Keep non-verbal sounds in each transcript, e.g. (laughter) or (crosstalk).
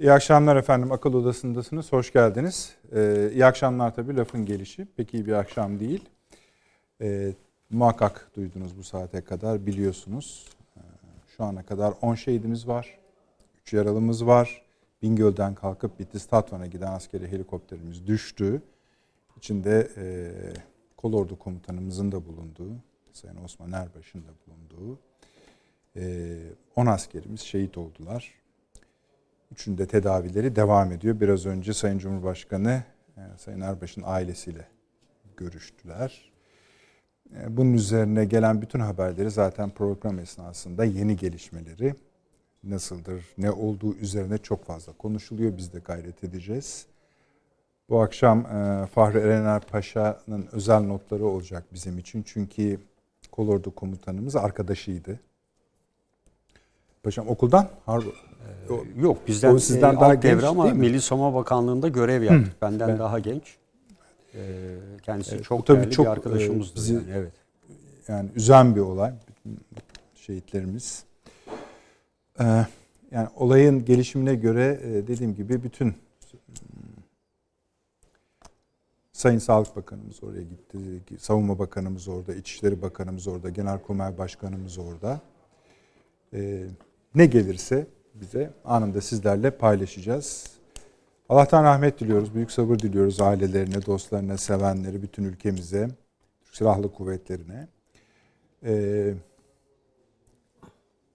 İyi akşamlar efendim. Akıl Odası'ndasınız. Hoş geldiniz. Ee, iyi akşamlar tabii lafın gelişi. Pek iyi bir akşam değil. Ee, muhakkak duydunuz bu saate kadar biliyorsunuz. Ee, şu ana kadar 10 şehidimiz var. 3 yaralımız var. Bingöl'den kalkıp Bitlis Tatvan'a giden askeri helikopterimiz düştü. İçinde e, kolordu komutanımızın da bulunduğu, Sayın Osman Erbaş'ın da bulunduğu 10 e, askerimiz şehit oldular. Üçünde tedavileri devam ediyor. Biraz önce Sayın Cumhurbaşkanı e, Sayın Erbaş'ın ailesiyle görüştüler. E, bunun üzerine gelen bütün haberleri zaten program esnasında yeni gelişmeleri nasıldır, ne olduğu üzerine çok fazla konuşuluyor. Biz de gayret edeceğiz. Bu akşam e, Fahri Erener Paşa'nın özel notları olacak bizim için. Çünkü kolordu komutanımız arkadaşıydı. Paşam okuldan? Har ee, yok bizden o sizden e, daha genç devre ama Milli Savunma Bakanlığı'nda görev yaptık. Hı. Benden ben, daha genç. Ee, kendisi evet, çok tabii çok, bir arkadaşımızdı. Bizi, yani, evet. yani üzen bir olay. Şehitlerimiz. Ee, yani olayın gelişimine göre e, dediğim gibi bütün hmm, Sayın Sağlık Bakanımız oraya gitti. Savunma Bakanımız orada, İçişleri Bakanımız orada, Genelkurmay Başkanımız orada. Ee, ne gelirse bize anında sizlerle paylaşacağız. Allah'tan rahmet diliyoruz, büyük sabır diliyoruz ailelerine, dostlarına, sevenleri, bütün ülkemize, silahlı kuvvetlerine. Ee,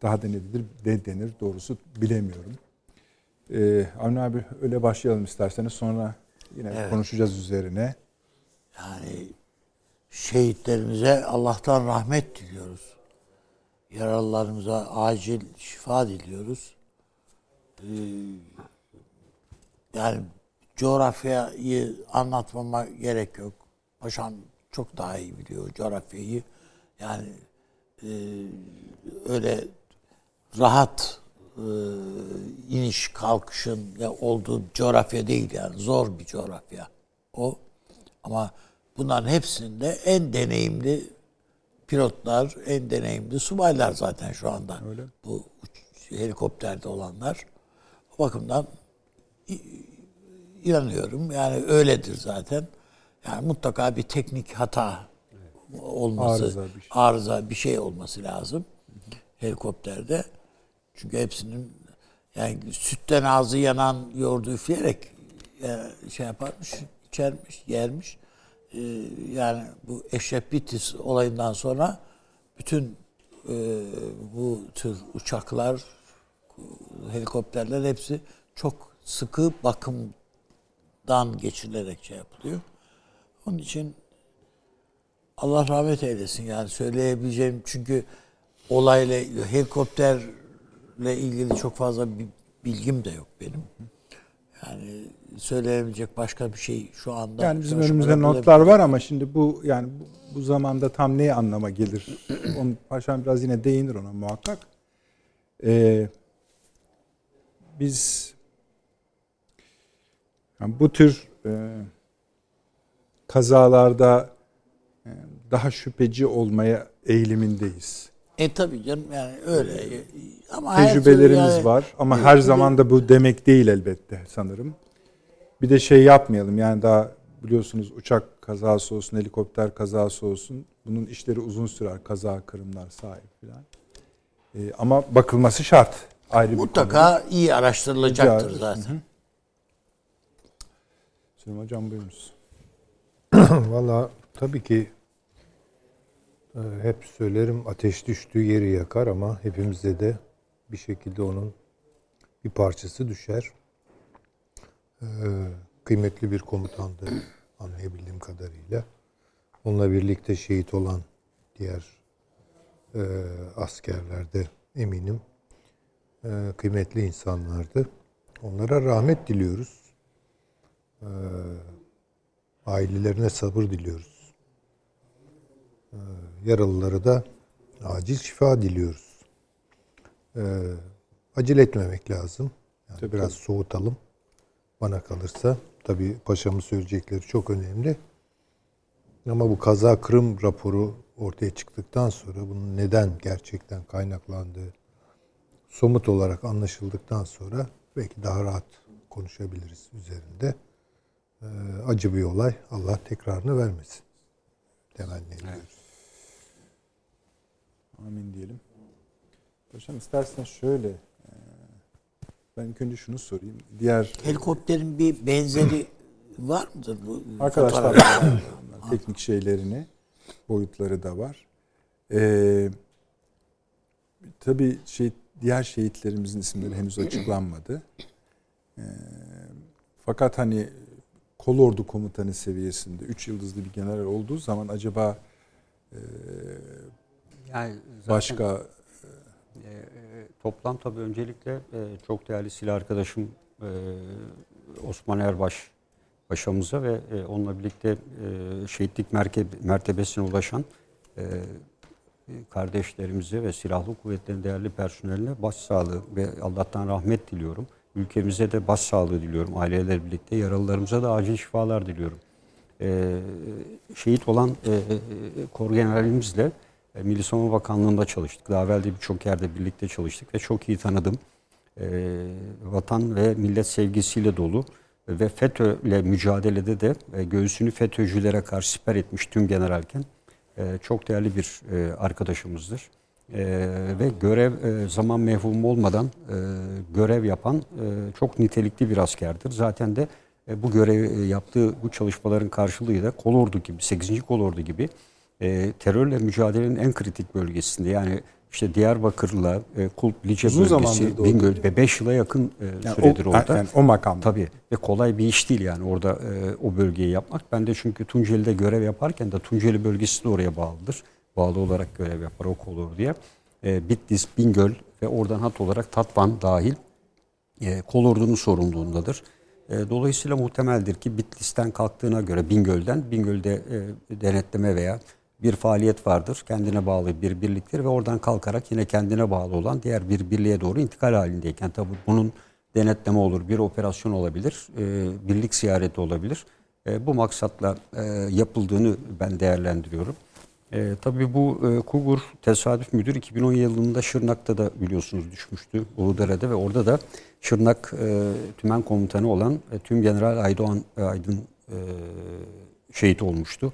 daha da ne denir, ne denir doğrusu bilemiyorum. Ee, Avni abi öyle başlayalım isterseniz sonra yine evet. konuşacağız üzerine. Yani şehitlerimize Allah'tan rahmet diliyoruz. Yaralılarımıza acil şifa diliyoruz. Ee, yani coğrafyayı anlatmama gerek yok. Paşam çok daha iyi biliyor coğrafyayı. Yani e, öyle rahat e, iniş kalkışın ya olduğu coğrafya değil yani zor bir coğrafya o. Ama bunların hepsinde en deneyimli pilotlar, en deneyimli subaylar zaten şu anda. Öyle. Bu helikopterde olanlar. O bakımdan inanıyorum. Yani öyledir zaten. Yani mutlaka bir teknik hata olması, arıza bir şey, arıza bir şey olması lazım helikopterde. Çünkü hepsinin yani sütten ağzı yanan yoğurdu üfleyerek yani e, şey yaparmış, içermiş, yermiş. Ee, yani bu Eşref Bitis olayından sonra bütün e, bu tür uçaklar, helikopterler hepsi çok sıkı bakımdan geçirilerek şey yapılıyor. Onun için Allah rahmet eylesin yani söyleyebileceğim çünkü olayla helikopterle ilgili çok fazla bir bilgim de yok benim. Yani söyleyebilecek başka bir şey şu anda. Yani bizim önümüzde notlar var ama şimdi bu yani bu, bu zamanda tam ne anlama gelir? (clears throat) Onu paşam biraz yine değinir ona muhakkak. Ee, biz yani bu tür e, kazalarda e, daha şüpheci olmaya eğilimindeyiz. E tabii canım yani öyle. Ama Tecrübelerimiz yani, var ama her zaman da bu demek değil elbette sanırım. Bir de şey yapmayalım yani daha biliyorsunuz uçak kazası olsun, helikopter kazası olsun. Bunun işleri uzun sürer. Kaza, kırımlar, sahip falan. Ee, ama bakılması şart. Ayrı Mutlaka bir iyi araştırılacaktır Rica zaten. Hı Süleyman Hocam buyurunuz. (clears throat) Valla tabii ki e, hep söylerim ateş düştüğü yeri yakar ama hepimizde de bir şekilde onun bir parçası düşer. Ee, kıymetli bir komutandı (clears throat) anlayabildiğim kadarıyla. Onunla birlikte şehit olan diğer e, askerler de eminim kıymetli insanlardı. Onlara rahmet diliyoruz. E, ailelerine sabır diliyoruz. E, yaralılara da acil şifa diliyoruz. Acele etmemek lazım. Yani tabii, biraz tabii. soğutalım bana kalırsa. Tabii paşamın söyleyecekleri çok önemli. Ama bu kaza kırım raporu ortaya çıktıktan sonra bunun neden gerçekten kaynaklandığı somut olarak anlaşıldıktan sonra belki daha rahat konuşabiliriz üzerinde. Ee, acı bir olay. Allah tekrarını vermesin. Temenni ediyoruz. Evet. Amin diyelim. Paşam isterseniz şöyle e, ben ilk önce şunu sorayım. Diğer helikopterin bir benzeri (clears throat) var mıdır bu? Arkadaşlar (clears throat) teknik şeylerini boyutları da var. Ee, tabii şey diğer şehitlerimizin isimleri henüz açıklanmadı. Ee, fakat hani kolordu komutanı seviyesinde üç yıldızlı bir general olduğu zaman acaba e, yani başka e, e, toplam tabii öncelikle e, çok değerli silah arkadaşım e, Osman Erbaş paşamıza ve e, onunla birlikte e, şehitlik mertebesine ulaşan e, kardeşlerimize ve silahlı kuvvetlerin değerli personeline başsağlığı ve Allah'tan rahmet diliyorum. Ülkemize de başsağlığı diliyorum. Aileler birlikte yaralılarımıza da acil şifalar diliyorum. Ee, şehit olan e, e, Kor Generalimizle e, Milli Savunma Bakanlığı'nda çalıştık. Daha evvel de birçok yerde birlikte çalıştık ve çok iyi tanıdım. E, vatan ve millet sevgisiyle dolu ve FETÖ ile mücadelede de e, göğsünü FETÖ'cülere karşı siper etmiş tüm generalken çok değerli bir e, arkadaşımızdır. E, ve görev e, zaman mevhum olmadan e, görev yapan çok nitelikli bir askerdir. Zaten de bu görev yaptığı bu çalışmaların karşılığı da kolordu gibi, 8. kolordu gibi terörle mücadelenin en kritik bölgesinde yani işte Diyarbakır'la e, Kulp, Lice Uzun bölgesi, Bingöl ve 5 yıla yakın e, yani süredir o, orada. Yani o makamda. Tabii ve kolay bir iş değil yani orada e, o bölgeyi yapmak. Ben de çünkü Tunceli'de görev yaparken de Tunceli bölgesi de oraya bağlıdır. Bağlı olarak görev yapar o olur diye. E, Bitlis, Bingöl ve oradan hat olarak Tatvan dahil e, Kolordu'nun sorumluluğundadır. E, dolayısıyla muhtemeldir ki Bitlis'ten kalktığına göre Bingöl'den, Bingöl'de e, denetleme veya bir faaliyet vardır. Kendine bağlı bir birliktir ve oradan kalkarak yine kendine bağlı olan diğer bir birliğe doğru intikal halindeyken tabi bunun denetleme olur, bir operasyon olabilir, e, birlik ziyareti olabilir. E, bu maksatla e, yapıldığını ben değerlendiriyorum. E, tabii bu e, Kugur tesadüf müdür 2010 yılında Şırnak'ta da biliyorsunuz düşmüştü Uludere'de ve orada da Şırnak e, tümen komutanı olan e, Tüm General Aydoğan e, Aydın e, şehit olmuştu.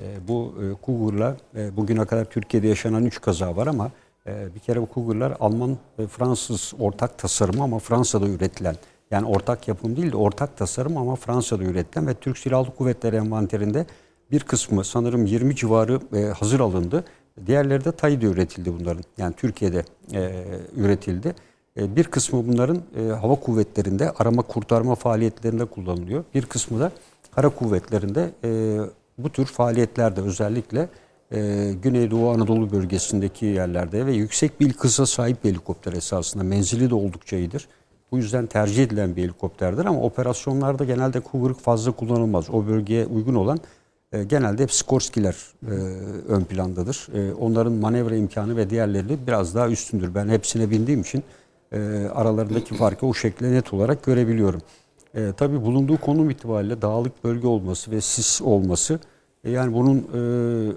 E, bu e, Kugur'la e, bugüne kadar Türkiye'de yaşanan 3 kaza var ama e, bir kere bu Kugur'lar Alman ve Fransız ortak tasarım ama Fransa'da üretilen yani ortak yapım değil de ortak tasarım ama Fransa'da üretilen ve Türk Silahlı Kuvvetleri envanterinde bir kısmı sanırım 20 civarı e, hazır alındı. Diğerleri de Tayyip'de üretildi bunların. Yani Türkiye'de e, üretildi. E, bir kısmı bunların e, hava kuvvetlerinde arama kurtarma faaliyetlerinde kullanılıyor. Bir kısmı da kara kuvvetlerinde e, bu tür faaliyetlerde özellikle e, Güneydoğu Anadolu bölgesindeki yerlerde ve yüksek bir hıza sahip bir helikopter esasında. Menzili de oldukça iyidir. Bu yüzden tercih edilen bir helikopterdir ama operasyonlarda genelde kuyruk fazla kullanılmaz. O bölgeye uygun olan e, genelde hep Skorskiler e, ön plandadır. E, onların manevra imkanı ve diğerleri biraz daha üstündür. Ben hepsine bindiğim için e, aralarındaki farkı o şekilde net olarak görebiliyorum. E, tabii bulunduğu konum itibariyle dağlık bölge olması ve sis olması e, yani bunun e,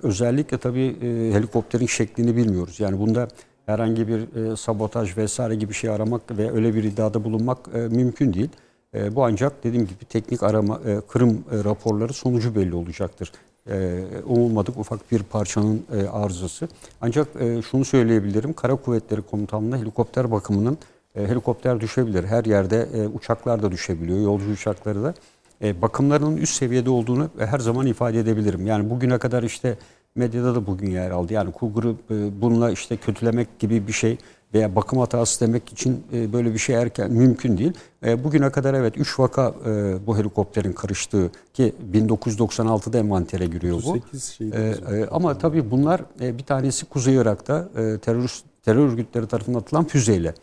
özellikle tabii e, helikopterin şeklini bilmiyoruz. Yani bunda herhangi bir e, sabotaj vesaire gibi şey aramak ve öyle bir iddiada bulunmak e, mümkün değil. E, bu ancak dediğim gibi teknik arama, e, kırım e, raporları sonucu belli olacaktır. E, umulmadık ufak bir parçanın e, arızası. Ancak e, şunu söyleyebilirim, Kara Kuvvetleri Komutanlığı helikopter bakımının helikopter düşebilir. Her yerde e, uçaklar da düşebiliyor, yolcu uçakları da. E, bakımlarının üst seviyede olduğunu her zaman ifade edebilirim. Yani bugüne kadar işte medyada da bugün yer aldı. Yani e, bununla işte kötülemek gibi bir şey veya bakım hatası demek için e, böyle bir şey erken mümkün değil. E, bugüne kadar evet 3 vaka e, bu helikopterin karıştığı ki 1996'da envantere giriyor bu. E, e, ama tabii bunlar e, bir tanesi Kuzey Irak'ta e, terör terör örgütleri tarafından atılan füzeyle.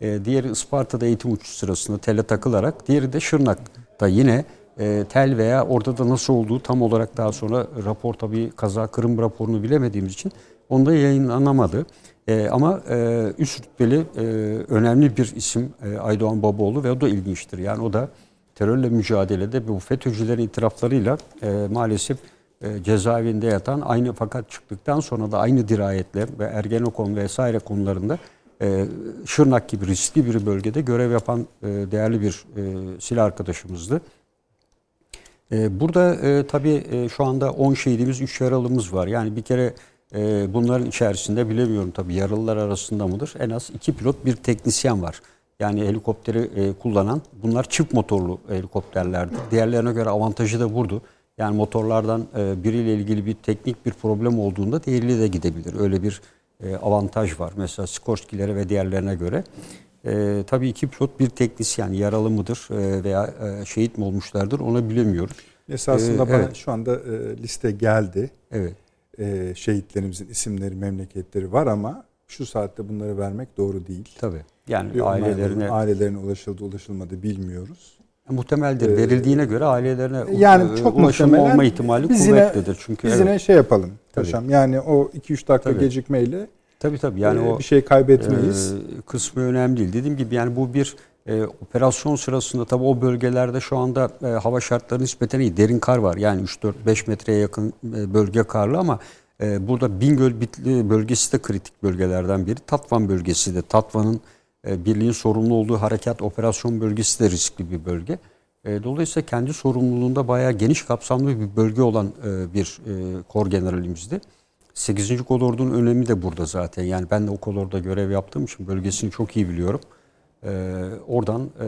E, diğeri Isparta'da eğitim uçuş sırasında tele takılarak, diğeri de Şırnak'ta yine e, tel veya orada da nasıl olduğu tam olarak daha sonra rapor tabii kaza kırım raporunu bilemediğimiz için onda yayınlanamadı. E, ama e, üst rütbeli e, önemli bir isim e, Aydoğan Babaoğlu ve o da ilginçtir. Yani o da terörle mücadelede bu FETÖ'cülerin itiraflarıyla e, maalesef e, cezaevinde yatan aynı fakat çıktıktan sonra da aynı dirayetle ve Ergenekon vesaire konularında e, Şırnak gibi riskli bir bölgede görev yapan e, değerli bir e, silah arkadaşımızdı. E, burada e, tabii e, şu anda 10 şehidimiz, 3 yaralımız var. Yani bir kere e, bunların içerisinde bilemiyorum tabii yaralılar arasında mıdır? En az 2 pilot, bir teknisyen var. Yani helikopteri e, kullanan bunlar çift motorlu helikopterlerdi. Diğerlerine göre avantajı da burada. Yani motorlardan e, biriyle ilgili bir teknik bir problem olduğunda diğeriyle de gidebilir. Öyle bir avantaj var. Mesela Skorsky'lere ve diğerlerine göre. E, tabii iki pilot bir teknisyen yaralı mıdır e, veya e, şehit mi olmuşlardır onu bilemiyoruz. Esasında Ee, bana evet. şu anda e, liste geldi. Evet. E, şehitlerimizin isimleri, memleketleri var ama şu saatte bunları vermek doğru değil. Tabii. Yani ailelerine ailelerine ulaşıldı, ulaşılmadı bilmiyoruz. Muhtemeldir. Ee, Verildiğine göre ailelerine Yani e, çok ulaşım olma ihtimali biz yine- kuvvetlidir. Çünkü Biz evet. yine şey yapalım Tabii. paşam. Yani o 2-3 dakika Tabii. gecikmeyle tabii tabii yani e, o bir şey kaybetmeyiz. Ee, kısmı önemli değil. Dediğim gibi yani bu bir e, operasyon sırasında tabii o bölgelerde şu anda e, hava şartları nispeten iyi. Derin kar var. Yani 3-4-5 metreye yakın e, bölge karlı ama e, burada Bingöl Bitli bölgesi de kritik bölgelerden biri. Tatvan bölgesi de. Tatvan'ın e, birliğin sorumlu olduğu harekat operasyon bölgesi de riskli bir bölge. E, dolayısıyla kendi sorumluluğunda bayağı geniş kapsamlı bir bölge olan e, bir e, kor generalimizdi. 8. kolordunun önemi de burada zaten. Yani ben de o kolorda görev yaptığım için bölgesini çok iyi biliyorum. Oradan e,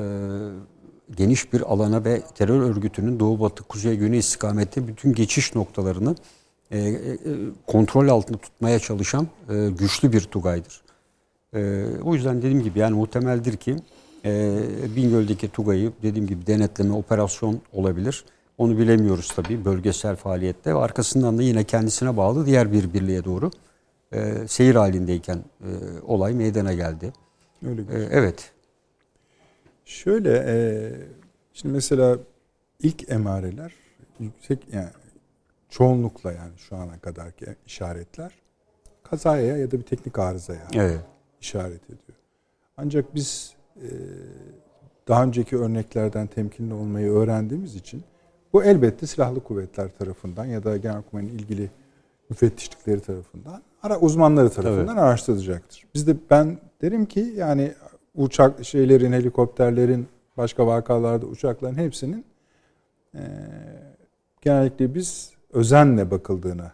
geniş bir alana ve terör örgütünün doğu batı kuzey güney istikamette bütün geçiş noktalarını e, e, kontrol altında tutmaya çalışan e, güçlü bir Tugay'dır. E, o yüzden dediğim gibi yani muhtemeldir ki e, Bingöl'deki Tugay'ı dediğim gibi denetleme operasyon olabilir. Onu bilemiyoruz tabii bölgesel faaliyette arkasından da yine kendisine bağlı diğer bir birliğe doğru e, seyir halindeyken e, olay meydana geldi. Öyle E, evet. Şöyle e, şimdi mesela ilk emareler yüksek yani çoğunlukla yani şu ana kadarki işaretler kazaya ya da bir teknik arızaya Evet. İşaret ediyor. Ancak biz e, daha önceki örneklerden temkinli olmayı öğrendiğimiz için bu elbette silahlı kuvvetler tarafından ya da Genelkurmay'ın ilgili müfettişlikleri tarafından, ara uzmanları tarafından araştırılacaktır. Biz de ben derim ki yani uçak şeylerin, helikopterlerin, başka vakalarda uçakların hepsinin e, genellikle biz özenle bakıldığını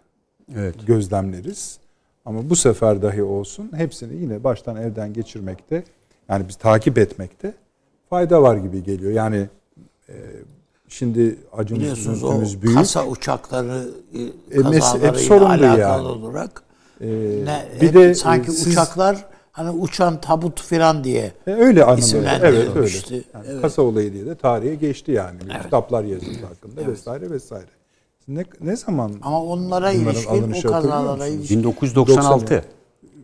Evet. gözlemleriz. Ama bu sefer dahi olsun hepsini yine baştan elden geçirmekte yani biz takip etmekte fayda var gibi geliyor. Yani e, şimdi acımız Biliyorsunuz o büyük. kasa uçakları e, E, kazalarıyla alakalı yani. olarak E, ne, bir de sanki e, siz- uçaklar hani uçan tabut filan diye e, öyle isimlendirilmişti. Evet öyle. Yani Evet. Kasa olayı diye de tarihe geçti yani. Evet. Kitaplar yazıldı hakkında vesaire vesaire. Ne, ne zaman ama onlara ilişkin hatırlıyor kazalara ilişkin 1996.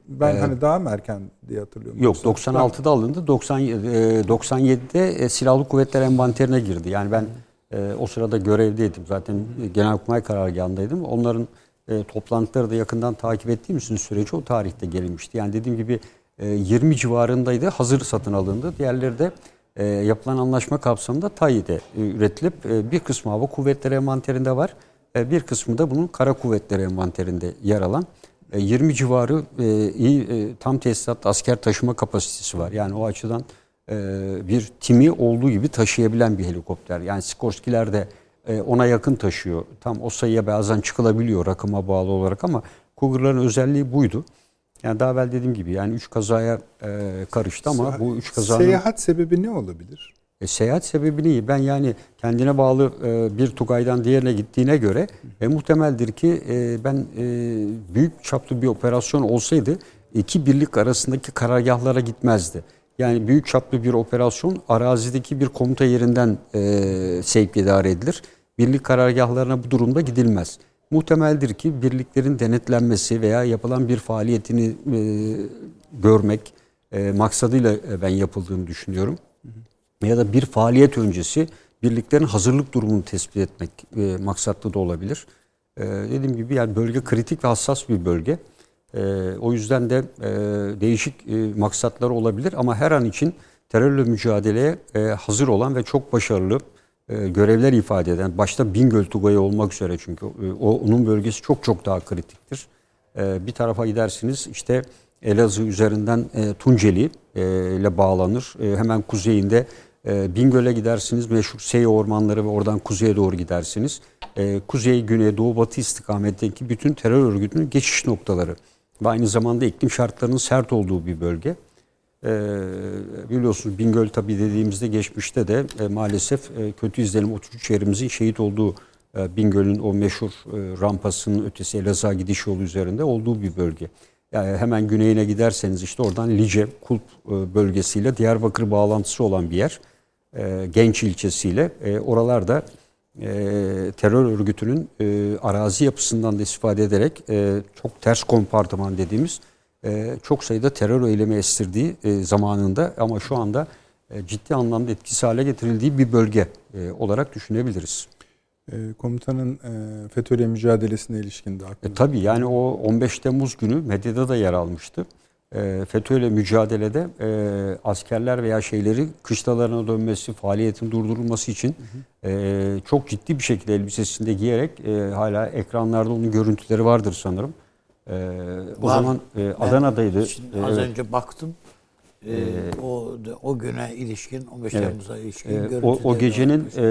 ben hani daha mı erken diye hatırlıyorum. Yok Yoksa- 96'da alındı. 97 e, 97'de e, Silahlı Kuvvetler envanterine girdi. Yani ben e, o sırada görevdeydim. Zaten e, Genelkurmay karargahındaydım. Onların e, toplantıları da yakından takip ettiğim için süreci o tarihte gelinmişti. Yani dediğim gibi e, 20 civarındaydı. Hazır satın alındı. Diğerleri de e, yapılan anlaşma kapsamında TAİ'de e, üretilip e, bir kısmı hava kuvvetleri envanterinde var. E, bir kısmı da bunun kara kuvvetleri envanterinde yer alan. E, 20 civarı e, iyi e, tam tesisat asker taşıma kapasitesi var. Yani o açıdan e, bir timi olduğu gibi taşıyabilen bir helikopter. Yani Sikorsky'ler de e, ona yakın taşıyor. Tam o sayıya bazen çıkılabiliyor rakıma bağlı olarak ama Cougar'ların özelliği buydu. Yani daha evvel dediğim gibi yani 3 kazaya e, karıştı ama bu 3 kazanın Seyahat sebebi ne olabilir? E, seyahat sebebi neyi? Ben yani kendine bağlı e, bir Tugay'dan diğerine gittiğine göre e, muhtemeldir ki e, ben e, büyük çaplı bir operasyon olsaydı iki birlik arasındaki karargahlara gitmezdi. Yani büyük çaplı bir operasyon arazideki bir komuta yerinden e, sevk idare edilir. Birlik karargahlarına bu durumda gidilmez. Muhtemeldir ki birliklerin denetlenmesi veya yapılan bir faaliyetini e, görmek e, maksadıyla ben yapıldığını düşünüyorum ya da bir faaliyet öncesi birliklerin hazırlık durumunu tespit etmek e, maksatlı da olabilir. E, dediğim gibi yani bölge kritik ve hassas bir bölge. E, o yüzden de e, değişik e, maksatları olabilir ama her an için terörle mücadeleye e, hazır olan ve çok başarılı e, görevler ifade eden, başta Bingöl Tugayı olmak üzere çünkü e, o onun bölgesi çok çok daha kritiktir. E, bir tarafa gidersiniz işte Elazığ üzerinden e, Tunceli e, ile bağlanır. E, hemen kuzeyinde e, Bingöl'e gidersiniz. Meşhur Sey ormanları ve oradan kuzeye doğru gidersiniz. E, kuzey, güney, doğu, batı istikametteki bütün terör örgütünün geçiş noktaları. Ve aynı zamanda iklim şartlarının sert olduğu bir bölge. E, biliyorsunuz Bingöl tabii dediğimizde geçmişte de e, maalesef e, kötü izlenim 33 yerimizin şehit olduğu e, Bingöl'ün o meşhur e, rampasının ötesi Elazığ gidiş yolu üzerinde olduğu bir bölge. Yani hemen güneyine giderseniz işte oradan Lice, Kulp e, bölgesiyle Diyarbakır bağlantısı olan bir yer. E, Genç ilçesiyle. E, oralarda e, terör örgütünün e, arazi yapısından da istifade ederek e, çok ters kompartıman dediğimiz e, çok sayıda terör eylemi estirdiği e, zamanında ama şu anda e, ciddi anlamda etkisiz hale getirildiği bir bölge e, olarak düşünebiliriz. E, komutanın e, FETÖ'yle mücadelesine ilişkin de E, tabii yani o 15 Temmuz günü medyada da yer almıştı. E, FETÖ'yle mücadelede e, askerler veya şeyleri kışlalarına dönmesi, faaliyetin durdurulması için e, çok ciddi bir şekilde elbisesinde giyerek e, hala ekranlarda onun görüntüleri vardır sanırım. E, o Var. zaman e, Adana'daydı. Şimdi E, az evet. önce baktım. Ee, o o güne ilişkin 15 Evet. Temmuz'a ilişkin E, o, o gecenin e,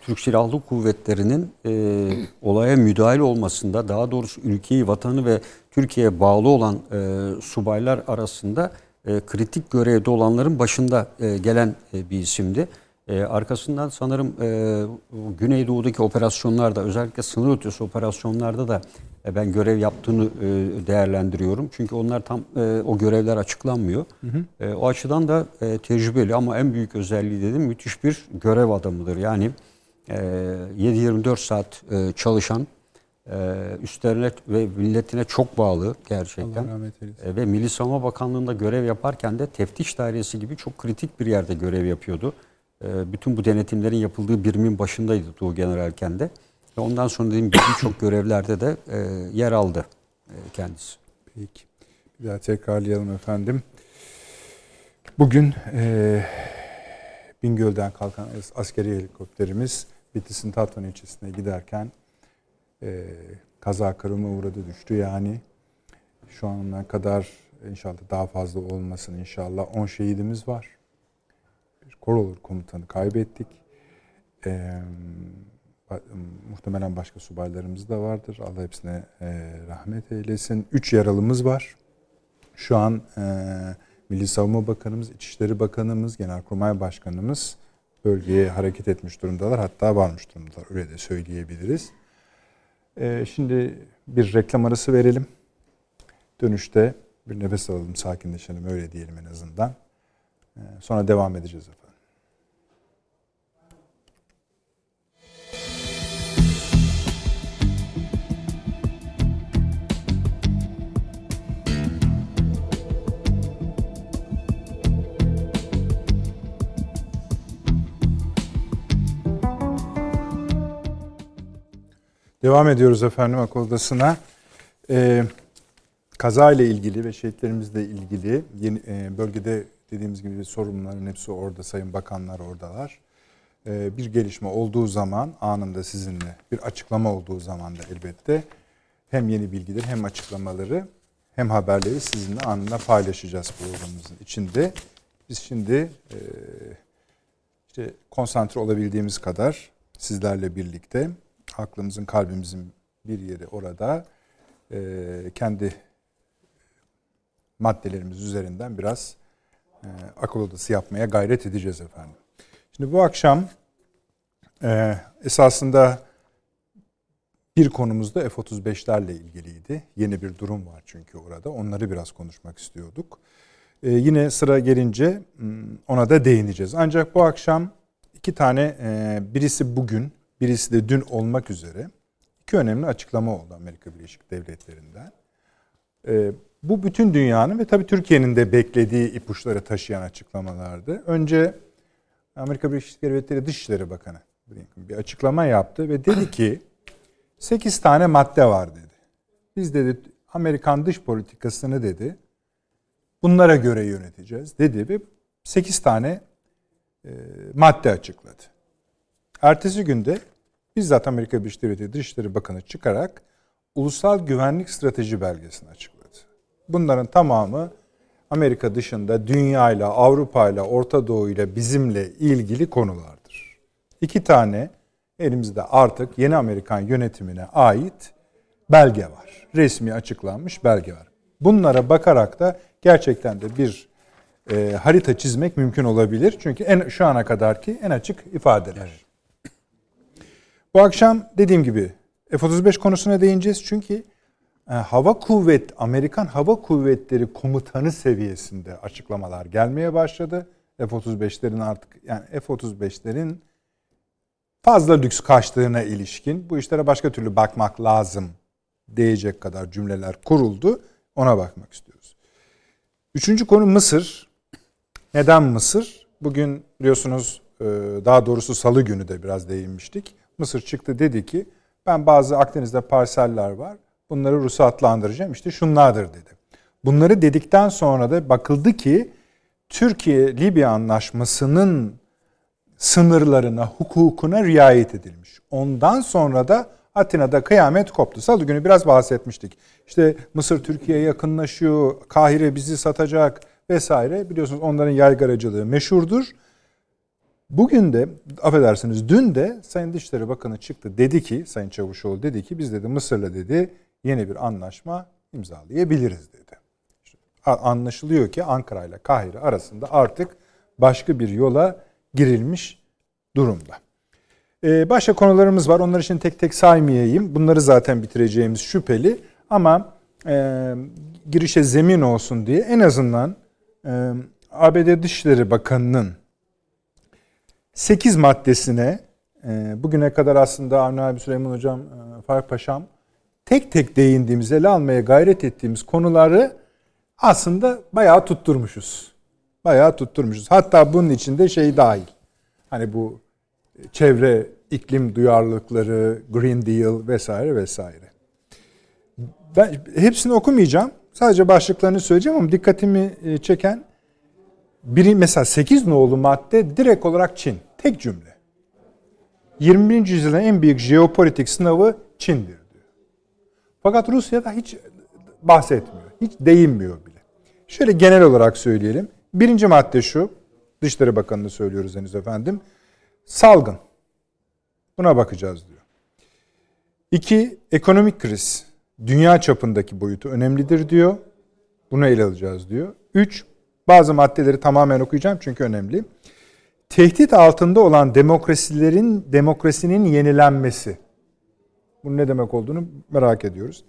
Türk Silahlı Kuvvetleri'nin e, olaya müdahil olmasında, daha doğrusu ülkeyi, vatanı ve Türkiye'ye bağlı olan e, subaylar arasında e, kritik görevde olanların başında e, gelen e, bir isimdi. E, arkasından sanırım e, Güneydoğu'daki operasyonlarda, özellikle sınır ötesi operasyonlarda da e, ben görev yaptığını e, değerlendiriyorum. Çünkü onlar tam e, o görevler açıklanmıyor. E, o açıdan da e, tecrübeli ama en büyük özelliği dedim müthiş bir görev adamıdır. Yani e, 7-24 saat e, çalışan, e, üstlerine ve milletine çok bağlı gerçekten. Allah rahmet eylesin. E, ve Milli Savunma Bakanlığı'nda görev yaparken de teftiş dairesi gibi çok kritik bir yerde görev yapıyordu. E, bütün bu denetimlerin yapıldığı birimin başındaydı Tuğ Generalken de. Ve ondan sonra dediğim gibi birçok (coughs) görevlerde de e, yer aldı e, kendisi. Peki. Bir daha tekrarlayalım efendim. Bugün e, Bingöl'den kalkan as- askeri helikopterimiz Bitlis'in Tatvan ilçesine giderken e, kaza kırılma uğradı düştü. Yani şu ana kadar inşallah daha fazla olmasın inşallah 10 şehidimiz var. Bir Korolur komutanı kaybettik. E, muhtemelen başka subaylarımız da vardır. Allah hepsine e, rahmet eylesin. Üç yaralımız var. Şu an e, Milli Savunma Bakanımız, İçişleri Bakanımız, Genelkurmay Başkanımız bölgeye hareket etmiş durumdalar. Hatta varmış durumdalar. Öyle de söyleyebiliriz. E, şimdi bir reklam arası verelim. Dönüşte bir nefes alalım, sakinleşelim. Öyle diyelim en azından. E, sonra devam edeceğiz efendim. Devam ediyoruz efendim akıl odasına. Ee, kaza ile ilgili ve şehitlerimizle ilgili yeni, e, bölgede dediğimiz gibi sorumluların hepsi orada, sayın bakanlar oradalar. Ee, bir gelişme olduğu zaman anında sizinle bir açıklama olduğu zaman da elbette hem yeni bilgileri hem açıklamaları hem haberleri sizinle anında paylaşacağız programımızın içinde. Biz şimdi e, işte konsantre olabildiğimiz kadar sizlerle birlikte aklımızın kalbimizin bir yeri orada e, kendi maddelerimiz üzerinden biraz e, akıl odası yapmaya gayret edeceğiz efendim. Şimdi bu akşam e, esasında bir konumuz da F-35'lerle ilgiliydi. Yeni bir durum var çünkü orada. Onları biraz konuşmak istiyorduk. E, yine sıra gelince ona da değineceğiz. Ancak bu akşam iki tane e, birisi bugün birisi de dün olmak üzere iki önemli açıklama oldu Amerika Birleşik Devletleri'nden. Ee, bu bütün dünyanın ve tabii Türkiye'nin de beklediği ipuçları taşıyan açıklamalardı. Önce Amerika Birleşik Devletleri Dışişleri Bakanı bir açıklama yaptı ve dedi ki 8 tane madde var dedi. Biz dedi Amerikan dış politikasını dedi bunlara göre yöneteceğiz dedi ve 8 tane e, madde açıkladı. Ertesi günde bizzat Amerika Birleşik Devletleri Dışişleri Bakanı çıkarak Ulusal Güvenlik Strateji Belgesini açıkladı. Bunların tamamı Amerika dışında dünyayla, Avrupa'yla, Orta Doğu'yla bizimle ilgili konulardır. İki tane elimizde artık yeni Amerikan yönetimine ait belge var. Resmi açıklanmış belge var. Bunlara bakarak da gerçekten de bir e, harita çizmek mümkün olabilir. Çünkü en şu ana kadarki en açık ifadeler. Bu akşam dediğim gibi F-35 konusuna değineceğiz. Çünkü e, hava kuvvet Amerikan Hava Kuvvetleri komutanı seviyesinde açıklamalar gelmeye başladı. F-35'lerin artık yani F-35'lerin fazla lüks kaçtığına ilişkin bu işlere başka türlü bakmak lazım diyecek kadar cümleler kuruldu. Ona bakmak istiyoruz. Üçüncü konu Mısır. Neden Mısır? Bugün biliyorsunuz e, daha doğrusu salı günü de biraz değinmiştik. Mısır çıktı dedi ki ben bazı Akdeniz'de parseller var. Bunları ruhsatlandıracağım. İşte şunlardır dedi. Bunları dedikten sonra da bakıldı ki Türkiye-Libya anlaşmasının sınırlarına, hukukuna riayet edilmiş. Ondan sonra da Atina'da kıyamet koptu. Salı günü biraz bahsetmiştik. İşte Mısır Türkiye'ye yakınlaşıyor, Kahire bizi satacak vesaire. Biliyorsunuz onların yaygaracılığı meşhurdur. Bugün de affedersiniz dün de Sayın Dışişleri Bakanı çıktı dedi ki Sayın Çavuşoğlu dedi ki biz dedi Mısır'la dedi yeni bir anlaşma imzalayabiliriz dedi. Anlaşılıyor ki Ankara ile Kahire arasında artık başka bir yola girilmiş durumda. Ee, başka konularımız var. Onlar için tek tek saymayayım. Bunları zaten bitireceğimiz şüpheli. Ama e, girişe zemin olsun diye en azından e, ABD Dışişleri Bakanı'nın 8 maddesine e, bugüne kadar aslında Avni abi Süleyman Hocam, e, Faruk Paşam tek tek değindiğimiz, ele almaya gayret ettiğimiz konuları aslında bayağı tutturmuşuz. Bayağı tutturmuşuz. Hatta bunun içinde şey dahil. Hani bu çevre iklim duyarlılıkları, Green Deal vesaire vesaire. Ben hepsini okumayacağım. Sadece başlıklarını söyleyeceğim ama dikkatimi e, çeken biri mesela 8 nolu madde direkt olarak Çin. Tek cümle. 21. yüzyılın en büyük jeopolitik sınavı Çin'dir diyor. Fakat Rusya'da hiç bahsetmiyor. Hiç değinmiyor bile. Şöyle genel olarak söyleyelim. Birinci madde şu. Dışişleri Bakanı'nı söylüyoruz henüz efendim. Salgın. Buna bakacağız diyor. İki, ekonomik kriz. Dünya çapındaki boyutu önemlidir diyor. Bunu ele alacağız diyor. Üç, bazı maddeleri tamamen okuyacağım çünkü önemli. Tehdit altında olan demokrasilerin demokrasinin yenilenmesi. Bunun ne demek olduğunu merak ediyoruz.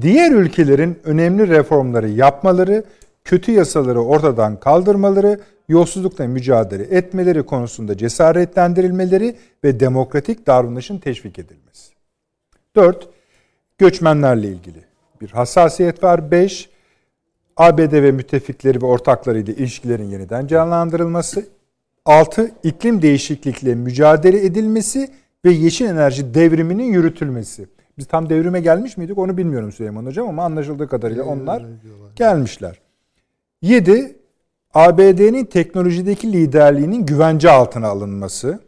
Diğer ülkelerin önemli reformları yapmaları, kötü yasaları ortadan kaldırmaları, yolsuzlukla mücadele etmeleri konusunda cesaretlendirilmeleri ve demokratik davranışın teşvik edilmesi. 4. Göçmenlerle ilgili bir hassasiyet var. 5. ABD ve müttefikleri ve ortaklarıyla ilişkilerin yeniden canlandırılması. 6. iklim değişiklikle mücadele edilmesi ve yeşil enerji devriminin yürütülmesi. Biz tam devrime gelmiş miydik onu bilmiyorum Süleyman Hocam ama anlaşıldığı kadarıyla onlar gelmişler. 7. ABD'nin teknolojideki liderliğinin güvence altına alınması.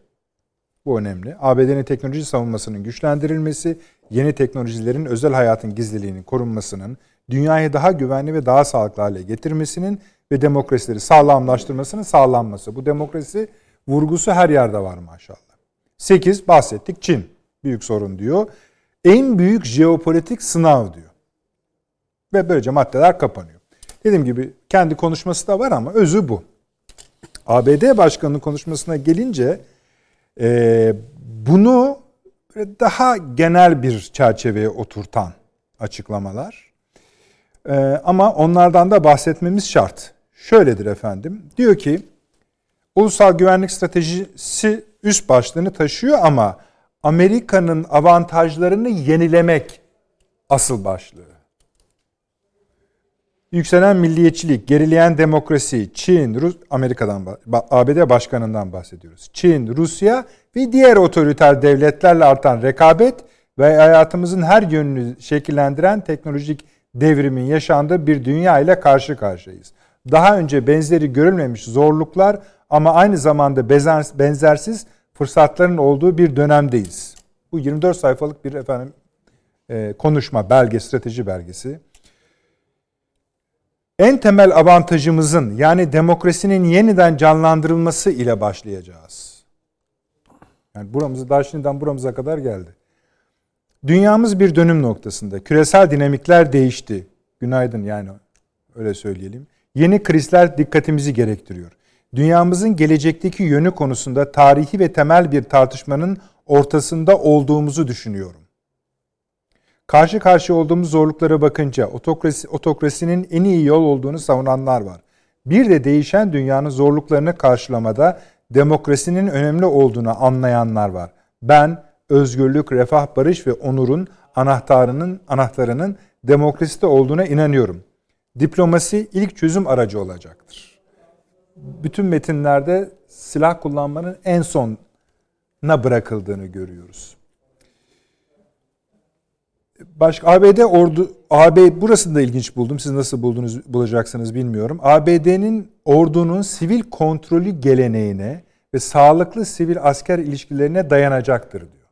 Bu önemli. ABD'nin teknoloji savunmasının güçlendirilmesi, yeni teknolojilerin özel hayatın gizliliğinin korunmasının, dünyayı daha güvenli ve daha sağlıklı hale getirmesinin ve demokrasileri sağlamlaştırmasının sağlanması. Bu demokrasi vurgusu her yerde var maşallah. 8 bahsettik Çin. Büyük sorun diyor. En büyük jeopolitik sınav diyor. Ve böylece maddeler kapanıyor. Dediğim gibi kendi konuşması da var ama özü bu. ABD Başkanı'nın konuşmasına gelince e, bunu daha genel bir çerçeveye oturtan açıklamalar. E, ama onlardan da bahsetmemiz şart. Şöyledir efendim. Diyor ki ulusal güvenlik stratejisi üst başlığını taşıyor ama Amerika'nın avantajlarını yenilemek asıl başlığı. Yükselen milliyetçilik, gerileyen demokrasi, Çin, Rus, Amerika'dan, ABD başkanından bahsediyoruz. Çin, Rusya ve diğer otoriter devletlerle artan rekabet ve hayatımızın her yönünü şekillendiren teknolojik devrimin yaşandığı bir dünya ile karşı karşıyayız. Daha önce benzeri görülmemiş zorluklar ama aynı zamanda benzersiz fırsatların olduğu bir dönemdeyiz. Bu 24 sayfalık bir efendim konuşma, belge, strateji belgesi. En temel avantajımızın yani demokrasinin yeniden canlandırılması ile başlayacağız. Yani buramızı daha şimdiden buramıza kadar geldi. Dünyamız bir dönüm noktasında. Küresel dinamikler değişti. Günaydın yani öyle söyleyelim. Yeni krizler dikkatimizi gerektiriyor. Dünyamızın gelecekteki yönü konusunda tarihi ve temel bir tartışmanın ortasında olduğumuzu düşünüyorum. Karşı karşıya olduğumuz zorluklara bakınca otokrasi, otokrasinin en iyi yol olduğunu savunanlar var. Bir de değişen dünyanın zorluklarını karşılamada demokrasinin önemli olduğunu anlayanlar var. Ben özgürlük, refah, barış ve onurun anahtarının anahtarının demokraside olduğuna inanıyorum. Diplomasi ilk çözüm aracı olacaktır. Bütün metinlerde silah kullanmanın en sona bırakıldığını görüyoruz. Başka ABD ordu AB burasını da ilginç buldum. Siz nasıl buldunuz bulacaksınız bilmiyorum. ABD'nin ordunun sivil kontrolü geleneğine ve sağlıklı sivil asker ilişkilerine dayanacaktır diyor.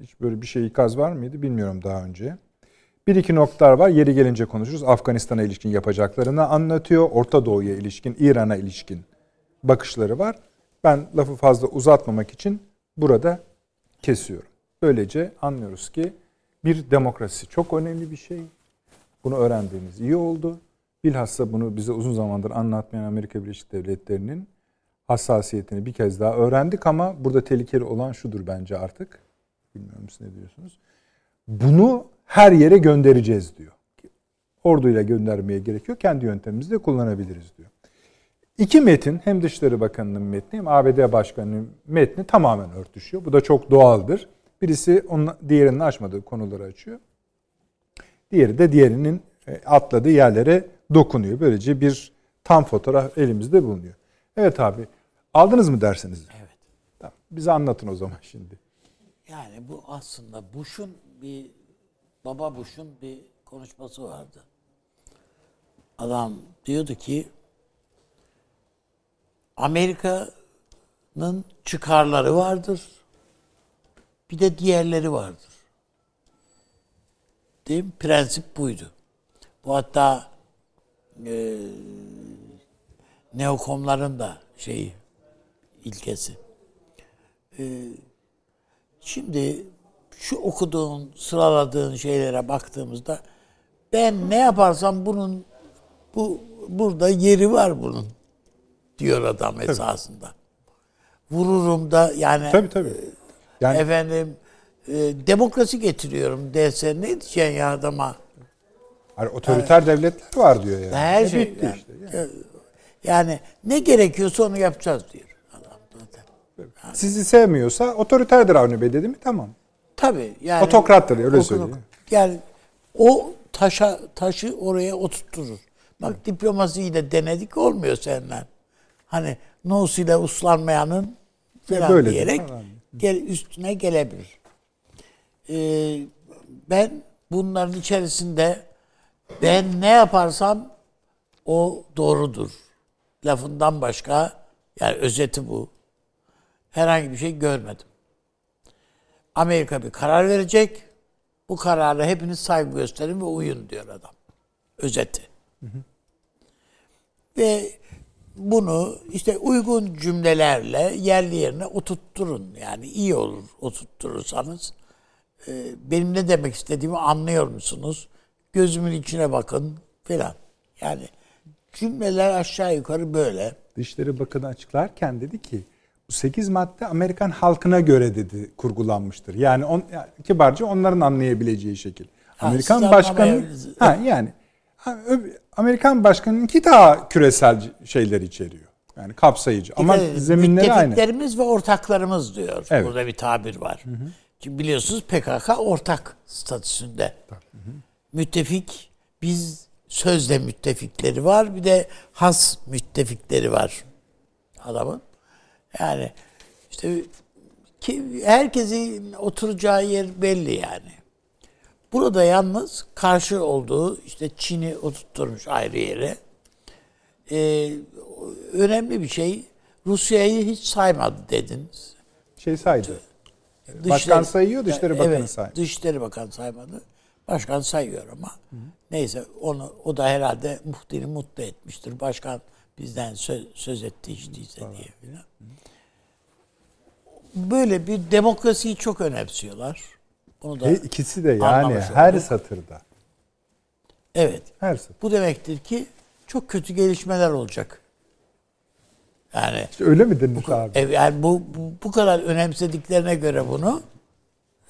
Hiç böyle bir şey ikaz var mıydı bilmiyorum daha önce. Bir iki noktalar var. Yeri gelince konuşuruz. Afganistan'a ilişkin yapacaklarını anlatıyor. Orta Doğu'ya ilişkin, İran'a ilişkin bakışları var. Ben lafı fazla uzatmamak için burada kesiyorum. Böylece anlıyoruz ki bir demokrasi çok önemli bir şey. Bunu öğrendiğimiz iyi oldu. Bilhassa bunu bize uzun zamandır anlatmayan Amerika Birleşik Devletleri'nin hassasiyetini bir kez daha öğrendik ama burada tehlikeli olan şudur bence artık. Bilmiyorum siz ne diyorsunuz. Bunu her yere göndereceğiz diyor. Orduyla göndermeye gerekiyor. Kendi yöntemimizi de kullanabiliriz diyor. İki metin hem Dışişleri Bakanı'nın metni hem ABD Başkanı'nın metni tamamen örtüşüyor. Bu da çok doğaldır. Birisi onun, diğerinin açmadığı konuları açıyor. Diğeri de diğerinin e, atladığı yerlere dokunuyor. Böylece bir tam fotoğraf elimizde bulunuyor. Evet abi aldınız mı dersiniz? Evet. Tamam, bize anlatın o zaman şimdi. Yani bu aslında Bush'un bir baba Bush'un bir konuşması vardı. Adam diyordu ki Amerika'nın çıkarları vardır. Bir de diğerleri vardır. Değil mi? Prensip buydu. Bu hatta e, neokomların da şeyi ilkesi. E, şimdi şu okuduğun, sıraladığın şeylere baktığımızda ben ne yaparsam bunun bu burada yeri var bunun diyor adam tabii. esasında. Vururum da yani tabii tabii. Yani, efendim e, demokrasi getiriyorum dese ne diyeceksin ya adama? Hani otoriter yani, devletler var diyor yani. Her şey bitti yani. işte. Yani. yani ne gerekiyorsa onu yapacağız diyor adam zaten. Yani. Sizi sevmiyorsa otoriterdir Avni Bey dedi mi tamam. Tabii yani. Otokrattır öyle okul, söyleyeyim. Yani o taşa taşı oraya oturtturur. Bak evet. diplomasiyi de denedik olmuyor senden. Hani nos ile uslanmayanın falan Böyle diyerek gel, üstüne gelebilir. Ee, ben bunların içerisinde ben ne yaparsam o doğrudur. Lafından başka yani özeti bu. Herhangi bir şey görmedim. Amerika bir karar verecek. Bu karara hepiniz saygı gösterin ve uyun diyor adam. Özeti. Hı hı. Ve bunu işte uygun cümlelerle yerli yerine oturtturun. Yani iyi olur oturtturursanız. Ee, benim ne demek istediğimi anlıyor musunuz? Gözümün içine bakın filan. Yani cümleler aşağı yukarı böyle. Dışişleri Bakanı açıklarken dedi ki 8 madde Amerikan halkına göre dedi kurgulanmıştır. Yani, on, kibarca onların anlayabileceği şekil. Ha, Amerikan başkanı ha yani Amerikan başkanınki daha küresel şeyler içeriyor. Yani kapsayıcı. Ama Dikkat zeminleri aynı. Müttefiklerimiz ve ortaklarımız diyor. Evet. Burada bir tabir var. Hı hı. Çünkü biliyorsunuz PKK ortak statüsünde. Hı hı. Müttefik, biz sözde müttefikleri var. Bir de has müttefikleri var adamın. Yani işte ki herkesin oturacağı yer belli yani. Burada yalnız karşı olduğu işte Çin'i oturtturmuş ayrı yere. Ee, önemli bir şey Rusya'yı hiç saymadı dediniz. Şey saydı. Dışişleri, Başkan sayıyor, Dışişleri Bakanı evet, saydı. Dışişleri Bakanı saymadı. Başkan sayıyor ama. Neyse onu o da herhalde muhtini mutlu etmiştir. Başkan bizden söz, söz etti değilse diye filan. Böyle bir demokrasiyi çok önemsiyorlar. Bunu da ikisi de yani her olduk. satırda. evet. Her satır. Bu demektir ki çok kötü gelişmeler olacak. Yani İşte öyle mi denir abi? e, yani bu, bu bu kadar önemsediklerine göre bunu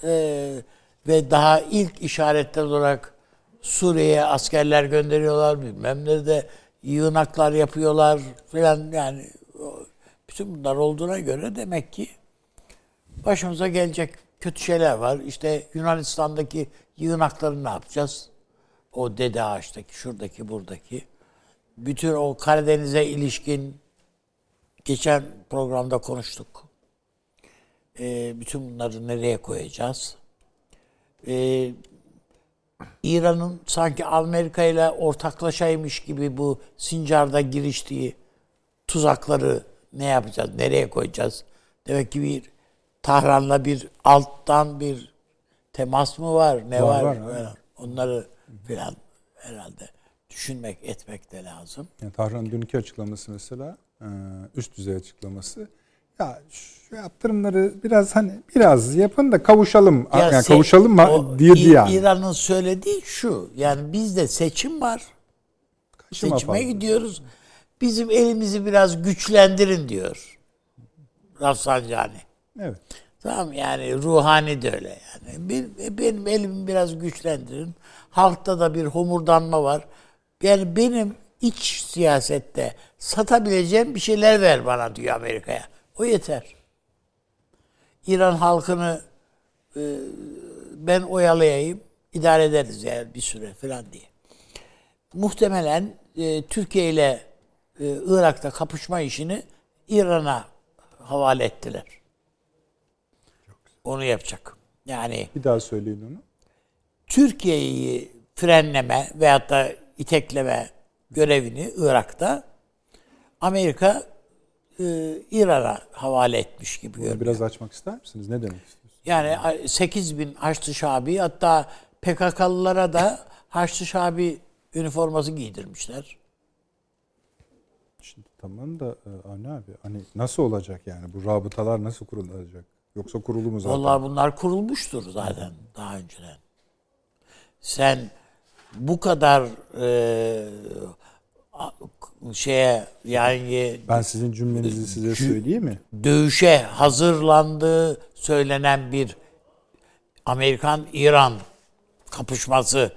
e, ve daha ilk işaretler olarak Suriye'ye askerler gönderiyorlar bilmem nerede yığınaklar yapıyorlar falan yani bütün bunlar olduğuna göre demek ki başımıza gelecek kötü şeyler var. İşte Yunanistan'daki yığınakları ne yapacağız? O Dede Ağaç'taki, şuradaki, buradaki. Bütün o Karadeniz'e ilişkin geçen programda konuştuk. Ee, bütün bunları nereye koyacağız? Ee, İran'ın sanki Amerika ile ortaklaşaymış gibi bu Sincar'da giriştiği tuzakları ne yapacağız, nereye koyacağız? Demek ki bir Tahran'la bir alttan bir temas mı var, ne Var, var? var, falan. Onları filan herhalde düşünmek, etmek de lazım. Yani Tahran'ın dünkü açıklaması mesela e, üst düzey açıklaması. Ya şu yaptırımları biraz hani biraz yapın da kavuşalım. Ya yani se- kavuşalım mı diye yani. İran'ın söylediği şu. Yani bizde seçim var. Kaşıma Seçime fazla. gidiyoruz. Bizim elimizi biraz güçlendirin diyor. Rafsanjani. Evet. Tamam yani ruhani de öyle yani. Bir- benim elimi biraz güçlendirin. Halkta da bir homurdanma var. Yani benim iç siyasette satabileceğim bir şeyler ver bana diyor Amerika'ya. O yeter. İran halkını e, ben oyalayayım, idare ederiz yani bir süre falan diye. Muhtemelen e, Türkiye ile e, Irak'ta kapışma işini İran'a havale ettiler. Onu yapacak. Yani Bir daha söyleyin onu. Türkiye'yi frenleme veyahut da itekleme görevini Irak'ta Amerika e, İran'a havale etmiş gibi Bunu görünüyor. biraz açmak ister misiniz? Ne demek istiyorsunuz? Yani 8 bin Haçlı Şabi hatta PKK'lılara da Haçlı Şabi üniforması giydirmişler. Şimdi tamam da e, Avni abi hani nasıl olacak yani bu rabıtalar nasıl kurulacak? Yoksa kurulu mu zaten? Vallahi bunlar kurulmuştur zaten daha önceden. Sen bu kadar e, şeye yani Ben sizin cümlenizi size söyleyeyim mi? dövüşe hazırlandığı söylenen bir Amerikan-İran kapışması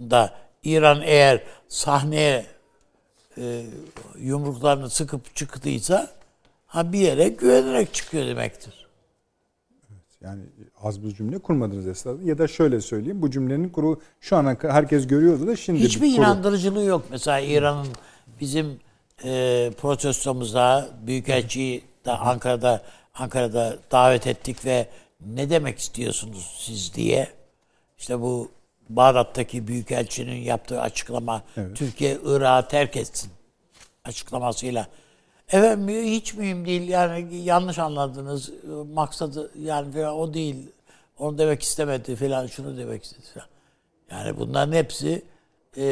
da İran eğer sahneye e, yumruklarını sıkıp çıktıysa ha bir yere güvenerek çıkıyor demektir. Yani az bir cümle kurmadınız esasında. Ya da şöyle söyleyeyim bu cümlenin kuru şu ana herkes görüyordu da şimdi Hiçbir bir kuru. inandırıcılığı yok. Mesela İran'ın bizim e, protestomuza Büyükelçiyi de Ankara'da Ankara'da davet ettik ve ne demek istiyorsunuz siz diye. İşte bu Bağdat'taki Büyükelçinin yaptığı açıklama Evet. Türkiye Irak'ı terk etsin açıklamasıyla. Efendim hiç mühim değil yani yanlış anladınız maksadı yani falan o değil onu demek istemedi falan şunu demek istedi falan. Yani bunların hepsi e,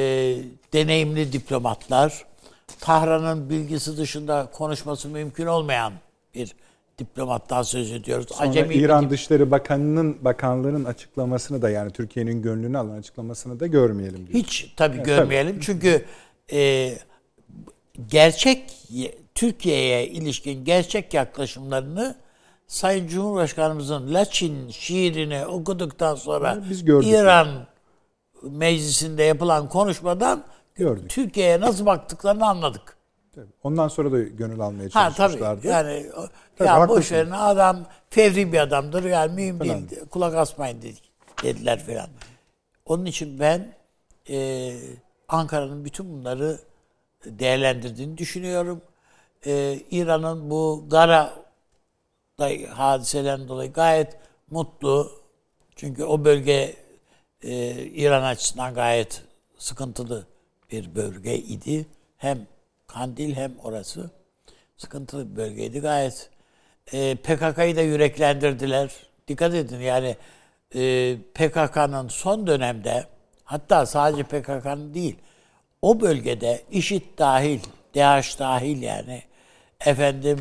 deneyimli diplomatlar. Tahran'ın bilgisi dışında konuşması mümkün olmayan bir diplomattan söz ediyoruz. Sonra Acemi bir İran dip- Dışişleri Bakanı'nın bakanlığının açıklamasını da yani Türkiye'nin gönlünü alan açıklamasını da görmeyelim diyor. Hiç tabii görmeyelim. Çünkü e, gerçek Türkiye'ye ilişkin gerçek yaklaşımlarını Sayın Cumhurbaşkanımızın Laçin şiirini okuduktan sonra Biz gördük. İran meclisinde yapılan konuşmadan Gördük. Türkiye'ye nasıl baktıklarını anladık. Tabii. Ondan sonra da gönül almaya Ha tabii. çalışmışlardı. Yani Tabii, ya boş haklısın. verin adam fevri bir adamdır. Yani mühim Falan. değil. Kulak asmayın dedik, dediler falan. Onun için ben e, Ankara'nın bütün bunları değerlendirdiğini düşünüyorum. E, İran'ın bu Gara hadiseden dolayı gayet mutlu. Çünkü o bölge e, İran açısından gayet sıkıntılı bir bölge idi. Hem Kandil hem orası sıkıntılı bir bölgeydi gayet. E, PKK'yı da yüreklendirdiler. Dikkat edin yani e, PKK'nın son dönemde Hatta sadece PKK'nın değil. O bölgede IŞİD dahil, DH dahil yani efendim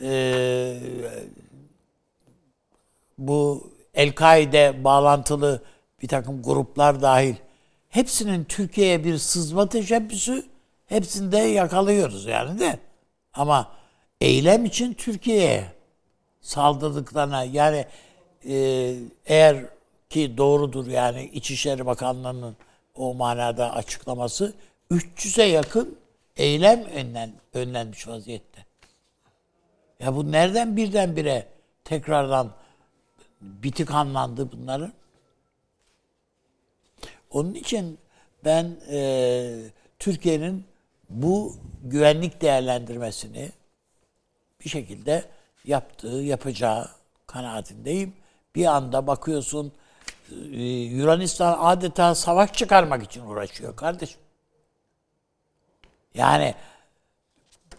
e, bu El-Kaide bağlantılı bir takım gruplar dahil hepsinin Türkiye'ye bir sızma teşebbüsü hepsinde yakalıyoruz yani de. Ama eylem için Türkiye'ye saldırdıklarına yani e, eğer ki doğrudur yani İçişleri Bakanlığı'nın o manada açıklaması 300'e yakın eylem önlen, önlenmiş vaziyette. Ya bu nereden birdenbire tekrardan bitik anlandı bunların? Onun için ben e, Türkiye'nin bu güvenlik değerlendirmesini bir şekilde yaptığı, yapacağı kanaatindeyim. Bir anda bakıyorsun e, Yunanistan adeta savaş çıkarmak için uğraşıyor kardeşim. Yani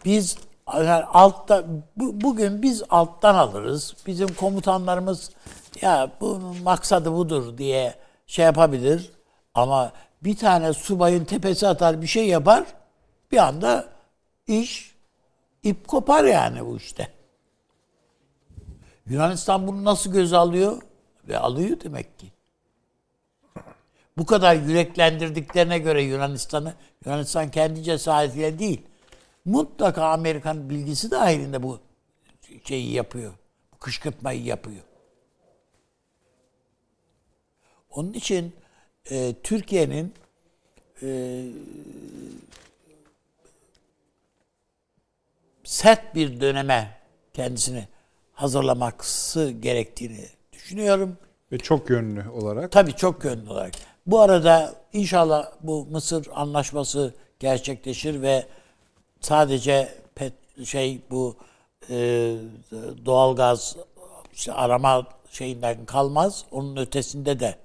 biz yani altta bu, bugün biz alttan alırız. Bizim komutanlarımız ya bunun maksadı budur diye şey yapabilir. Ama bir tane subayın tepesi atar bir şey yapar. Bir anda iş ip kopar yani bu işte. Yunanistan bunu nasıl göze alıyor? Ve alıyor demek ki. Bu kadar yüreklendirdiklerine göre Yunanistan'ı, Yunanistan kendi cesaretiyle değil, mutlaka Amerikan bilgisi dahilinde bu şeyi yapıyor. Bu kışkırtmayı yapıyor. Onun için e, Türkiye'nin e, sert bir döneme kendisini hazırlaması gerektiğini düşünüyorum. Ve çok yönlü olarak. Tabii çok yönlü olarak. Bu arada inşallah bu Mısır anlaşması gerçekleşir ve sadece pet, şey bu e, doğalgaz işte arama şeyinden kalmaz. Onun ötesinde de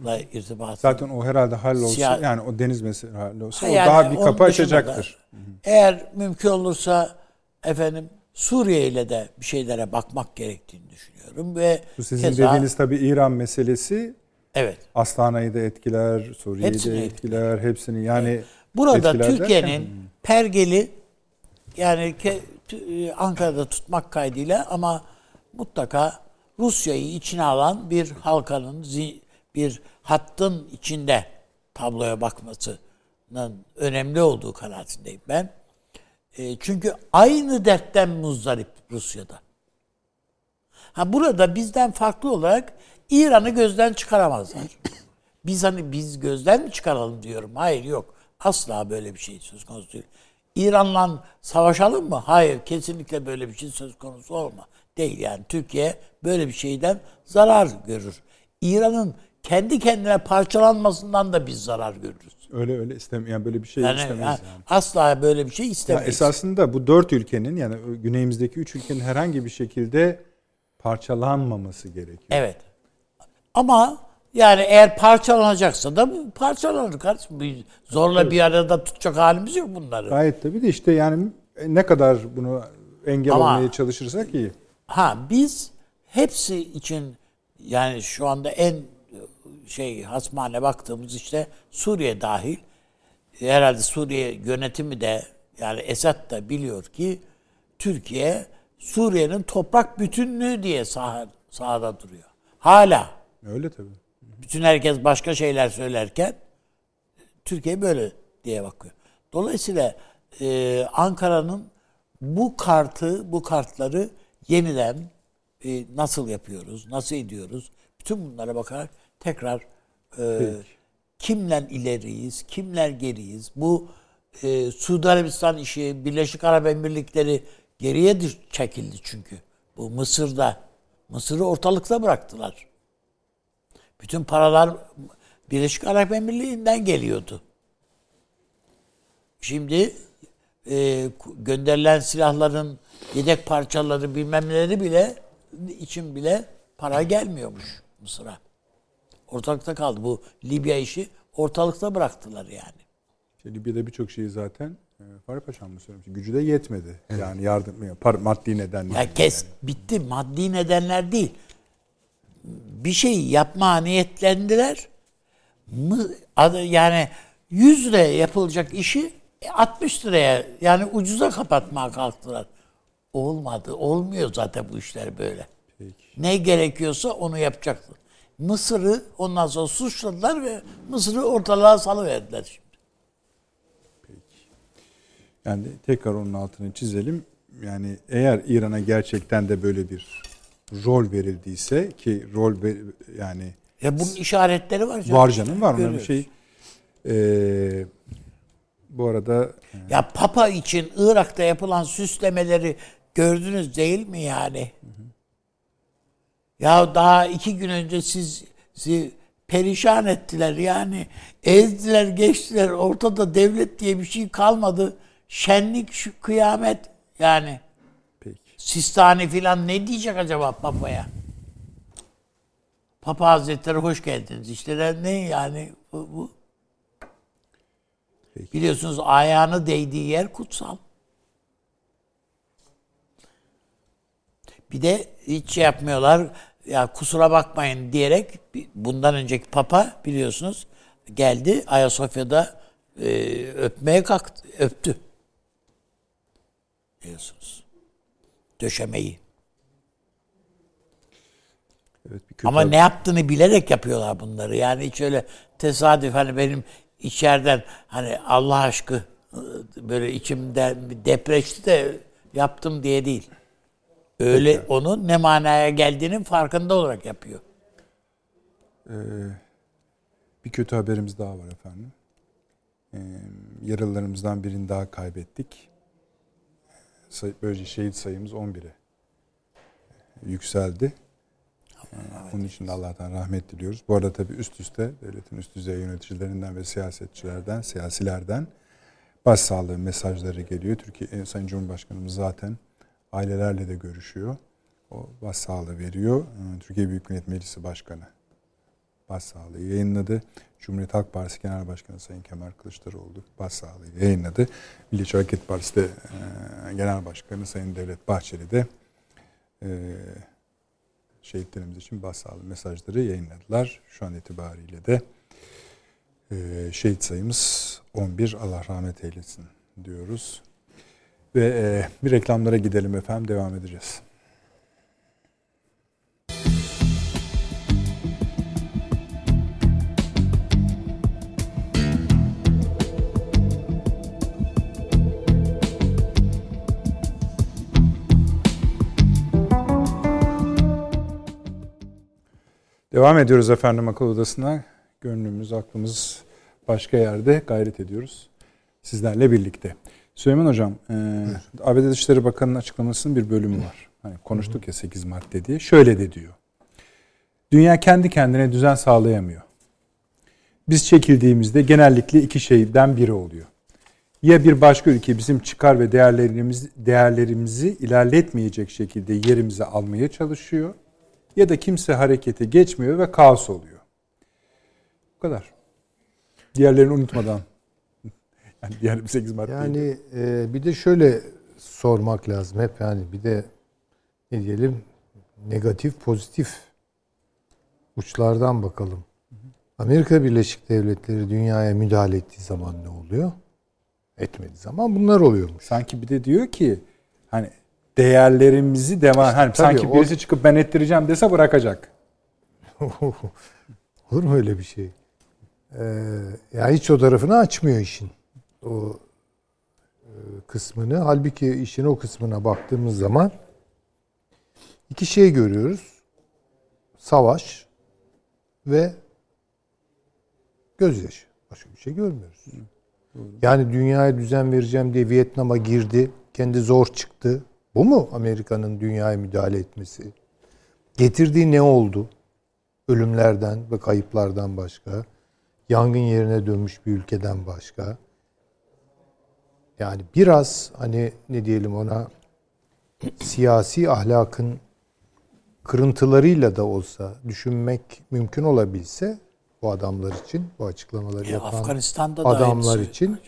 Mısır'la irtibat. Zaten o herhalde hallolsa Siyah- yani o deniz meselesi hallolsa Yani o daha bir kapı da açacaktır. Eğer mümkün olursa efendim Suriye ile de bir şeylere bakmak gerektiğini düşünüyorum ve Bu sizin keza- dediğiniz tabii İran meselesi evet. Astana'yı da etkiler, Suriye'yi Hepsini de etkiler, hepsini yani Burada etkiler derken- Türkiye'nin pergeli yani e, Ankara'da tutmak kaydıyla ama mutlaka Rusya'yı içine alan bir halkanın bir hattın içinde tabloya bakmasının önemli olduğu kanaatindeyim ben. E, çünkü aynı dertten muzdarip Rusya'da. Ha burada bizden farklı olarak İran'ı gözden çıkaramazlar. (clears throat) Biz hani biz gözden mi çıkaralım diyorum. Hayır yok. Asla böyle bir şey söz konusu değil. İran'la savaşalım mı? Hayır. Kesinlikle böyle bir şey söz konusu olma. Değil yani. Türkiye böyle bir şeyden zarar görür. İran'ın kendi kendine parçalanmasından da biz zarar görürüz. öyle öyle istem yani böyle bir şey Yani, istemeyiz yani yani. asla böyle bir şey Ya istemeyiz. esasında bu dört ülkenin yani güneyimizdeki üç ülkenin herhangi bir şekilde parçalanmaması gerekiyor. Evet. Ama yani eğer parçalanacaksa da parçalanır kardeşim. Zorla bir arada tutacak halimiz yok bunları. Gayet tabii de işte yani ne kadar bunu engel Ama- olmaya çalışırsak iyi. Ha biz hepsi için yani şu anda en şey hasmane baktığımız işte Suriye dahil herhalde Suriye yönetimi de yani Esad da biliyor ki Türkiye Suriye'nin toprak bütünlüğü diye sah- sahada duruyor. Hala Öyle tabii. bütün herkes başka şeyler söylerken Türkiye böyle diye bakıyor. Dolayısıyla e, Ankara'nın bu kartı, bu kartları yeniden e, nasıl yapıyoruz, nasıl ediyoruz? Bütün bunlara bakarak tekrar e, kimler ileriyiz, kimler geriyiz? Bu e, Suudi Arabistan işi, Birleşik Arap Emirlikleri geriye çekildi çünkü. Bu Mısır'da. Mısır'ı ortalıkta bıraktılar. Bütün paralar Birleşik Arap Emirliği'nden geliyordu. Şimdi e, gönderilen silahların yedek parçaları bilmem neleri bile için bile para gelmiyormuş Mısır'a. Ortalıkta kaldı. Bu Libya işi ortalıkta bıraktılar yani. İşte Libya'da birçok şeyi zaten e, Fahri Paşam mı söylemiş? Gücü de yetmedi. Yani yardım par, maddi nedenle. Ya kes bitti. Maddi nedenler değil. Bir şey yapma niyetlendiler. Yani 100 liraya yapılacak işi 60 liraya yani ucuza kapatmaya kalktılar. Olmadı. Olmuyor zaten bu işler böyle. Ne gerekiyorsa onu yapacaksın. Mısır'ı ondan sonra suçladılar ve Mısır'ı ortalığa salıverdiler şimdi. Yani tekrar onun altını çizelim. Yani eğer İran'a gerçekten de böyle bir rol verildiyse ki rol ver- yani Ya bunun işaretleri var canım. var canım var. Görüyoruz. şey Ee, bu arada Ya Papa için Irak'ta yapılan süslemeleri gördünüz değil mi yani? Ya daha iki gün önce siz sizi perişan ettiler yani. Ezdiler geçtiler. Ortada devlet diye bir şey kalmadı. Şenlik şu kıyamet yani. peki. Sistani filan ne diyecek acaba Papa'ya? Papa Hazretleri hoş geldiniz. İşte ne yani bu, bu. Peki. Biliyorsunuz ayağını değdiği yer kutsal. Bir de hiç şey yapmıyorlar. Ya kusura bakmayın diyerek bundan önceki papa biliyorsunuz geldi Ayasofya'da e, öpmeye kalktı, öptü. Biliyorsunuz. Döşemeyi. Evet, bir Ama ne yaptığını bilerek yapıyorlar bunları. Yani hiç öyle tesadüf hani benim içeriden hani Allah aşkı ıı, böyle içimden bir depreşti de yaptım diye değil. Öyle onun ne manaya geldiğinin farkında olarak yapıyor. Bir kötü haberimiz daha var efendim. Ee, yaralılarımızdan birini daha kaybettik. Böylece şehit sayımız 11'e yükseldi. Ee, Onun için de Allah'tan rahmet diliyoruz. Bu arada tabii üst üste devletin üst düzey yöneticilerinden ve siyasetçilerden, siyasilerden başsağlığı mesajları geliyor. Türkiye e, Sayın Cumhurbaşkanımız zaten ailelerle de görüşüyor. O başsağlığı veriyor. Ee, Türkiye Büyük Millet Meclisi Başkanı başsağlığı yayınladı. Cumhuriyet Halk Partisi Genel Başkanı Sayın Kemal Kılıçdaroğlu başsağlığı yayınladı. Milliyetçi Hareket Partisi de e, Genel Başkanı Sayın Devlet Bahçeli de e, şehitlerimiz için başsağlığı mesajları yayınladılar. Şu an itibariyle de e, şehit sayımız 11 Allah rahmet eylesin diyoruz. Ve e, bir reklamlara gidelim efendim devam edeceğiz. Devam ediyoruz efendim akıl odasına. Gönlümüz, aklımız başka yerde gayret ediyoruz. Sizlerle birlikte. Süleyman Hocam, e, ABD Dışişleri Bakanı'nın açıklamasının bir bölümü var. Hani konuştuk ya 8 madde diye. Şöyle de diyor. Dünya kendi kendine düzen sağlayamıyor. Biz çekildiğimizde genellikle iki şeyden biri oluyor. Ya bir başka ülke bizim çıkar ve değerlerimiz, değerlerimizi ilerletmeyecek şekilde yerimize almaya çalışıyor ya da kimse harekete geçmiyor ve kaos oluyor. Bu kadar. Diğerlerini unutmadan. Yani diğer 8 maddeyi. Yani e, bir de şöyle sormak lazım hep yani bir de ne diyelim negatif pozitif uçlardan bakalım. Amerika Birleşik Devletleri dünyaya müdahale ettiği zaman ne oluyor? Etmediği zaman bunlar oluyormuş. sanki bir de diyor ki hani değerlerimizi devam hani tabii sanki o- birisi çıkıp ben ettireceğim dese bırakacak. (laughs) Olur mu öyle bir şey? Ee, yani hiç o tarafını açmıyor işin. O e, kısmını. Halbuki işin o kısmına baktığımız zaman iki şey görüyoruz. Savaş ve gözyaşı. Başka bir şey görmüyoruz. Yani dünyaya düzen vereceğim diye Vietnam'a girdi. Kendi zor çıktı. Bu mu Amerika'nın dünyaya müdahale etmesi? Getirdiği ne oldu? ölümlerden ve kayıplardan başka, yangın yerine dönmüş bir ülkeden başka. Yani biraz hani ne diyelim ona siyasi ahlakın kırıntılarıyla da olsa düşünmek mümkün olabilse bu adamlar için, bu açıklamaları E, yapan Afganistan'da da adamlar aynısı. için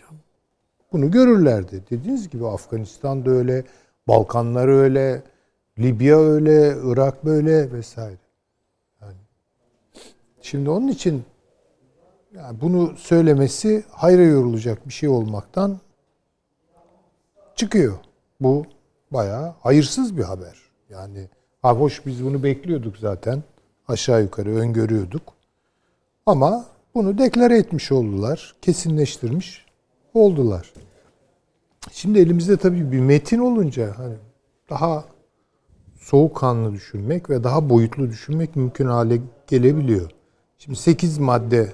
bunu görürlerdi. Dediğiniz gibi Afganistan'da öyle, Balkanlar öyle, Libya öyle, Irak böyle vesaire. Yani şimdi onun için yani bunu söylemesi hayra yorulacak bir şey olmaktan çıkıyor. Bu bayağı hayırsız bir haber. Yani ha hoş biz bunu bekliyorduk zaten. Aşağı yukarı öngörüyorduk. Ama bunu deklare etmiş oldular. Kesinleştirmiş oldular. Şimdi elimizde tabii bir metin olunca hani daha soğukkanlı düşünmek ve daha boyutlu düşünmek mümkün hale gelebiliyor. Şimdi 8 madde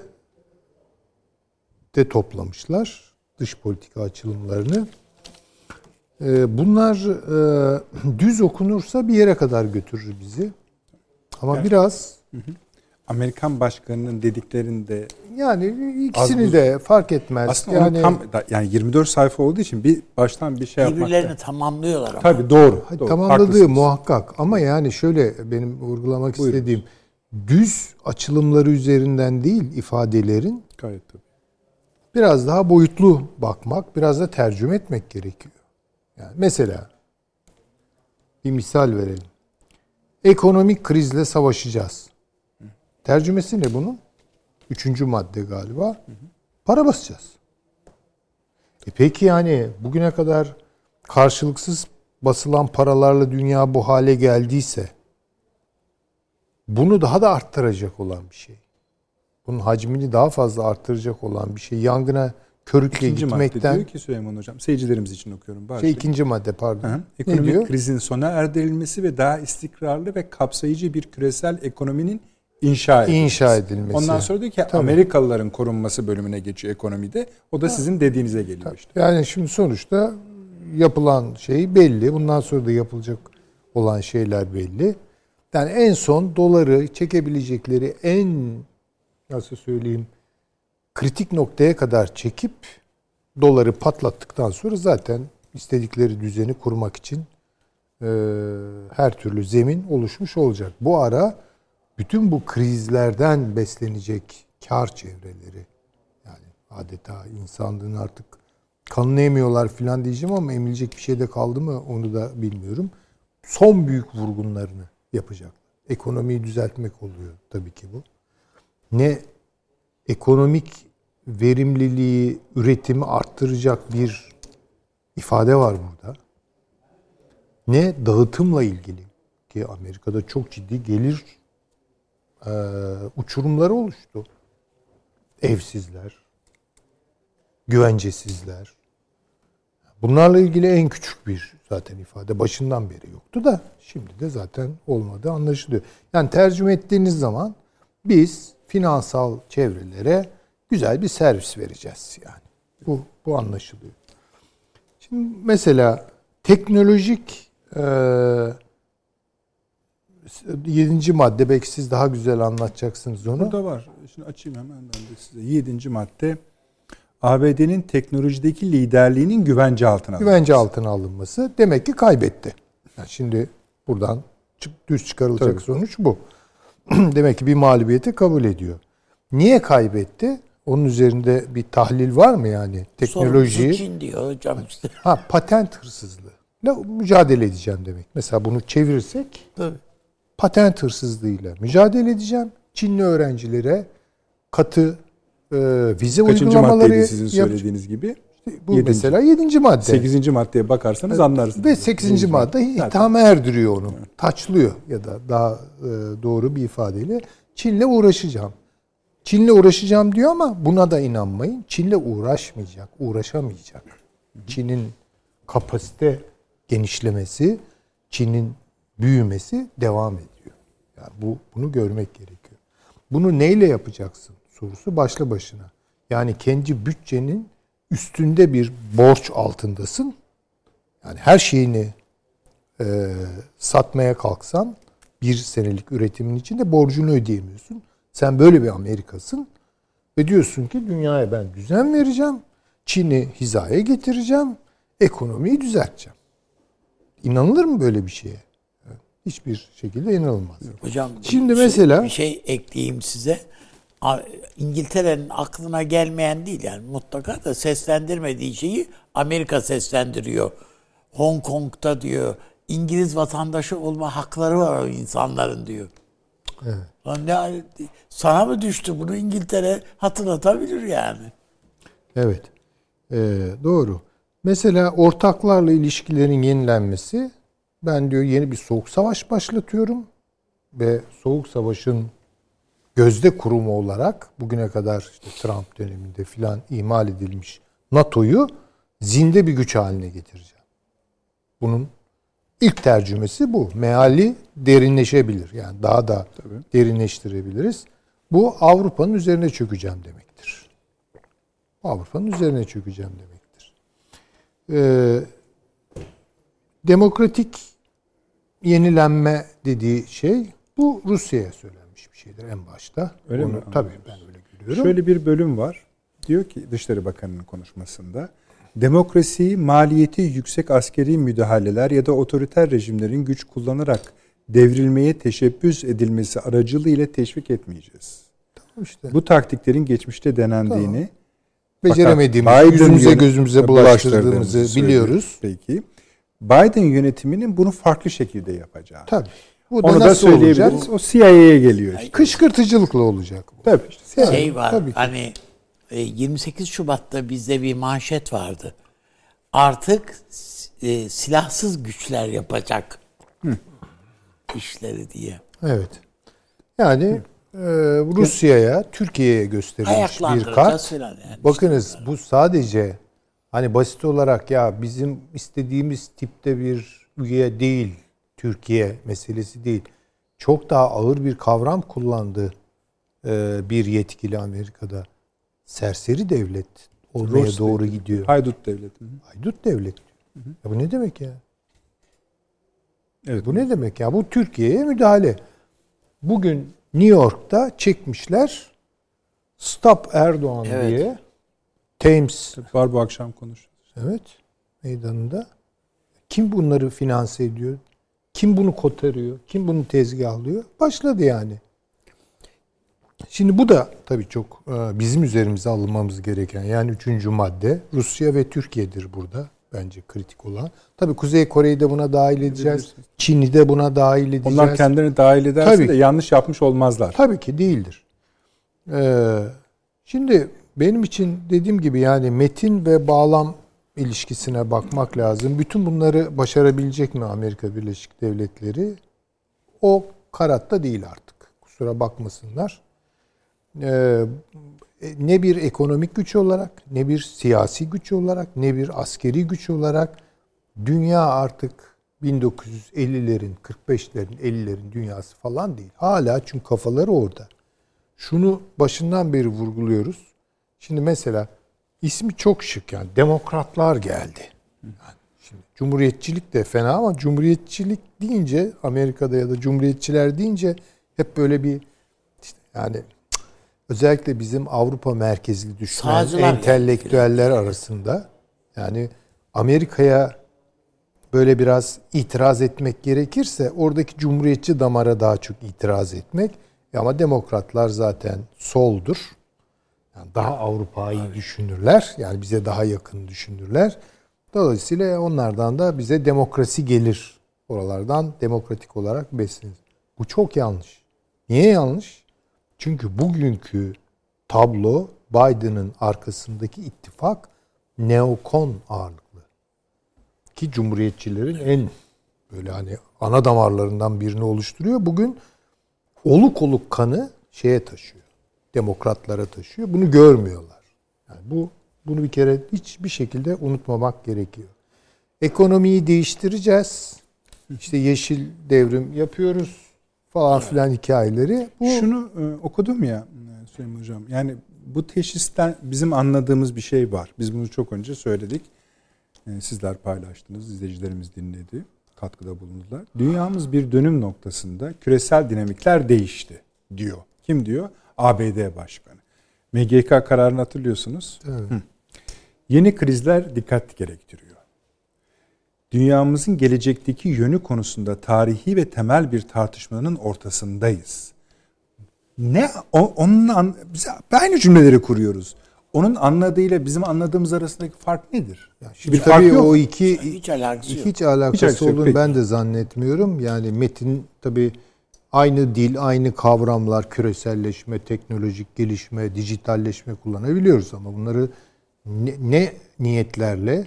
de toplamışlar dış politika açılımlarını. Ee, bunlar e, düz okunursa bir yere kadar götürür bizi. Ama evet. biraz Amerikan başkanının dediklerinde yani ikisini de fark etmez. Aslında yani tam yani 24 sayfa olduğu için bir baştan bir şey yapmak. Birbirlerini tamamlıyorlar ama. Tabii doğru. Doğru tamamladığı haklısınız. muhakkak ama yani şöyle benim vurgulamak Buyurun. istediğim düz açılımları üzerinden değil ifadelerin gayet tabii. Biraz daha boyutlu bakmak, biraz da tercüme etmek gerekiyor. Yani mesela bir misal verelim. Ekonomik krizle savaşacağız. Tercümesi ne bunun? Üçüncü madde galiba. Para basacağız. E peki yani bugüne kadar karşılıksız basılan paralarla dünya bu hale geldiyse bunu daha da arttıracak olan bir şey. Bunun hacmini daha fazla arttıracak olan bir şey. Yangına körükle ikinci gitmekten. madde diyor ki Süleyman Hocam. Seyircilerimiz için okuyorum. Bari şey, ikinci madde pardon. Hı. Ekonomik ne diyor? krizin sona erdirilmesi ve daha istikrarlı ve kapsayıcı bir küresel ekonominin inşa edilmesi. İnşa edilmesi. Ondan sonra diyor ki Tabii. Amerikalıların korunması bölümüne geçiyor ekonomide. O da ha. sizin dediğinize geliyor Tabii. işte. Yani şimdi sonuçta yapılan şey belli. Bundan sonra da yapılacak olan şeyler belli. Yani en son doları çekebilecekleri en nasıl söyleyeyim kritik noktaya kadar çekip doları patlattıktan sonra zaten istedikleri düzeni kurmak için e, her türlü zemin oluşmuş olacak. Bu ara bütün bu krizlerden beslenecek kar çevreleri yani adeta insanlığın artık kanını emiyorlar filan diyeceğim ama emilecek bir şey de kaldı mı onu da bilmiyorum. Son büyük vurgunlarını yapacak. Ekonomiyi düzeltmek oluyor tabii ki bu. Ne ekonomik verimliliği, üretimi arttıracak bir ifade var burada. Ne dağıtımla ilgili ki Amerika'da çok ciddi gelir e, uçurumları oluştu. Evsizler, güvencesizler. Bunlarla ilgili en küçük bir zaten ifade başından beri yoktu da şimdi de zaten olmadı anlaşılıyor. Yani tercüme ettiğiniz zaman biz finansal çevrelere güzel bir servis vereceğiz yani. Bu bu anlaşılıyor. Şimdi mesela teknolojik e, yedinci madde belki siz daha güzel anlatacaksınız onu. Burada var. Şimdi açayım hemen ben de size. Yedinci madde ABD'nin teknolojideki liderliğinin güvence altına alınması. Güvence altına alınması demek ki kaybetti. Yani şimdi buradan düz çıkarılacak Tabii. sonuç bu. (clears throat) demek ki bir mağlubiyeti kabul ediyor. Niye kaybetti? Onun üzerinde bir tahlil var mı yani? Teknoloji. Çin diyor hocam işte. (laughs) Ha patent hırsızlığı. Ne mücadele edeceğim demek. Mesela bunu çevirirsek Tabii. patent hırsızlığıyla mücadele edeceğim. Çinli öğrencilere katı e, vize Kaçıncı uygulamaları sizin söylediğiniz gibi? İşte bu yedinci. mesela yedinci madde. Sekizinci maddeye bakarsanız anlarsınız. Ve sekizinci madde ithama erdiriyor onu. Evet. Taçlıyor ya da daha e, doğru bir ifadeyle. Çin'le uğraşacağım. Çin'le uğraşacağım diyor ama buna da inanmayın. Çin'le uğraşmayacak, uğraşamayacak. Çin'in kapasite genişlemesi, Çin'in büyümesi devam ediyor. Yani bu bunu görmek gerekiyor. Bunu neyle yapacaksın sorusu başlı başına. Yani kendi bütçenin üstünde bir borç altındasın. Yani her şeyini e, satmaya kalksan bir senelik üretimin içinde borcunu ödeyemiyorsun. Sen böyle bir Amerikasın ve diyorsun ki dünyaya ben düzen vereceğim. Çin'i hizaya getireceğim. Ekonomiyi düzelteceğim. İnanılır mı böyle bir şeye? Hiçbir şekilde inanılmaz. Hocam şimdi şey, mesela bir şey ekleyeyim size. İngiltere'nin aklına gelmeyen değil yani mutlaka da seslendirmediği şeyi Amerika seslendiriyor. Hong Kong'da diyor İngiliz vatandaşı olma hakları var o insanların diyor. Lan ne, sana mı düştü bunu İngiltere hatırlatabilir yani. Evet. Ee, doğru. Mesela ortaklarla ilişkilerin yenilenmesi ben diyor yeni bir soğuk savaş başlatıyorum ve soğuk savaşın gözde kurumu olarak bugüne kadar işte Trump döneminde filan imal edilmiş NATO'yu zinde bir güç haline getireceğim. Bunun ilk tercümesi bu. Meali derinleşebilir. Yani daha da Tabii. derinleştirebiliriz. Bu Avrupa'nın üzerine çökeceğim demektir. Avrupa'nın üzerine çökeceğim demektir. Ee, demokratik yenilenme dediği şey bu Rusya'ya söylenmiş bir şeydir en başta. Öyle Onu, mi? Tabii ben öyle görüyorum. Şöyle bir bölüm var. Diyor ki Dışişleri Bakanı'nın konuşmasında demokrasiyi maliyeti yüksek askeri müdahaleler ya da otoriter rejimlerin güç kullanarak devrilmeye teşebbüs edilmesi aracılığıyla teşvik etmeyeceğiz. işte Bu taktiklerin geçmişte denendiğini beceremediğimizi, Fakat Biden yüzümüze gözümüze bulaştırdığımızı biliyoruz. Peki. Biden yönetiminin bunu farklı şekilde yapacağı. Tabii. Bu da Onu da nasıl olacak? söyleyebiliriz. O CIA'ye geliyor. işte. Kışkırtıcılıkla olacak. bu. Tabii işte. Yani, şey var tabii ki. hani 28 Şubat'ta bizde bir manşet vardı. Artık e, silahsız güçler yapacak işleri diye. Evet. Yani e, Rusya'ya, Türkiye'ye gösterilmiş bir kart. yani. Bakınız bu sadece hani basit olarak ya bizim istediğimiz tipte bir üye değil Türkiye meselesi değil. Çok daha ağır bir kavram kullandı e, bir yetkili Amerika'da. Serseri devlet olmaya Rus doğru devleti. gidiyor. Haydut devleti. Haydut devlet. Ya bu ne demek ya? Evet. Bu ne demek ya? Bu Türkiye'ye müdahale. Bugün New York'ta çekmişler Stop Erdoğan Evet. diye Thames Var bu akşam konuşuyoruz. evet meydanında. Kim bunları finanse ediyor? Kim bunu kotarıyor? Kim bunu tezgahlıyor? Başladı yani. Şimdi bu da tabii çok e, bizim üzerimize alınmamız gereken yani üçüncü madde Rusya ve Türkiye'dir burada bence kritik olan. Tabii Kuzey Kore'yi de buna dahil edeceğiz. Çin'i de buna dahil edeceğiz. Onlar kendilerini dahil ederse Tabii. de yanlış yapmış olmazlar. Tabii ki değildir. Ee, şimdi benim için dediğim gibi yani metin ve bağlam ilişkisine bakmak lazım. Bütün bunları başarabilecek mi Amerika Birleşik Devletleri? O karatta değil artık. Kusura bakmasınlar. Ee, ne bir ekonomik güç olarak, ne bir siyasi güç olarak, ne bir askeri güç olarak dünya artık 1950'lerin, 45'lerin, 50'lerin dünyası falan değil. Hala çünkü kafaları orada. Şunu başından beri vurguluyoruz. Şimdi mesela ismi çok şık yani demokratlar geldi. Yani şimdi cumhuriyetçilik de fena ama cumhuriyetçilik deyince Amerika'da ya da cumhuriyetçiler deyince hep böyle bir işte yani özellikle bizim Avrupa merkezli düşünen Sağcılar entelektüeller arasında yani Amerika'ya böyle biraz itiraz etmek gerekirse oradaki cumhuriyetçi damara daha çok itiraz etmek. E Ama demokratlar zaten soldur. Yani daha Avrupa'yı düşünürler. Yani bize daha yakın düşünürler. Dolayısıyla onlardan da bize demokrasi gelir. Oralardan demokratik olarak beslenir. Bu çok yanlış. Niye yanlış? Çünkü bugünkü tablo Biden'ın arkasındaki ittifak neokon ağırlıklı. Ki cumhuriyetçilerin en böyle hani ana damarlarından birini oluşturuyor. Bugün oluk oluk kanı şeye taşıyor. Demokratlara taşıyor. Bunu görmüyorlar. Yani bu bunu bir kere hiçbir şekilde unutmamak gerekiyor. Ekonomiyi değiştireceğiz. İşte yeşil devrim yapıyoruz falan filan hikayeleri. Bu Şunu e, okudum ya e, Süleyman Hocam. Yani bu teşhisten bizim anladığımız bir şey var. Biz bunu çok önce söyledik. E, sizler paylaştınız, izleyicilerimiz dinledi, katkıda bulundular. Dünyamız bir dönüm noktasında küresel dinamikler değişti diyor. Kim diyor? ABD Başkanı. MGK kararını hatırlıyorsunuz. Evet. Hı. Yeni krizler dikkat gerektiriyor. Dünyamızın gelecekteki yönü konusunda tarihi ve temel bir tartışmanın ortasındayız. Ne o, onun an, biz aynı cümleleri kuruyoruz. Onun anladığıyla bizim anladığımız arasındaki fark nedir? Ya şimdi bir fark tabii yok. o iki Hiç alakası yok. hiç alakası alakası yok, olduğunu peki. ben de zannetmiyorum. Yani metin tabii aynı dil, aynı kavramlar, küreselleşme, teknolojik gelişme, dijitalleşme kullanabiliyoruz ama bunları ne, ne niyetlerle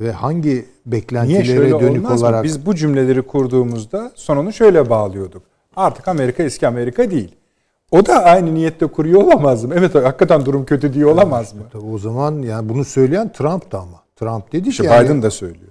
ve hangi Niye beklentilere şöyle dönük olmaz mı? olarak Biz bu cümleleri kurduğumuzda sonunu şöyle bağlıyorduk. Artık Amerika eski Amerika değil. O da aynı niyette kuruyor olamaz mı? Evet hakikaten durum kötü diye olamaz mı? Tabii o zaman yani bunu söyleyen Trump'tı ama. Trump dedi İşte ki yani, Biden da söylüyor.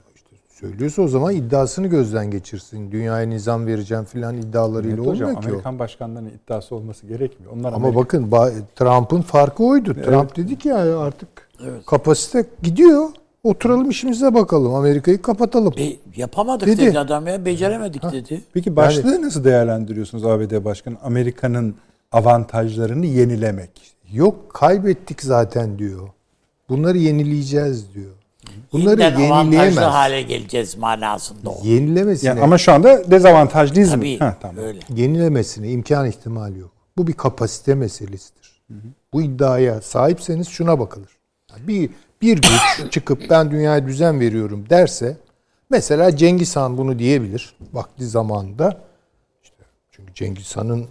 söylüyorsa o zaman iddiasını gözden geçirsin. Dünyaya nizam vereceğim filan iddialarıyla Evet hocam olmuyor ki o. Amerikan başkanlarının iddiası olması gerekmiyor. Onlar Ama Amerika- bakın ba- Trump'ın farkı oydu. Trump dedi ki yani artık Evet. kapasite gidiyor. Oturalım işimize bakalım. Amerika'yı kapatalım. E, yapamadık Dedi. dedi. adam ya. Beceremedik dedi. Peki başlığı nasıl değerlendiriyorsunuz ABD Başkanı? Amerika'nın avantajlarını yenilemek. Yok kaybettik zaten diyor. Bunları yenileyeceğiz diyor. Bunları Yeniden avantajlı yenileyemez. hale geleceğiz manasında o. Yenilemesine, Yani ama şu anda dezavantajlıyız mı? Tabii Ha, tamam. öyle. yenilemesine imkan ihtimali yok. Bu bir kapasite meselesidir. Bu iddiaya sahipseniz şuna bakılır. Yani bir bir güç çıkıp ben dünyaya düzen veriyorum derse mesela Cengiz Han bunu diyebilir vakti zamanında. İşte çünkü Cengiz Han'ın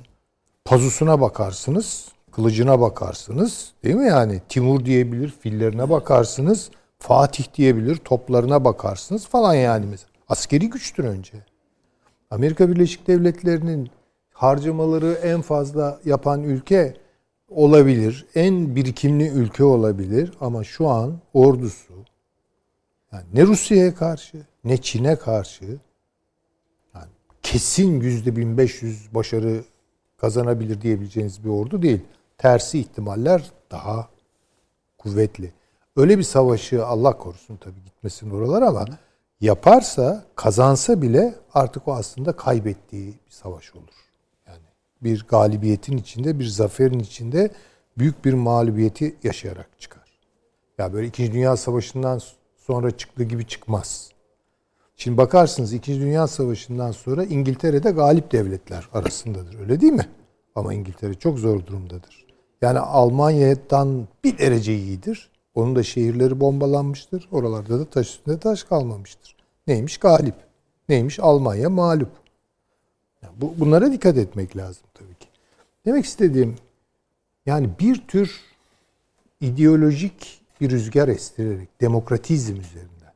pazusuna bakarsınız, kılıcına bakarsınız, değil mi yani? Timur diyebilir, fillerine bakarsınız, Fatih diyebilir, toplarına bakarsınız falan yani mesela. Askeri güçtür önce. Amerika Birleşik Devletleri'nin harcamaları en fazla yapan ülke olabilir. En birikimli ülke olabilir ama şu an ordusu yani ne Rusya'ya karşı ne Çin'e karşı yani kesin yüzde 1500 başarı kazanabilir diyebileceğiniz bir ordu değil. Tersi ihtimaller daha kuvvetli. Öyle bir savaşı Allah korusun tabii gitmesin oralar ama yaparsa kazansa bile artık o aslında kaybettiği bir savaş olur. Bir galibiyetin içinde bir zaferin içinde büyük bir mağlubiyeti yaşayarak çıkar. Ya böyle 2. Dünya Savaşı'ndan sonra çıktığı gibi çıkmaz. Şimdi bakarsınız 2. Dünya Savaşı'ndan sonra İngiltere'de galip devletler arasındadır. Öyle değil mi? Ama İngiltere çok zor durumdadır. Yani Almanya'dan bir derece iyidir. Onun da şehirleri bombalanmıştır. Oralarda da taş üstünde taş kalmamıştır. Neymiş? Galip. Neymiş? Almanya mağlup. Yani bu, bunlara dikkat etmek lazım. Demek istediğim yani bir tür ideolojik bir rüzgar estirerek demokratizm üzerinden.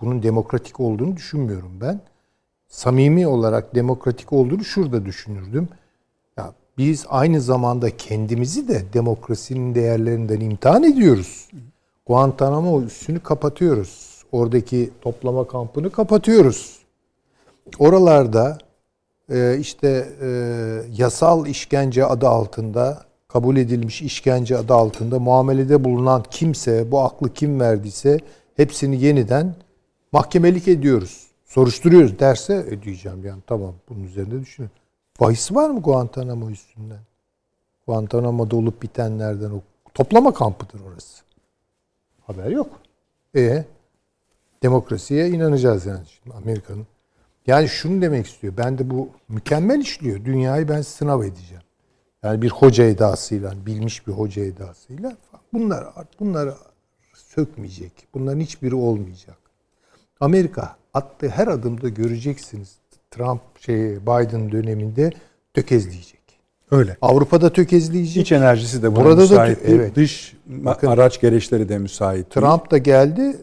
Bunun demokratik olduğunu düşünmüyorum ben. Samimi olarak demokratik olduğunu şurada düşünürdüm. Ya biz aynı zamanda kendimizi de demokrasinin değerlerinden imtihan ediyoruz. Guantanamo üssünü kapatıyoruz. Oradaki toplama kampını kapatıyoruz. Oralarda işte e, yasal işkence adı altında kabul edilmiş işkence adı altında muamelede bulunan kimse bu aklı kim verdiyse hepsini yeniden mahkemelik ediyoruz. Soruşturuyoruz derse ödeyeceğim yani tamam bunun üzerinde düşünün. Bahis var mı Guantanamo üstünden? Guantanamo'da olup bitenlerden o toplama kampıdır orası. Haber yok. E demokrasiye inanacağız yani şimdi Amerika'nın. Yani şunu demek istiyor. Ben de bu mükemmel işliyor. Dünyayı ben sınav edeceğim. Yani bir hoca edasıyla, bilmiş bir hoca edasıyla bunlar bunları sökmeyecek. Bunların hiçbiri olmayacak. Amerika attığı her adımda göreceksiniz. Trump şey Biden döneminde tökezleyecek. Öyle. Avrupa'da tökezleyecek. İç enerjisi de Burada da- müsait. değil. evet. Dış Bakın- araç gereçleri de müsait. Trump da geldi.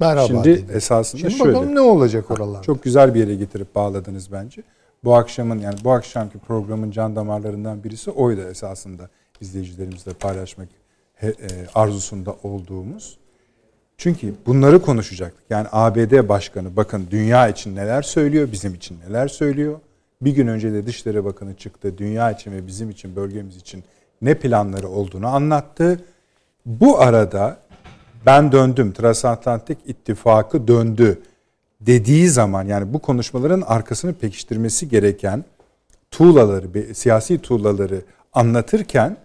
Merhaba Şimdi esasında Şimdi şöyle. bakalım ne olacak oralarda. Çok güzel bir yere getirip bağladınız bence. Bu akşamın yani bu akşamki programın can damarlarından birisi oydu esasında izleyicilerimizle paylaşmak e, arzusunda olduğumuz. Çünkü bunları konuşacaktık. Yani ABD Başkanı bakın dünya için neler söylüyor, bizim için neler söylüyor. Bir gün önce de Dışişleri Bakanı çıktı. Dünya için ve bizim için, bölgemiz için ne planları olduğunu anlattı. Bu arada ben döndüm, Transatlantik İttifakı döndü dediği zaman yani bu konuşmaların arkasını pekiştirmesi gereken tuğlaları, siyasi tuğlaları anlatırken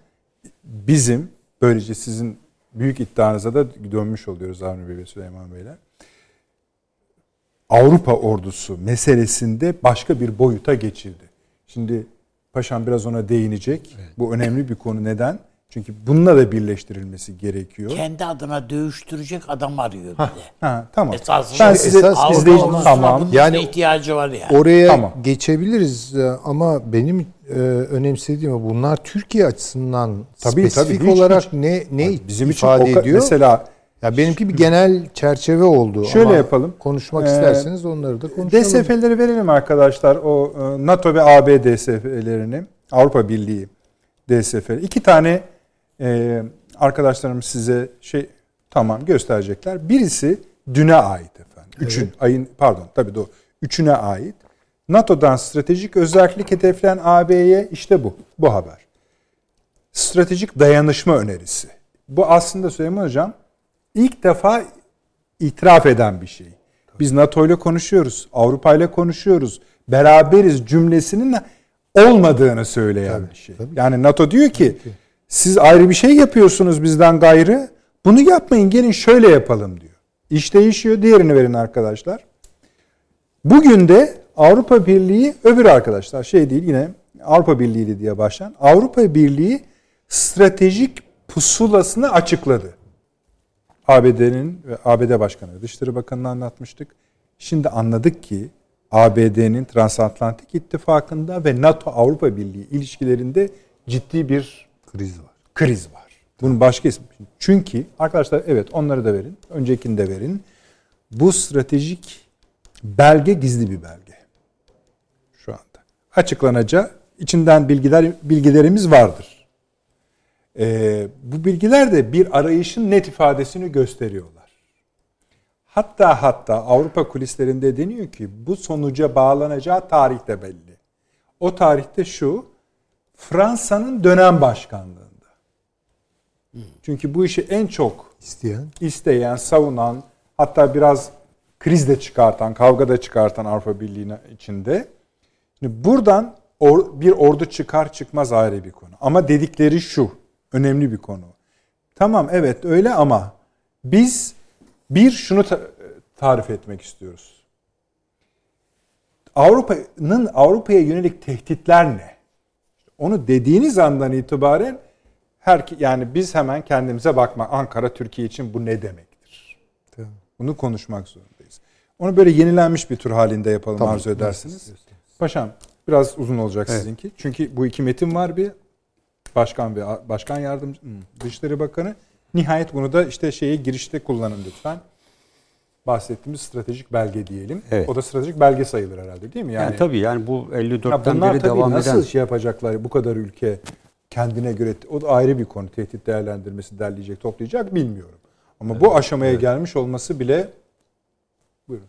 bizim böylece sizin büyük iddianıza da dönmüş oluyoruz Avni Bey ve Süleyman Beyler. Avrupa ordusu meselesinde başka bir boyuta geçildi. Şimdi Paşam biraz ona değinecek. Bu önemli bir konu. Neden? Çünkü bununla da birleştirilmesi gerekiyor. Kendi adına dövüştürecek adam arıyor bir de. Ha, tamam. Esasında ben size esas izleyici tamam. Yani- ihtiyacı var yani. Oraya Tamam. geçebiliriz e, ama benim e, önemsediğim bunlar Türkiye açısından Tabii, spesifik tabii, hiç- olarak hiç. ne ne Bizim için ifade ka- ediyor? mesela ya benimki bir genel çerçeve oldu. Şöyle ama yapalım. Konuşmak Ee, isterseniz onları da konuşalım. DSF'leri verelim arkadaşlar. O e, NATO ve AB DSF'lerini, Avrupa Birliği DSF'leri. İki tane e, arkadaşlarım size şey tamam gösterecekler. Birisi düne ait efendim. Üçün ayın pardon tabii doğru. Üçüne ait. NATO'dan stratejik özellik hedefleyen AB'ye işte bu. Bu haber. Stratejik dayanışma önerisi. Bu aslında Süleyman Hocam ilk defa itiraf eden bir şey. Biz NATO ile konuşuyoruz, Avrupa ile konuşuyoruz, beraberiz cümlesinin olmadığını söyleyen bir şey. Yani NATO diyor ki siz ayrı bir şey yapıyorsunuz bizden gayrı. Bunu yapmayın gelin şöyle yapalım diyor. İş değişiyor. Diğerini verin arkadaşlar. Bugün de Avrupa Birliği öbür arkadaşlar şey değil yine Avrupa Birliği diye başlayan Avrupa Birliği stratejik pusulasını açıkladı. ABD'nin ve ABD Başkanı Dışişleri Bakanı'na anlatmıştık. Şimdi anladık ki ABD'nin Transatlantik İttifakı'nda ve NATO Avrupa Birliği ilişkilerinde ciddi bir kriz var. kriz var. Bunun başka ismi. Çünkü arkadaşlar evet onları da verin. Öncekini de verin. Bu stratejik belge gizli bir belge. Şu anda. Açıklanacağı içinden bilgiler bilgilerimiz vardır. Ee, bu bilgiler de bir arayışın net ifadesini gösteriyorlar. Hatta hatta Avrupa kulislerinde deniyor ki bu sonuca bağlanacağı tarih de belli. O tarihte şu Fransa'nın dönem başkanlığında. Çünkü bu işi en çok İsteyen isteyen, savunan, hatta biraz kriz de çıkartan, kavga da çıkartan Avrupa Birliği'nin içinde. Şimdi buradan or- bir ordu çıkar çıkmaz ayrı bir konu. Ama dedikleri şu, önemli bir konu. Tamam evet öyle ama biz bir şunu ta- tarif etmek istiyoruz. Avrupa'nın Avrupa'ya yönelik tehditler ne? Onu dediğiniz andan itibaren her yani biz hemen kendimize bakma Ankara Türkiye için bu ne demektir? Bunu konuşmak zorundayız. Onu böyle yenilenmiş bir tur halinde yapalım Tamam. arzu edersiniz. Paşam biraz uzun olacak sizinki. Çünkü bu iki metin var bir başkan ve başkan yardımcı Dışişleri Bakanı. Nihayet bunu da işte şeye girişte kullanın lütfen. Bahsettiğimiz stratejik belge diyelim. Evet. O da stratejik belge sayılır herhalde değil mi? Yani, tabii yani bu Ya 54'ten bunlar beri devam nasıl eden şey yapacaklar bu kadar ülke kendine göre o da ayrı bir konu tehdit değerlendirmesi derleyecek toplayacak bilmiyorum. Ama bu aşamaya gelmiş olması bile buyurun.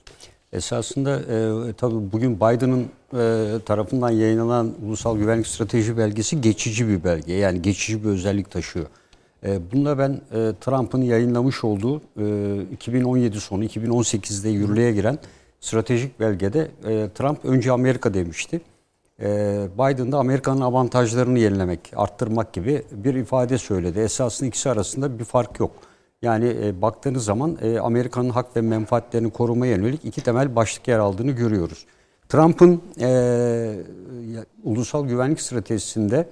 Esasında e, tabii bugün Biden'ın e, tarafından yayınlanan Ulusal Güvenlik Strateji belgesi geçici bir belge. Yani geçici bir özellik taşıyor. E, bunda ben e, Trump'ın yayınlamış olduğu e, 2017 sonu 2018'de yürürlüğe giren stratejik belgede e, Trump önce Amerika demişti. E, Biden da Amerika'nın avantajlarını yenilemek, arttırmak gibi bir ifade söyledi. Esasında ikisi arasında bir fark yok. Yani e, baktığınız zaman e, Amerika'nın hak ve menfaatlerini korumaya yönelik iki temel başlık yer aldığını görüyoruz. Trump'ın e, ulusal güvenlik stratejisinde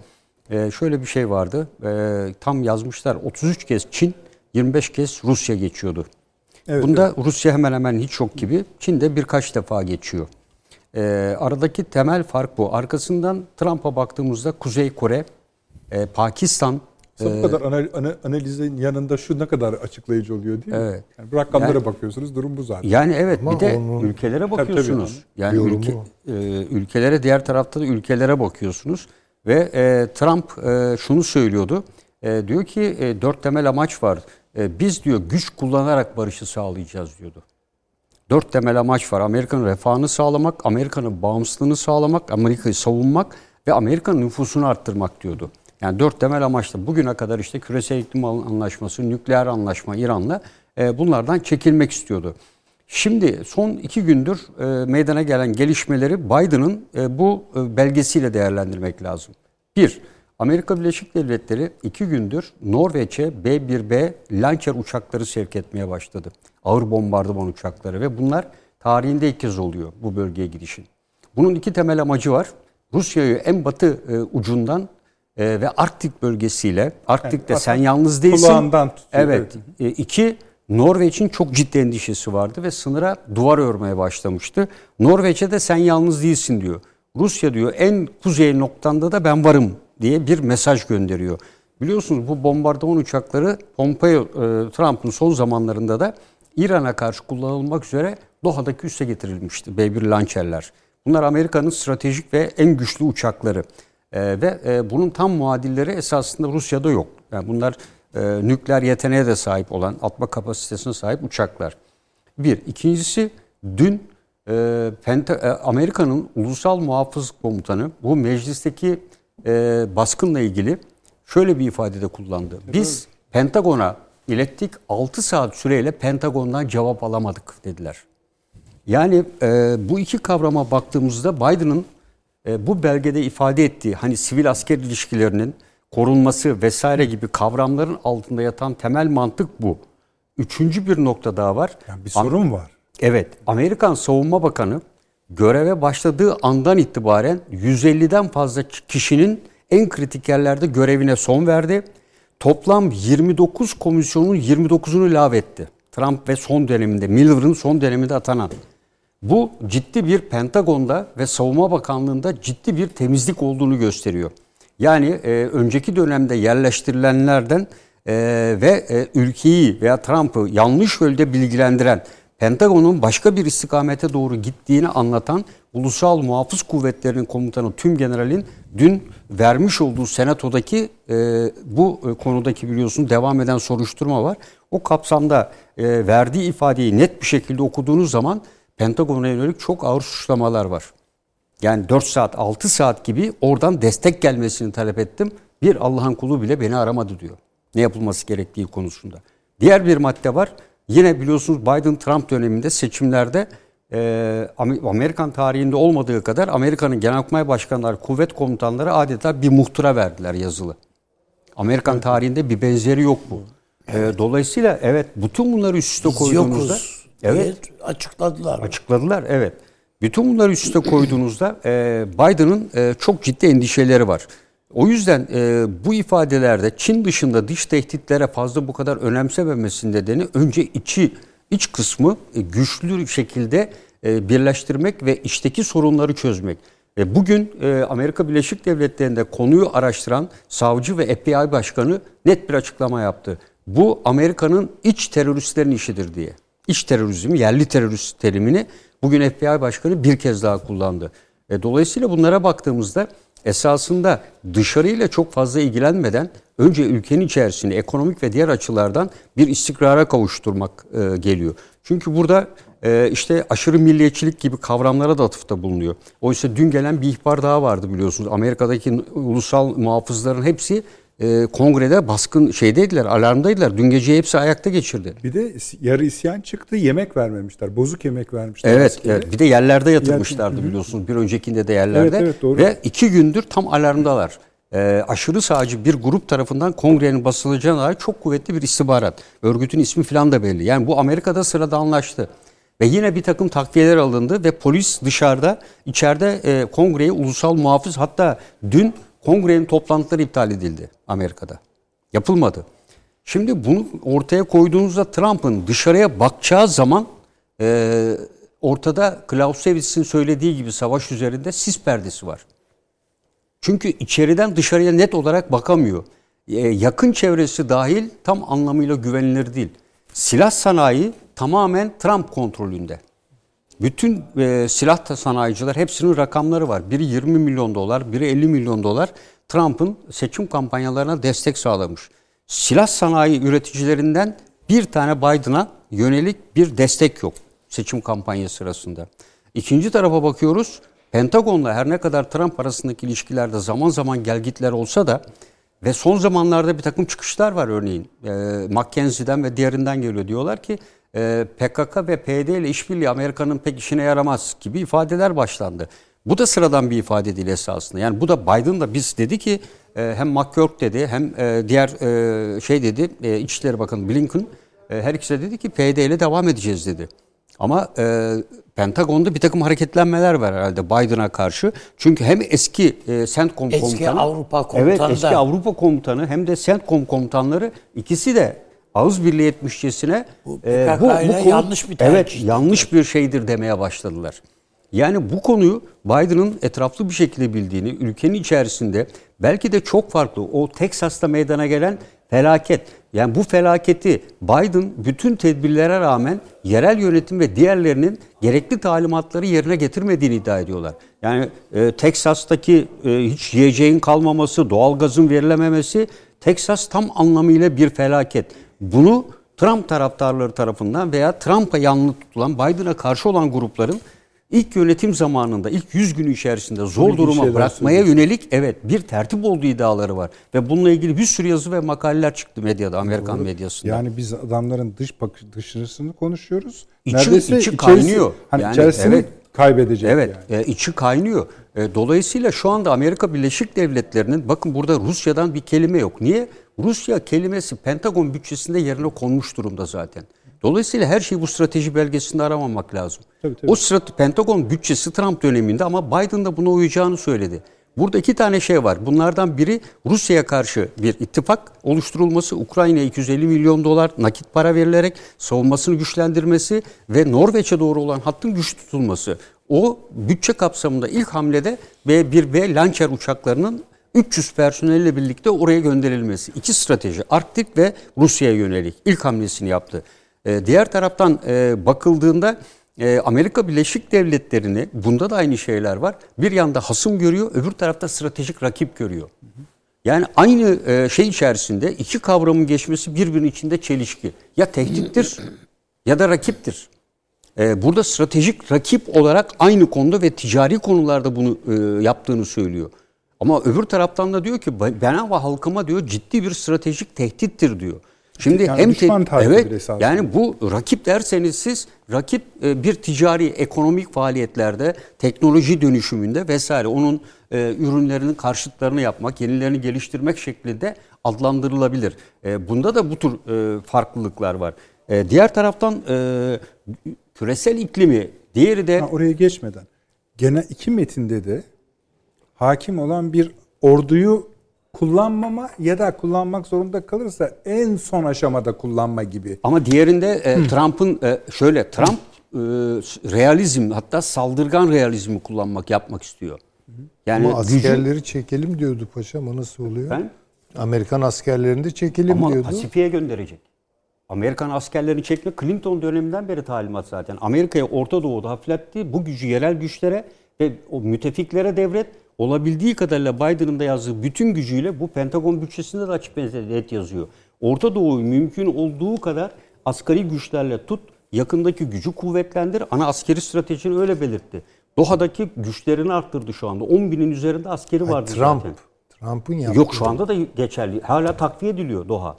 e, şöyle bir şey vardı. E, tam yazmışlar 33 kez Çin, 25 kez Rusya geçiyordu. Evet, Bunda Rusya hemen hemen hiç yok gibi. Çin de birkaç defa geçiyor. E, aradaki temel fark bu. Arkasından Trump'a baktığımızda Kuzey Kore, e, Pakistan, Aslında bu kadar anal- ana- analizin yanında şu ne kadar açıklayıcı oluyor değil mi? Evet. Yani bu rakamlara Yani- bakıyorsunuz durum bu zaten. Yani evet Ama bir de onun- ülkelere tabii, bakıyorsunuz. yani ülke, e, ülkelere diğer tarafta da ülkelere bakıyorsunuz ve e, Trump e, şunu söylüyordu. E, diyor ki e, dört temel amaç var. E, biz diyor güç kullanarak barışı sağlayacağız diyordu. Dört temel amaç var. Amerika'nın refahını sağlamak, Amerika'nın bağımsızlığını sağlamak, Amerika'yı savunmak ve Amerika'nın nüfusunu arttırmak diyordu. Yani dört temel amaçla bugüne kadar işte küresel iklim anlaşması, nükleer anlaşma İran'la e, bunlardan çekilmek istiyordu. Şimdi son iki gündür e, meydana gelen gelişmeleri Biden'ın e, bu e, belgesiyle değerlendirmek lazım. Bir, Amerika Birleşik Devletleri iki gündür Norveç'e B-1B Lancer uçakları sevk etmeye başladı. Ağır bombardıman uçakları ve bunlar tarihinde ilk kez oluyor bu bölgeye girişin. Bunun iki temel amacı var. Rusya'yı en batı e, ucundan e, ve Arktik bölgesiyle, Arktik'te Yani sen yalnız değilsin. kulağından tutuyor. Evet. E, iki, Norveç'in çok ciddi endişesi vardı ve sınıra duvar örmeye başlamıştı. Norveç'e de sen yalnız değilsin diyor. Rusya diyor en kuzey noktanda da ben varım diye bir mesaj gönderiyor. Biliyorsunuz bu bombardıman uçakları Pompeo, e, Trump'ın son zamanlarında da İran'a karşı kullanılmak üzere Doha'daki üsse getirilmişti. B-1 Lancer'ler. Bunlar Amerika'nın stratejik ve en güçlü uçakları. E, ve e, bunun tam muadilleri esasında Rusya'da yok. Yani bunlar e, nükleer yeteneğe de sahip olan, atma kapasitesine sahip uçaklar. Bir. İkincisi dün e, Penta- e, Amerika'nın Ulusal Muhafız Komutanı bu meclisteki e, baskınla ilgili şöyle bir ifadede kullandı. Biz Pentagon'a ilettik 6 saat süreyle Pentagon'dan cevap alamadık dediler. Yani e, bu iki kavrama baktığımızda Biden'ın e, bu belgede ifade ettiği hani sivil asker ilişkilerinin korunması vesaire gibi kavramların altında yatan temel mantık bu. Üçüncü bir nokta daha var. Yani bir sorun var. Evet, Amerikan Savunma Bakanı göreve başladığı andan itibaren 150'den fazla kişinin en kritik yerlerde görevine son verdi. Toplam 29 komisyonun 29'unu lağvetti. Trump ve son döneminde, Miller'ın son döneminde atanan. Bu ciddi bir Pentagon'da ve Savunma Bakanlığı'nda ciddi bir temizlik olduğunu gösteriyor. Yani e, önceki dönemde yerleştirilenlerden e, ve e, ülkeyi veya Trump'ı yanlış yönde bilgilendiren Pentagon'un başka bir istikamete doğru gittiğini anlatan Ulusal Muhafız Kuvvetleri'nin komutanı Tüm General'in dün vermiş olduğu senatodaki e, bu e, konudaki biliyorsun devam eden soruşturma var. O kapsamda e, verdiği ifadeyi net bir şekilde okuduğunuz zaman Pentagon'a yönelik çok ağır suçlamalar var. Yani 4 saat 6 saat gibi oradan destek gelmesini talep ettim. Bir Allah'ın kulu bile beni aramadı diyor. Ne yapılması gerektiği konusunda. Diğer bir madde var. Yine biliyorsunuz Biden-Trump döneminde seçimlerde e, Amerikan tarihinde olmadığı kadar Amerika'nın genelkurmay başkanları, kuvvet komutanları adeta bir muhtıra verdiler yazılı. Amerikan tarihinde bir benzeri yok bu. E, dolayısıyla evet bütün bunları üst üste Biz koyduğunuzda yokuz evet açıkladılar. açıkladılar evet. Bütün bunları üst üste koyduğunuzda e, Biden'ın e, çok ciddi endişeleri var. O yüzden e, bu ifadelerde Çin dışında dış tehditlere fazla bu kadar önemsememesinin nedeni önce içi iç kısmı e, güçlü şekilde e, birleştirmek ve içteki sorunları çözmek. E, bugün e, Amerika Birleşik Devletleri'nde konuyu araştıran savcı ve FBI başkanı net bir açıklama yaptı. Bu Amerika'nın iç teröristlerin işidir diye. İç terörizm, yerli terörist terimini bugün FBI başkanı bir kez daha kullandı. E, dolayısıyla bunlara baktığımızda esasında dışarıyla çok fazla ilgilenmeden önce ülkenin içerisinde ekonomik ve diğer açılardan bir istikrara kavuşturmak e, geliyor. Çünkü burada e, işte aşırı milliyetçilik gibi kavramlara da atıfta bulunuyor. Oysa dün gelen bir ihbar daha vardı biliyorsunuz. Amerika'daki ulusal muhafızların hepsi e, kongrede baskın şeydeydiler, alarmdaydılar. Dün gece hepsi ayakta geçirdi. Bir de yarı isyan çıktı. Yemek vermemişler. Bozuk yemek vermişler. Evet, evet. Bir de yerlerde yatırmışlardı biliyorsunuz. Bir öncekinde de yerlerde. Evet, evet, doğru. Ve iki gündür tam alarmdalar. Ee, aşırı sağcı bir grup tarafından kongrenin basılacağına dair çok kuvvetli bir istihbarat. Örgütün ismi falan da belli. Yani bu Amerika'da sırada anlaştı. Ve yine bir takım takviyeler alındı ve polis dışarıda, içeride e, kongreye ulusal muhafız hatta dün kongrenin toplantıları iptal edildi Amerika'da. Yapılmadı. Şimdi bunu ortaya koyduğunuzda Trump'ın dışarıya bakacağı zaman e, ortada Clausewitz'in söylediği gibi savaş üzerinde sis perdesi var. Çünkü içeriden dışarıya net olarak bakamıyor. E, yakın çevresi dahil tam anlamıyla güvenilir değil. Silah sanayi tamamen Trump kontrolünde. Bütün e, silah sanayiciler hepsinin rakamları var. Biri 20 milyon dolar, biri 50 milyon dolar Trump'ın seçim kampanyalarına destek sağlamış. Silah sanayi üreticilerinden bir tane Biden'a yönelik bir destek yok seçim kampanyası sırasında. İkinci tarafa bakıyoruz. Pentagon'la her ne kadar Trump arasındaki ilişkilerde zaman zaman gelgitler olsa da ve son zamanlarda bir takım çıkışlar var örneğin. E, Mackenzie'den ve diğerinden geliyor. Diyorlar ki PKK ve PD ile işbirliği Amerika'nın pek işine yaramaz gibi ifadeler başlandı. Bu da sıradan bir ifade değil esasında. Yani bu da Biden da biz dedi ki e, hem McCork dedi hem e, diğer e, şey dedi İçişleri Bakanı Blinken her ikisi de dedi ki PD ile devam edeceğiz dedi. Ama e, Pentagon'da bir takım hareketlenmeler var herhalde Biden'a karşı. Çünkü hem eski e, CENTCOM Eski komutanı, Avrupa komutanı evet, eski Avrupa komutanı hem de CENTCOM komutanları ikisi de ağız birliği etmişçesine Bu e, PKK ile yanlış bir Evet, tercih. yanlış bir şeydir demeye başladılar. Yani bu konuyu Biden'ın etraflı bir şekilde bildiğini, ülkenin içerisinde belki de çok farklı o Teksas'ta meydana gelen felaket. Yani bu felaketi Biden bütün tedbirlere rağmen yerel yönetim ve diğerlerinin gerekli talimatları yerine getirmediğini iddia ediyorlar. Yani e, Teksas'taki e, hiç yiyeceğin kalmaması, doğalgazın verilememesi Teksas tam anlamıyla bir felaket. Bunu Trump taraftarları tarafından veya Trump'a yanlı tutulan Biden'a karşı olan grupların ilk yönetim zamanında ilk 100 günü içerisinde zor ilginç duruma bırakmaya yönelik evet bir tertip olduğu iddiaları var. Ve bununla ilgili bir sürü yazı ve makaleler çıktı medyada, Amerikan medyasında. Yani biz adamların dış bakış dışarısını konuşuyoruz. İçi- Neredeyse içi kaynıyor. Hani Yani içerisini evet. kaybedecek Evet, yani. e, içi kaynıyor. E, dolayısıyla şu anda Amerika Birleşik Devletleri'nin bakın burada Rusya'dan bir kelime yok. Niye? Rusya kelimesi Pentagon bütçesinde yerine konmuş durumda zaten. Dolayısıyla her şeyi bu strateji belgesinde aramamak lazım. Tabii, tabii. O strate- Pentagon bütçesi Trump döneminde ama Biden da buna uyacağını söyledi. Burada iki tane şey var. Bunlardan biri Rusya'ya karşı bir ittifak oluşturulması, Ukrayna'ya 250 milyon dolar nakit para verilerek savunmasını güçlendirmesi ve Norveç'e doğru olan hattın güçlü tutulması. O bütçe kapsamında ilk hamlede B-1B Lancer uçaklarının 300 personelle birlikte oraya gönderilmesi. İki strateji Arktik ve Rusya'ya yönelik ilk hamlesini yaptı. Ee, diğer taraftan e, bakıldığında e, Amerika Birleşik Devletleri'ni bunda da aynı şeyler var. Bir yanda hasım görüyor, öbür tarafta stratejik rakip görüyor. Yani aynı e, şey içerisinde iki kavramın geçmesi birbirinin içinde çelişki. Ya tehdittir ya da rakiptir. Burada stratejik rakip olarak aynı konuda ve ticari konularda bunu yaptığını söylüyor. Ama öbür taraftan da diyor ki ben ve halkıma diyor ciddi bir stratejik tehdittir diyor. Şimdi Yani hem düşman te- evet esasında. yani bu rakip derseniz siz rakip e, bir ticari ekonomik faaliyetlerde teknoloji dönüşümünde vesaire onun e, ürünlerinin karşıtlarını yapmak, yenilerini geliştirmek şeklinde adlandırılabilir. E, bunda da bu tür e, farklılıklar var. E, diğer taraftan e, küresel iklimi, diğeri de Ha, oraya geçmeden. Gene iki metinde de hakim olan bir orduyu kullanmama ya da kullanmak zorunda kalırsa en son aşamada kullanma gibi. Ama diğerinde e, Trump'ın e, şöyle Trump e, realizm hatta saldırgan realizmi kullanmak yapmak istiyor. Yani Ama gücü askerleri çekelim diyordu paşam. O nasıl oluyor? Ben- Amerikan askerlerini de çekelim ama diyordu. Pasifik'e gönderecek. Amerikan askerlerini çekme Clinton döneminden beri talimat zaten. Amerika'ya Orta Doğu'da hafifletti. Bu gücü yerel güçlere ve o müttefiklere devret. Olabildiği kadarıyla Biden'ın da yazdığı bütün gücüyle bu Pentagon bütçesinde de açık net yazıyor. Orta Doğu'yu mümkün olduğu kadar asgari güçlerle tut, yakındaki gücü kuvvetlendir. Ana askeri stratejini öyle belirtti. Doha'daki güçlerini arttırdı şu anda. 10 binin üzerinde askeri vardı Trump. zaten. Trump'ın yaptığı. Yok şu anda da geçerli. Hala takviye ediliyor Doha.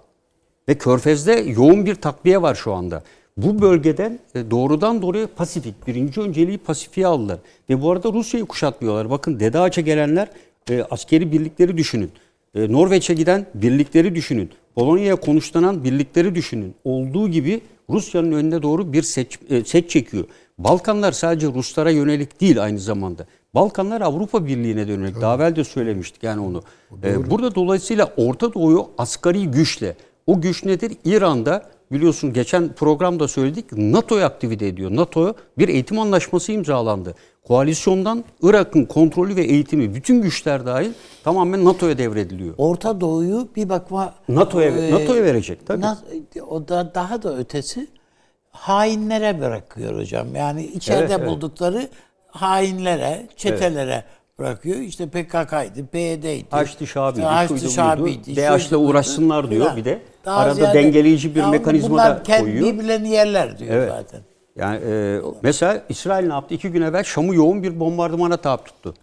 Ve Körfez'de yoğun bir takviye var şu anda. Bu bölgeden e, doğrudan doğruya Pasifik, birinci önceliği Pasifik'e aldılar. Ve bu arada Rusya'yı kuşatmıyorlar. Bakın Dede Ağaç'a gelenler e, askeri birlikleri düşünün. E, Norveç'e giden birlikleri düşünün. Polonya'ya konuşlanan birlikleri düşünün. Olduğu gibi Rusya'nın önüne doğru bir seç, e, set çekiyor. Balkanlar sadece Ruslara yönelik değil aynı zamanda. Balkanlar Avrupa Birliği'ne de yönelik. Daha evvel de söylemiştik yani onu. Ee, burada dolayısıyla Orta Doğu'yu asgari güçle, o güç nedir? İran'da biliyorsun geçen programda söyledik NATO'yu aktivite ediyor. NATO bir eğitim anlaşması imzalandı. Koalisyondan Irak'ın kontrolü ve eğitimi bütün güçler dahil tamamen NATO'ya devrediliyor. Orta Doğu'yu bir bakma NATO'ya e, NATO'ya verecek tabii. na- o da daha da ötesi hainlere bırakıyor hocam. Yani içeride Evet, evet. buldukları hainlere, çetelere bırakıyor. İşte PKK'ydı, PYD'ydi. Haçlı Şabi'ydi, Haçlı Şabi'ydi. DAEŞ'le uğraşsınlar diyor bir de. Daha Arada ziyade- dengeleyici bir mekanizma bunlar da koyuyor. birbirlerini yerler diyor Evet. zaten. Yani e, mesela İsrail ne yaptı? İki gün evvel Şam'ı yoğun bir bombardımana tabi tuttu.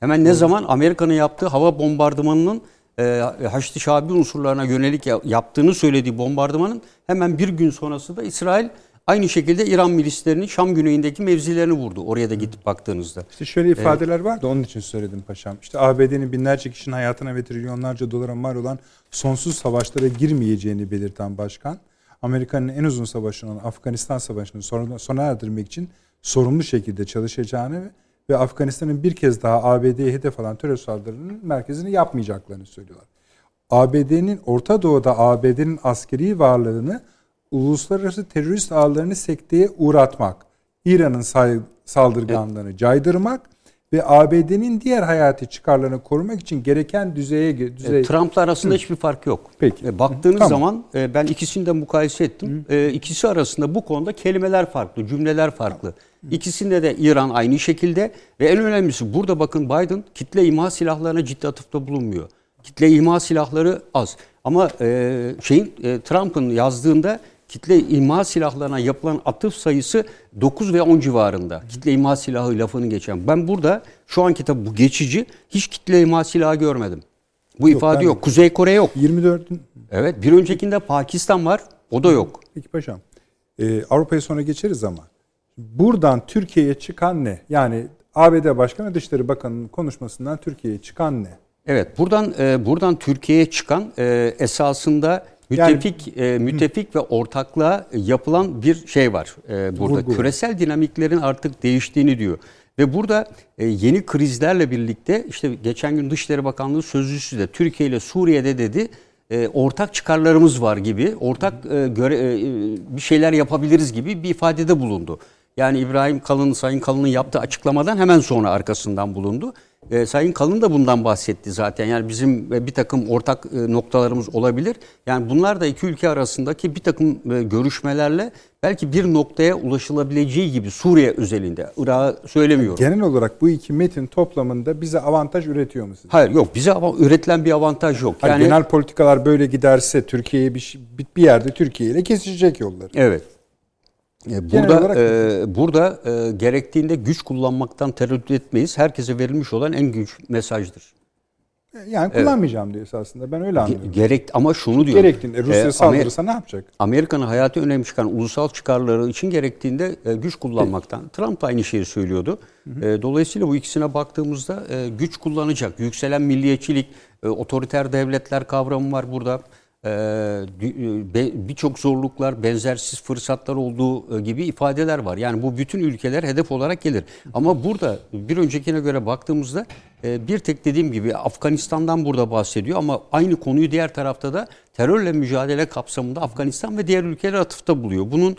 Hemen ne zaman Amerika'nın yaptığı hava bombardımanının e, Haçlı Şabi unsurlarına yönelik ya- yaptığını söylediği bombardımanın hemen bir gün sonrası da İsrail aynı şekilde İran milislerinin Şam güneyindeki mevzilerini vurdu. Oraya da gidip baktığınızda. İşte şöyle ifadeler var da onun için söyledim paşam. İşte ABD'nin binlerce kişinin hayatına ve trilyonlarca dolara mal olan sonsuz savaşlara girmeyeceğini belirten başkan. Amerika'nın en uzun savaşı olan Afganistan Savaşı'nı sona, sona erdirmek için sorumlu şekilde çalışacağını ve Afganistan'ın bir kez daha ABD'ye hedef alan terör saldırılarının merkezini yapmayacaklarını söylüyorlar. ABD'nin Orta Doğu'da ABD'nin askeri varlığını uluslararası terörist ağlarını sekteye uğratmak, İran'ın saldırganlığını caydırmak ve ABD'nin diğer hayati çıkarlarını korumak için gereken düzeye ge- düzey E, Trump'la arasında hiçbir fark yok. Peki. E, Baktığınız Tamam. zaman e, ben ikisini de mukayese ettim. E, İkisi arasında bu konuda kelimeler farklı, cümleler farklı. İkisinde de İran aynı şekilde ve en önemlisi burada bakın Biden kitle imha silahlarına ciddi atıfta bulunmuyor. Kitle imha silahları az. Ama e, şeyin e, Trump'ın yazdığında kitle imha silahlarına yapılan atıf sayısı 9 ve 10 civarında. Kitle imha silahı lafını geçen. Ben burada şu anki tabi bu geçici hiç kitle imha silahı görmedim. Bu ifade ben de- yok. Kuzey Kore yok. 24'ün Evet bir öncekinde Pakistan var. O da yok. Peki paşam. Ee, Avrupa'ya sonra geçeriz ama buradan Türkiye'ye çıkan ne? Yani ABD Başkanı Dışişleri Bakanı'nın konuşmasından Türkiye'ye çıkan ne? Evet buradan e, buradan Türkiye'ye çıkan e, esasında müttefik e, müttefik ve ortaklığa yapılan bir şey var e, burada. Vurgu. Küresel dinamiklerin artık değiştiğini diyor. Ve burada e, yeni krizlerle birlikte işte geçen gün Dışişleri Bakanlığı sözcüsü de Türkiye ile Suriye'de dedi e, ortak çıkarlarımız var gibi, ortak e, göre, e, bir şeyler yapabiliriz gibi bir ifadede bulundu. Yani İbrahim Kalın, Sayın Kalın'ın yaptığı açıklamadan hemen sonra arkasından bulundu. E, Sayın Kalın da bundan bahsetti zaten. Yani bizim e, bir takım ortak e, noktalarımız olabilir. Yani bunlar da iki ülke arasındaki bir takım e, görüşmelerle belki bir noktaya ulaşılabileceği gibi Suriye özelinde. Irak'ı söylemiyorum. Genel olarak bu iki metin toplamında bize avantaj üretiyor mu sizce? Hayır yok bize ama üretilen bir avantaj yok. Hayır, Yani genel politikalar böyle giderse Türkiye'ye bir, şey- bir bir yerde Türkiye ile kesişecek yolları. Evet. E, Burada olarak- e, burada e, gerektiğinde güç kullanmaktan tereddüt etmeyiz. Herkese verilmiş olan en güç mesajdır. Yani kullanmayacağım diyor esasında. Ben öyle anlıyorum. gerek ama şunu diyor. Gerektiğinde Rusya E, Amer- saldırırsa ne yapacak? Amerika'nın hayatı önem çıkan ulusal çıkarları için gerektiğinde e, güç kullanmaktan. Trump da aynı şeyi söylüyordu. E, dolayısıyla bu ikisine baktığımızda e, güç kullanacak. Yükselen milliyetçilik, e, otoriter devletler kavramı var burada. E, dü- e, Birçok zorluklar, benzersiz fırsatlar olduğu e, gibi ifadeler var. Yani bu bütün ülkeler hedef olarak gelir. Ama burada bir öncekine göre baktığımızda e, bir tek dediğim gibi Afganistan'dan burada bahsediyor ama aynı konuyu diğer tarafta da terörle mücadele kapsamında Afganistan ve diğer ülkeler atıfta buluyor. Bunun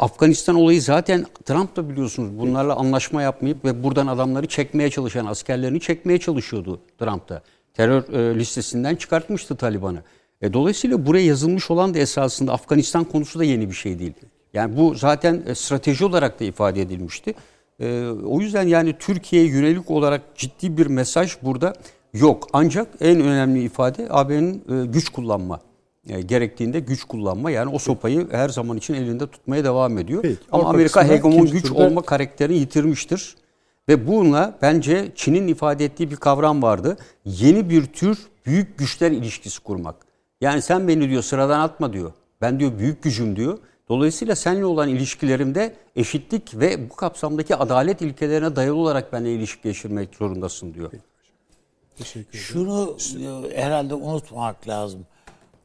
Afganistan olayı zaten Trump da biliyorsunuz bunlarla anlaşma yapmayıp ve buradan adamları çekmeye çalışan askerlerini çekmeye çalışıyordu Trump da. Terör listesinden çıkartmıştı Taliban'ı. E, dolayısıyla buraya yazılmış olan da esasında Afganistan konusu da yeni bir şey değil. Yani bu zaten e, strateji olarak da ifade edilmişti. E, o yüzden yani Türkiye'ye yönelik olarak ciddi bir mesaj burada yok. Ancak en önemli ifade AB'nin e, güç kullanma. E, gerektiğinde güç kullanma. Yani o sopayı her zaman için elinde tutmaya devam ediyor. Peki, Ama Amerika hegemon güç turda- olma karakterini yitirmiştir. Ve bununla bence Çin'in ifade ettiği bir kavram vardı. Yeni bir tür büyük güçler ilişkisi kurmak. Yani sen beni diyor sıradan atma diyor. Ben diyor büyük gücüm diyor. Dolayısıyla seninle olan ilişkilerimde eşitlik ve bu kapsamdaki adalet ilkelerine dayalı olarak benimle ilişki geçirmek zorundasın diyor. Şunu e, herhalde unutmamak lazım.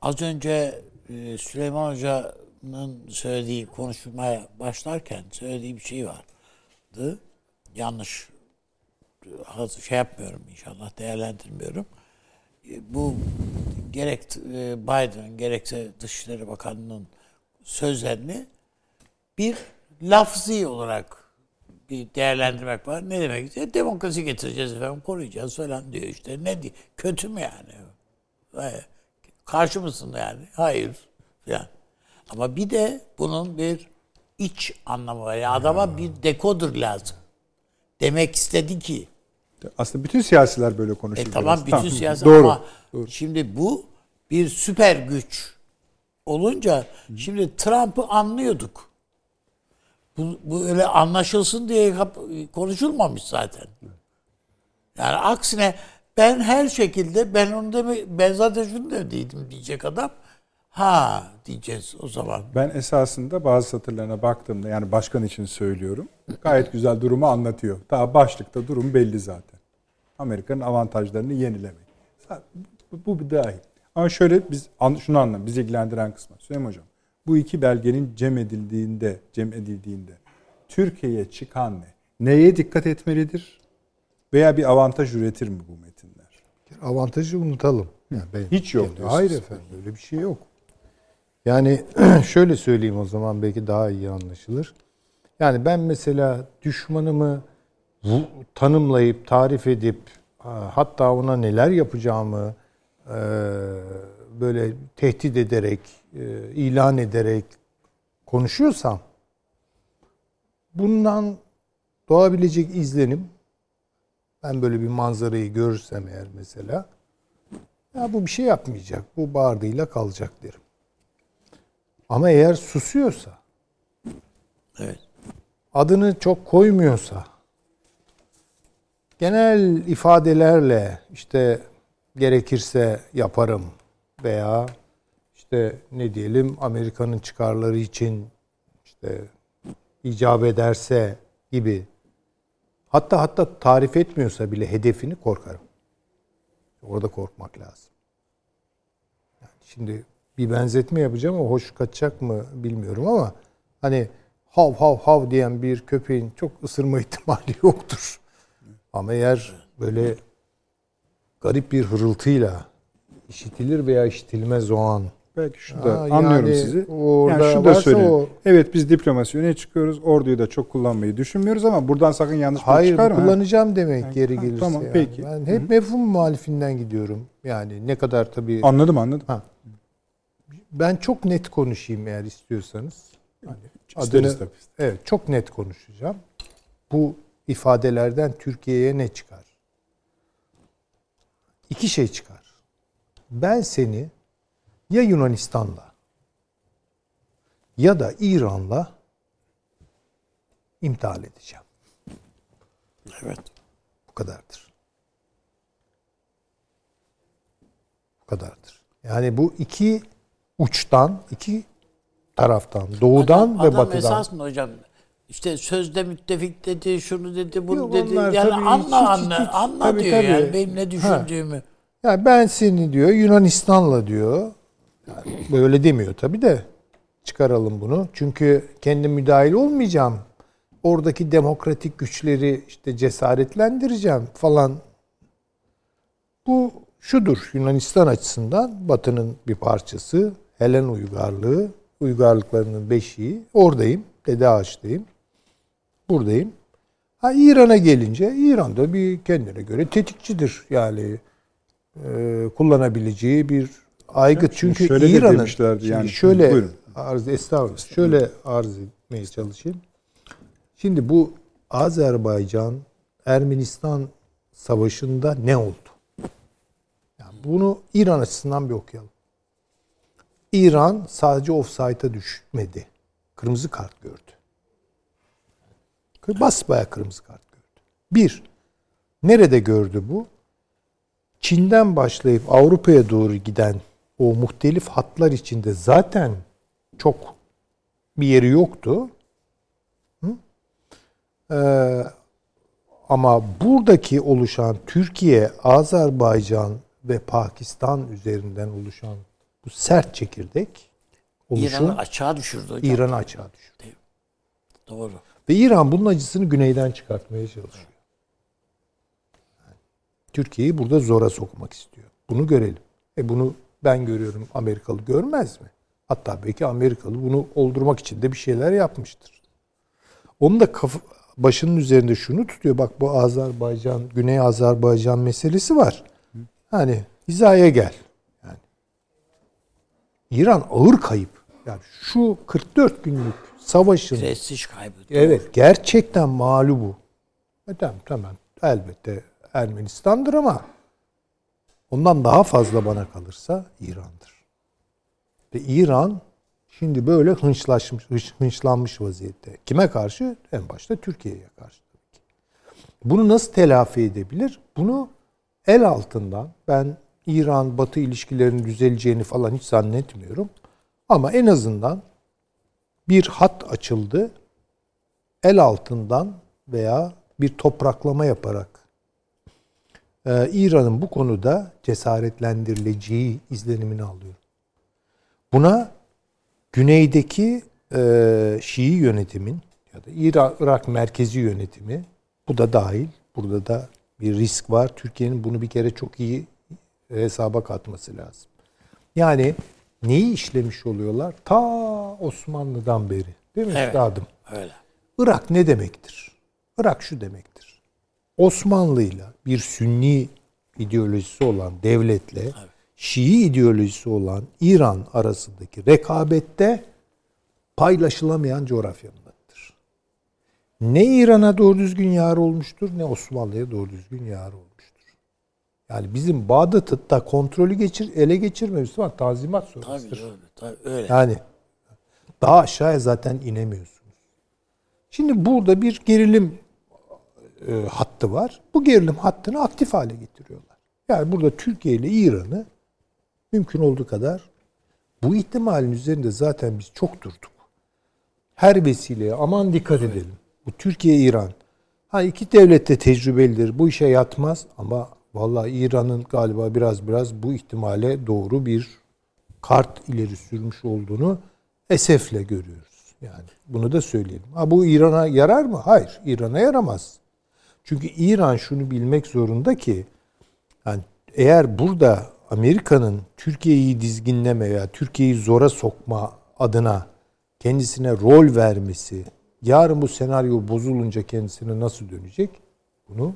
Az önce e, Süleyman Hoca'nın söylediği konuşmaya başlarken söylediği bir şey vardı. Yanlış e, şey yapmıyorum inşallah değerlendirmiyorum. E, Bu gerek e, Biden gerekse Dışişleri Bakanı'nın sözlerini bir lafzi olarak bir değerlendirmek var. Ne demek istiyor? Demokrasi getireceğiz efendim, koruyacağız falan diyor işte. Ne diyor? Kötü mü yani? Karşı mısın yani? Hayır. Yani. Ama bir de bunun bir iç anlamı var. Yani adama bir dekodur lazım. Demek istedi ki Aslında bütün siyasiler böyle konuşuyor. e tamam bütün siyasi Doğru. ama şimdi bu bir süper güç olunca şimdi Trump'ı anlıyorduk. Bu, bu öyle anlaşılsın diye konuşulmamış zaten. Yani aksine ben her şekilde ben onu deme ben zaten şunu dediydim diyecek adam. Ha diyeceğiz o zaman. Ben esasında bazı satırlarına baktığımda yani başkan için söylüyorum. Gayet güzel durumu anlatıyor. Daha başlıkta durum belli zaten. Amerika'nın avantajlarını yenilemek. Bu, bir dahil. Ama şöyle biz şunu anlam, bizi ilgilendiren kısmı. Süleyman Hocam, bu iki belgenin cem edildiğinde, cem edildiğinde Türkiye'ye çıkan ne? Neye dikkat etmelidir? Veya bir avantaj üretir mi bu metinler? Avantajı unutalım. Yani ben Hiç yok kendi- diyorsunuz. Hayır efendim öyle bir şey yok. Yani (clears throat) şöyle söyleyeyim o zaman belki daha iyi anlaşılır. Yani ben mesela düşmanımı tanımlayıp, tarif edip ha- hatta ona neler yapacağımı e, böyle tehdit ederek, e, ilan ederek konuşuyorsam bundan doğabilecek izlenim ben böyle bir manzarayı görürsem eğer mesela ya bu bir şey yapmayacak. Bu bağırdığıyla kalacak derim. Ama eğer susuyorsa Evet. adını çok koymuyorsa genel ifadelerle işte gerekirse yaparım veya işte ne diyelim Amerika'nın çıkarları için işte icap ederse gibi hatta hatta tarif etmiyorsa bile hedefini korkarım. Orada korkmak lazım. Yani şimdi bir benzetme yapacağım ama hoş kaçacak mı bilmiyorum ama hani hav hav hav diyen bir köpeğin çok ısırma (laughs) ihtimali yoktur. Ama eğer böyle garip bir hırıltıyla işitilir veya işitilmez o an. Belki şu da Ha, anlıyorum yani sizi. orada yani şu da söyleyeyim. o- Evet biz diplomasi öne çıkıyoruz. Orduyu da çok kullanmayı düşünmüyoruz ama buradan sakın yanlış bir şey Hayır çıkarma. kullanacağım demek Yani, geri ha, gelirse. tamam, yani. peki. Ben hep mefhum muhalifinden gidiyorum. Yani ne kadar tabii Anladım anladım. Ha. Ben çok net konuşayım eğer istiyorsanız. Hani İsteriz adını tabii. evet çok net konuşacağım. Bu ifadelerden Türkiye'ye ne çıkar? İki şey çıkar. Ben seni ya Yunanistan'la ya da İran'la imtihan edeceğim. Evet. Bu kadardır. Bu kadardır. Yani bu iki uçtan, iki taraftan, doğudan Adam- ve adam batıdan. esasında hocam işte sözde müttefik dedi, şunu dedi, bunu Yok, dedi. Yani tabii anla hiç- anla, hiç- hiç- anla tabii, diyor yani tabii. benim ne düşündüğümü. Yani ben seni diyor Yunanistan'la diyor. Yani böyle demiyor tabii de çıkaralım bunu. Çünkü kendi müdahil olmayacağım. Oradaki demokratik güçleri işte cesaretlendireceğim falan. Bu şudur Yunanistan açısından Batı'nın bir parçası. Helen uygarlığı, uygarlıklarının beşiği. Oradayım. Dede Ağaç'tayım. Buradayım. Ha İran'a gelince İran'da bir kendine göre tetikçidir. Yani e, kullanabileceği bir aygıt. Çünkü şöyle İran'ın yani. şöyle Buyurun. arz estağfurullah. Şöyle arz etmeye çalışayım. Şimdi bu Azerbaycan Ermenistan savaşında ne oldu? Yani bunu İran açısından bir okuyalım. İran sadece offside'a düşmedi. Kırmızı kart gördü. Basbaya kırmızı kart gördü. Bir, nerede gördü bu? Çin'den başlayıp Avrupa'ya doğru giden o muhtelif hatlar içinde zaten çok bir yeri yoktu. Hı? Ee, ama buradaki oluşan Türkiye, Azerbaycan ve Pakistan üzerinden oluşan bu sert çekirdek oluşum İran'ı açığa düşürdü hocam. İran'ı açığa düşürdü. Doğru. Ve İran bunun acısını güneyden çıkartmaya çalışıyor. Türkiye'yi burada zora sokmak istiyor. Bunu görelim. E bunu ben görüyorum. Amerikalı görmez mi? Hatta belki Amerikalı bunu oldurmak için de bir şeyler yapmıştır. Onun da kafa, başının üzerinde şunu tutuyor. Bak bu Azerbaycan, Güney Azerbaycan meselesi var. Hani hizaya gel. Yani İran ağır kayıp. Yani şu 44 günlük savaşın Prestij kaybı. Evet gerçekten mağlubu. E tamam tamam elbette Ermenistan'dır ama ondan daha fazla bana kalırsa İran'dır. Ve İran şimdi böyle hınçlaşmış, hınç- hınçlanmış vaziyette. Kime karşı? En başta Türkiye'ye karşı. Bunu nasıl telafi edebilir? Bunu el altından ben İran-Batı ilişkilerinin düzeleceğini falan hiç zannetmiyorum. Ama en azından bir hat açıldı. El altından veya bir topraklama yaparak e, İran'ın bu konuda cesaretlendirileceği izlenimini alıyorum. Buna güneydeki e, Şii yönetimin ya da Irak, Irak merkezi yönetimi bu da dahil. Burada da bir risk var. Türkiye'nin bunu bir kere çok iyi hesaba katması lazım. Yani neyi işlemiş oluyorlar? Ta Osmanlı'dan beri. Değil mi Evet. üstadım? Öyle. Irak ne demektir? Irak şu demektir. Osmanlı'yla bir Sünni ideolojisi olan devletle Şii ideolojisi olan İran arasındaki rekabette paylaşılamayan coğrafyanın adıdır. Ne İran'a doğru düzgün yar olmuştur ne Osmanlı'ya doğru düzgün yar olmuştur. Yani bizim Bağdat'ı da kontrolü geçir, ele geçirmemiz var. Tazimat Tabii sonrasıdır. öyle. Tabii öyle. Yani daha aşağıya zaten inemiyorsunuz. Şimdi burada bir gerilim e, hattı var. Bu gerilim hattını aktif hale getiriyorlar. Yani burada Türkiye ile İran'ı mümkün olduğu kadar bu ihtimalin üzerinde zaten biz çok durduk. Her vesileye aman dikkat edelim. Bu Türkiye İran. Ha iki devlet de tecrübelidir. Bu işe yatmaz ama vallahi İran'ın galiba biraz biraz bu ihtimale doğru bir kart ileri sürmüş olduğunu esefle görüyoruz. Yani bunu da söyleyelim. Ha bu İran'a yarar mı? Hayır, İran'a yaramaz. Çünkü İran şunu bilmek zorunda ki yani eğer burada Amerika'nın Türkiye'yi dizginleme veya Türkiye'yi zora sokma adına kendisine rol vermesi, yarın bu senaryo bozulunca kendisine nasıl dönecek? Bunu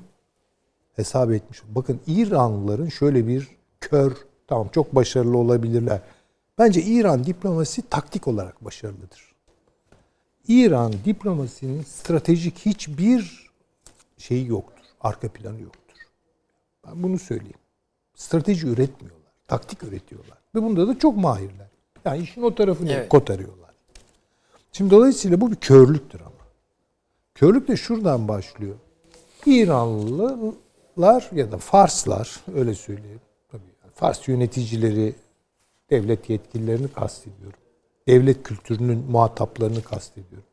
hesap etmiş. Bakın İranlıların şöyle bir kör, tamam çok başarılı olabilirler. Bence İran diplomasi taktik olarak başarılıdır. İran diplomasinin stratejik hiçbir şeyi yoktur. Arka planı yoktur. Ben bunu söyleyeyim. Strateji üretmiyorlar. Taktik üretiyorlar. Ve bunda da çok mahirler. Yani işin o tarafını Evet. kotarıyorlar. Şimdi dolayısıyla bu bir körlüktür ama. Körlük de şuradan başlıyor. İranlılar ya da Farslar öyle söyleyeyim. Tabii Fars yöneticileri, devlet yetkililerini kastediyorum. Devlet kültürünün muhataplarını kastediyorum.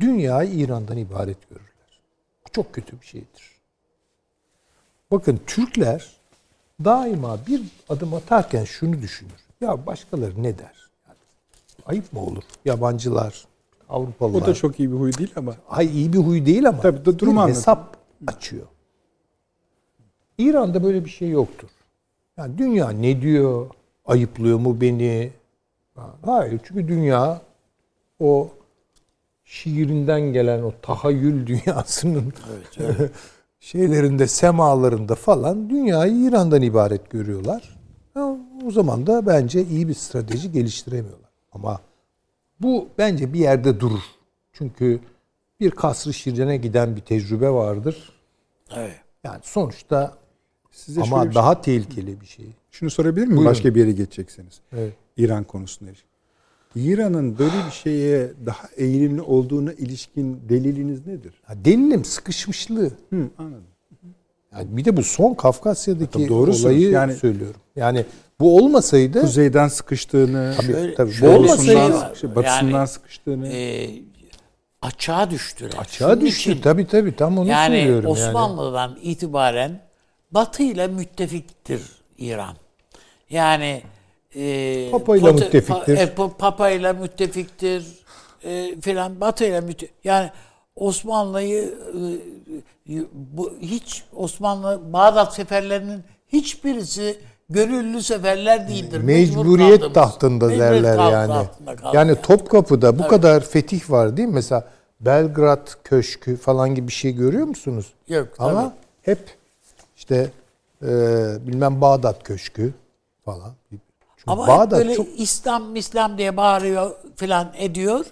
Dünyayı İran'dan ibaret görürler. Bu çok kötü bir şeydir. Bakın Türkler daima bir adım atarken şunu düşünür. Ya başkaları ne der? Ayıp mı olur? Yabancılar, Avrupalılar. O da çok iyi bir huy değil ama. Hay iyi bir huy değil ama Tabii, durumu bir hesap açıyor. İran'da böyle bir şey yoktur. Yani dünya ne diyor? Ayıplıyor mu beni? Ha, Hayır çünkü dünya o şiirinden gelen o tahayyül (laughs) dünyasının (laughs) şeylerinde, semalarında falan dünyayı İran'dan ibaret görüyorlar. O zaman da bence iyi bir strateji geliştiremiyorlar. Ama bu bence bir yerde durur. Çünkü bir kasrı şirine giden bir tecrübe vardır. Evet. Yani sonuçta Size ama şöyle bir şey- daha tehlikeli bir şey. şunu sorabilir miyim? Buyurun. Başka bir yere geçeceksiniz. Evet. İran konusunda. İran'ın böyle bir şeye daha eğilimli olduğuna ilişkin deliliniz nedir? Ha, delilim sıkışmışlığı. Hı, anladım. Yani bir de bu son Kafkasya'daki doğrusunuz. olayı Yani- söylüyorum. Yani bu olmasaydı Kuzeyden sıkıştığını, Tabii, Şöyle- tabii. Bu olmasaydı- şey batısından, Yani, sıkıştığını. e, açığa düştüler. açığa Şunun düştü. için- Tabii tabii tam onu yani söylüyorum. yani. Osmanlı'dan itibaren Batı ile müttefiktir İran. Yani e, Papa ile müttefiktir. Pa, e, Pa- Papa ile müttefiktir e, filan Batı ile mütte yani Osmanlı'yı e, bu hiç Osmanlı Bağdat seferlerinin hiçbirisi gönüllü seferler değildir. Mecbur Mecburiyet kaldığımız. tahtında Mecburiyet derler yani. Yani Topkapı'da bu kadar fetih var değil mi? Mesela Belgrad Köşkü falan gibi bir şey görüyor musunuz? Yok, Ama tabii. hep işte e, bilmem Bağdat Köşkü falan. Çünkü Ama Bağdat böyle çok İslam İslam diye bağırıyor filan ediyor.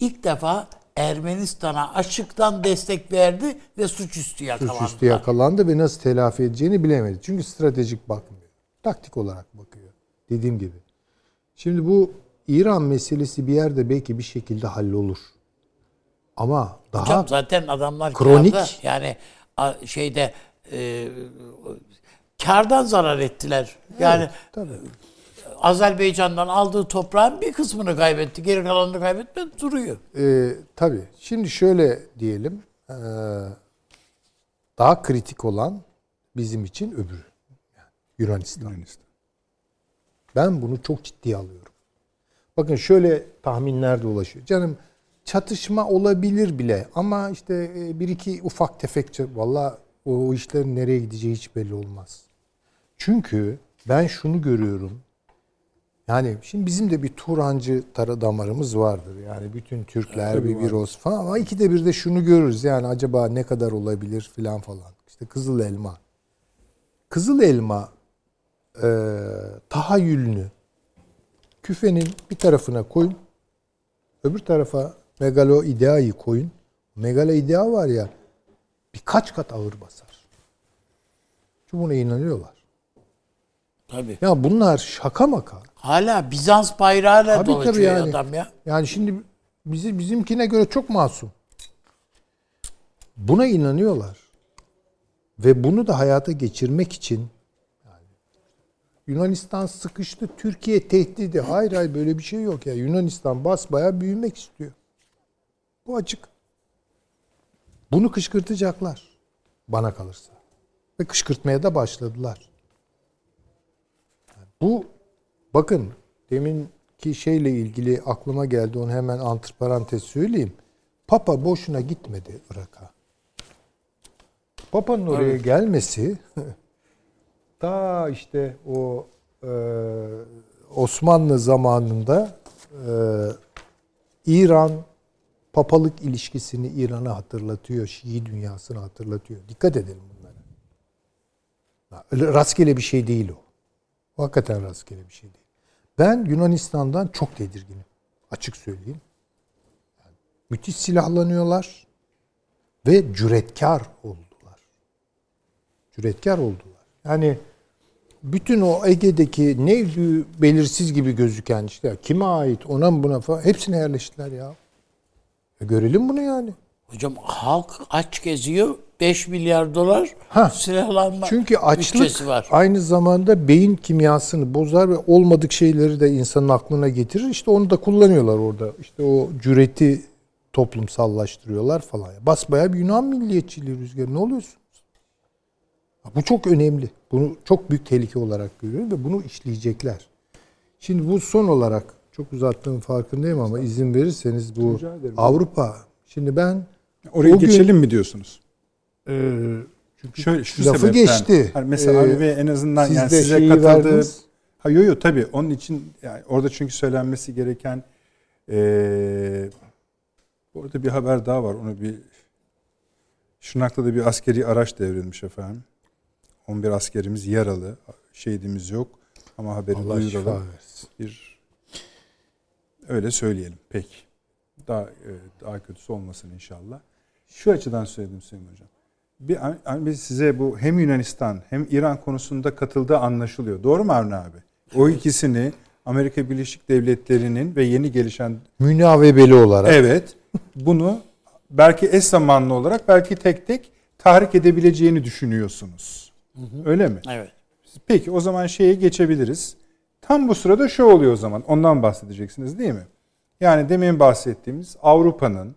İlk defa Ermenistan'a açıktan destek verdi ve suçüstü yakalandı. suçüstü yakalandı ve nasıl telafi edeceğini bilemedi. Çünkü stratejik bakmıyor. Taktik olarak bakıyor. Dediğim gibi. Şimdi bu İran meselesi bir yerde belki bir şekilde hallolur. Ama daha Hocam zaten adamlar Kronik. kârda. yani şeyde e, kardan zarar ettiler. Yani tabii. Azerbaycan'dan aldığı toprağın bir kısmını kaybetti. Geri kalanını kaybetmedi duruyor. Ee, tabii. Şimdi şöyle diyelim. ee, daha kritik olan bizim için öbürü. Yani Yunanistan. Yunanistan. Ben bunu çok ciddiye alıyorum. Bakın şöyle tahminler dolaşıyor. Canım çatışma olabilir bile ama işte e, bir iki ufak tefek valla o, o işlerin nereye gideceği hiç belli olmaz. Çünkü ben şunu görüyorum. Yani şimdi bizim de bir Turancı tara damarımız vardır. Yani bütün Türkler bir bir olsun falan ama ikide bir de şunu görürüz. Yani acaba ne kadar olabilir filan falan. İşte Kızıl Elma. Kızıl Elma e, tahayyülünü küfenin bir tarafına koyun. Öbür tarafa megalo ideayı koyun. Megalo idea var ya birkaç kat ağır basar. Çünkü buna inanıyorlar. Tabii. Ya bunlar şaka maka. Hala Bizans bayrağıyla Tabii, dolaşıyor tabii yani. adam ya. Yani şimdi bizi bizimkine göre çok masum. Buna inanıyorlar. Ve bunu da hayata geçirmek için yani Yunanistan sıkıştı, Türkiye tehdidi. Hayır hayır böyle bir şey yok ya. Yunanistan basbaya büyümek istiyor. Bu açık. Bunu kışkırtacaklar. Bana kalırsa. Ve kışkırtmaya da başladılar. Bu bakın deminki şeyle ilgili aklıma geldi onu hemen antiparantez söyleyeyim. Papa boşuna gitmedi Irak'a. Papa'nın oraya gelmesi (laughs) ta işte o e, Osmanlı zamanında e, İran papalık ilişkisini İran'a hatırlatıyor, Şii dünyasını hatırlatıyor. Dikkat edelim bunlara. Rastgele bir şey değil o. Hakikaten rastgele bir şey değil. Ben Yunanistan'dan çok tedirginim. Açık söyleyeyim. Yani müthiş silahlanıyorlar ve cüretkar oldular. Cüretkar oldular. Yani bütün o Ege'deki neydi belirsiz gibi gözüken işte kime ait ona mı buna falan hepsine yerleştiler ya. Ya görelim bunu yani. Hocam halk aç geziyor. 5 milyar dolar Ha. silahlanma Çünkü açlık var. aynı zamanda beyin kimyasını bozar ve olmadık şeyleri de insanın aklına getirir. İşte onu da kullanıyorlar orada. İşte o cüreti toplumsallaştırıyorlar falan. Basbaya bir Yunan milliyetçiliği rüzgarı. Ne oluyorsunuz? Bu çok önemli. Bunu çok büyük tehlike olarak görüyorum ve bunu işleyecekler. Şimdi bu son olarak çok uzattığım farkındayım ama izin verirseniz bu. Avrupa. Şimdi ben Oraya O gün- geçelim mi diyorsunuz? e, çünkü Şöyle şu Lafı sebepten. geçti. Hani mesela Ee, ve en azından siz yani de size katıldığı. Ha yo yo tabii onun için yani orada çünkü söylenmesi gereken eee orada bir haber daha var. Onu bir Şırnak'ta da bir askeri araç devrilmiş efendim. 11 askerimiz yaralı. Şehidimiz yok ama haberi Allah şifa duyuralım. versin. Bir öyle söyleyelim. Peki. Daha e, daha kötüsü olmasın inşallah. Şu açıdan söyledim Sayın Hocam. Bir, hani biz size bu hem Yunanistan hem İran konusunda katıldığı anlaşılıyor. Doğru mu Avni abi? O ikisini Amerika Birleşik Devletleri'nin ve yeni gelişen Münavebeli olarak. evet bunu belki eş zamanlı olarak belki tek tek tahrik edebileceğini düşünüyorsunuz. Öyle mi? Evet. Peki o zaman şeye geçebiliriz. Tam bu sırada şu oluyor o zaman. Ondan bahsedeceksiniz değil mi? Yani demin bahsettiğimiz Avrupa'nın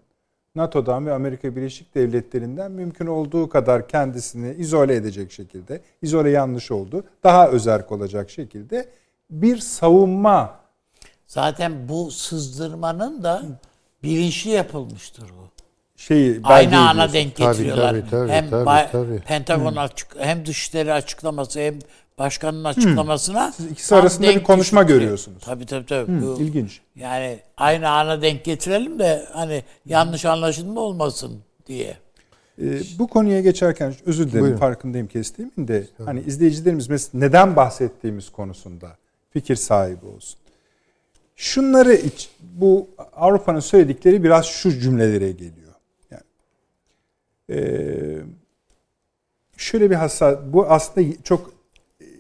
NATO'dan ve Amerika Birleşik Devletleri'nden mümkün olduğu kadar kendisini izole edecek şekilde, izole yanlış oldu, daha özerk olacak şekilde bir savunma Zaten bu sızdırmanın da bilinçli yapılmıştır bu. şeyi Aynı ana denk Tabii, getiriyorlar. tabii, tabii, hem tabii, tabii. Pentagon açık hem dışişleri açıklaması hem başkanın açıklamasına Siz ikisi arasında bir konuşma getiriyor. görüyorsunuz. Tabii tabii tabii. Bu- İlginç. Yani aynı ana denk getirelim de hani yanlış anlaşılma olmasın diye. Ee, bu konuya geçerken özür dilerim Buyurun. farkındayım kestiğimin de hani izleyicilerimiz mesela neden bahsettiğimiz konusunda fikir sahibi olsun. Şunları iç, bu Avrupa'nın söyledikleri biraz şu cümlelere geliyor. Yani ee, şöyle bir hassas bu aslında çok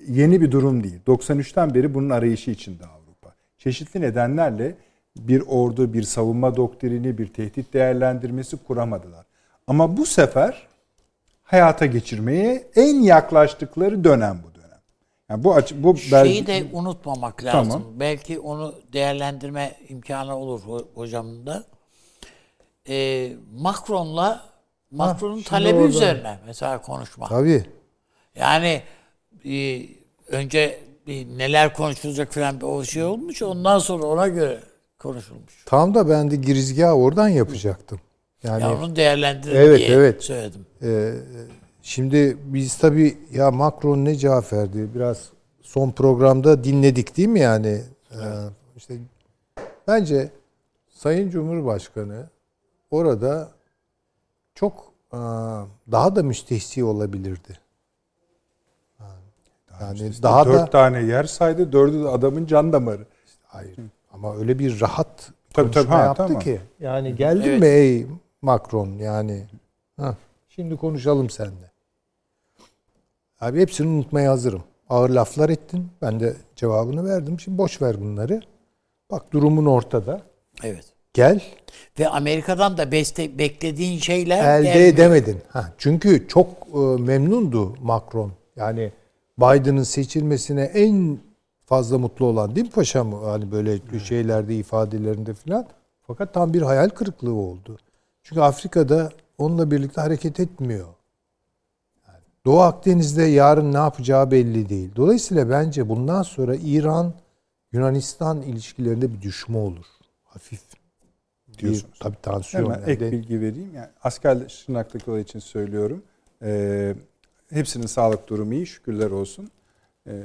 yeni bir durum değil. 93'ten beri bunun arayışı içinde Avrupa. Çeşitli nedenlerle bir ordu, bir savunma doktrini, bir tehdit değerlendirmesi kuramadılar. Ama bu sefer hayata geçirmeye en yaklaştıkları dönem bu dönem. Yani bu açı, bu Şeyi de unutmamak lazım. Tamam. Belki onu değerlendirme imkanı olur ho- hocamın da. Ee, Macron'la Macron'un talebi orada- üzerine mesela konuşma. Tabii. Yani e, önce bir neler konuşulacak falan bir o şey olmuş. Ondan sonra ona göre konuşulmuş. Tam da ben de girizgahı oradan yapacaktım. Yani ya onun değerlendirin Evet, diye evet. söyledim. Ee, şimdi biz tabii ya Macron ne cevap verdi? Biraz son programda dinledik değil mi yani? Ee, işte bence Sayın Cumhurbaşkanı orada çok daha da müstehsi olabilirdi. Yani İşte daha dört da tane yer saydı. Dördü de adamın can damarı. hayır ama öyle bir rahat Tabii, konuşma tabii, ha, yaptı tamam. ki. Yani geldin Evet. mi ey Macron yani? Ha, şimdi konuşalım seninle. Abi hepsini unutmaya hazırım. Ağır laflar ettin. Ben de cevabını verdim. Şimdi boş ver bunları. Bak durumun ortada. Evet. Gel. Ve Amerika'dan da beste, beklediğin şeyler Elde gelmiyor. edemedin. Ha, çünkü çok e, memnundu Macron. Yani Biden'ın seçilmesine en fazla mutlu olan değil mi paşam? Hani böyle şeylerde ifadelerinde filan. Fakat tam bir hayal kırıklığı oldu. Çünkü Afrika'da onunla birlikte hareket etmiyor. Yani Doğu Akdeniz'de yarın ne yapacağı belli değil. Dolayısıyla bence bundan sonra İran Yunanistan ilişkilerinde bir düşme olur. Hafif. Bir, Diyorsunuz. tabii tansiyon. Hemen yani. ek bilgi vereyim. Yani asker şırnaklıkları için söylüyorum. Ee, hepsinin sağlık durumu iyi. Şükürler olsun. Ee,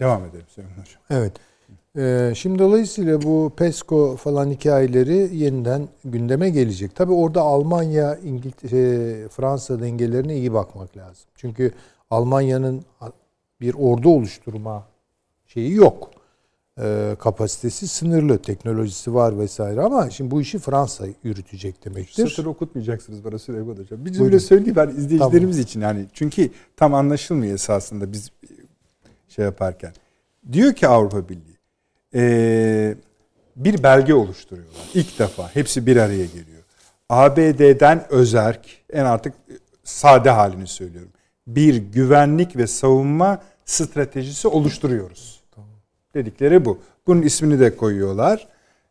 devam edelim Süleyman Hocam. Evet. Ee, şimdi dolayısıyla bu PESCO falan hikayeleri yeniden gündeme gelecek. Tabii orada Almanya, İngiltere, Fransa dengelerine iyi bakmak lazım. Çünkü Almanya'nın bir ordu oluşturma şeyi yok. Ee, kapasitesi sınırlı, teknolojisi var vesaire ama şimdi bu işi Fransa yürütecek demektir. Satır okutmayacaksınız bana Süleyman Hocam. Bir Buyurun. cümle söyleyeyim ben izleyicilerimiz için. Yani çünkü tam anlaşılmıyor esasında biz şey yaparken. Diyor ki Avrupa Birliği ee, bir belge oluşturuyorlar. İlk defa. Hepsi bir araya geliyor. ABD'den özerk en artık sade halini söylüyorum. Bir güvenlik ve savunma stratejisi oluşturuyoruz. Dedikleri bu. Bunun ismini de koyuyorlar.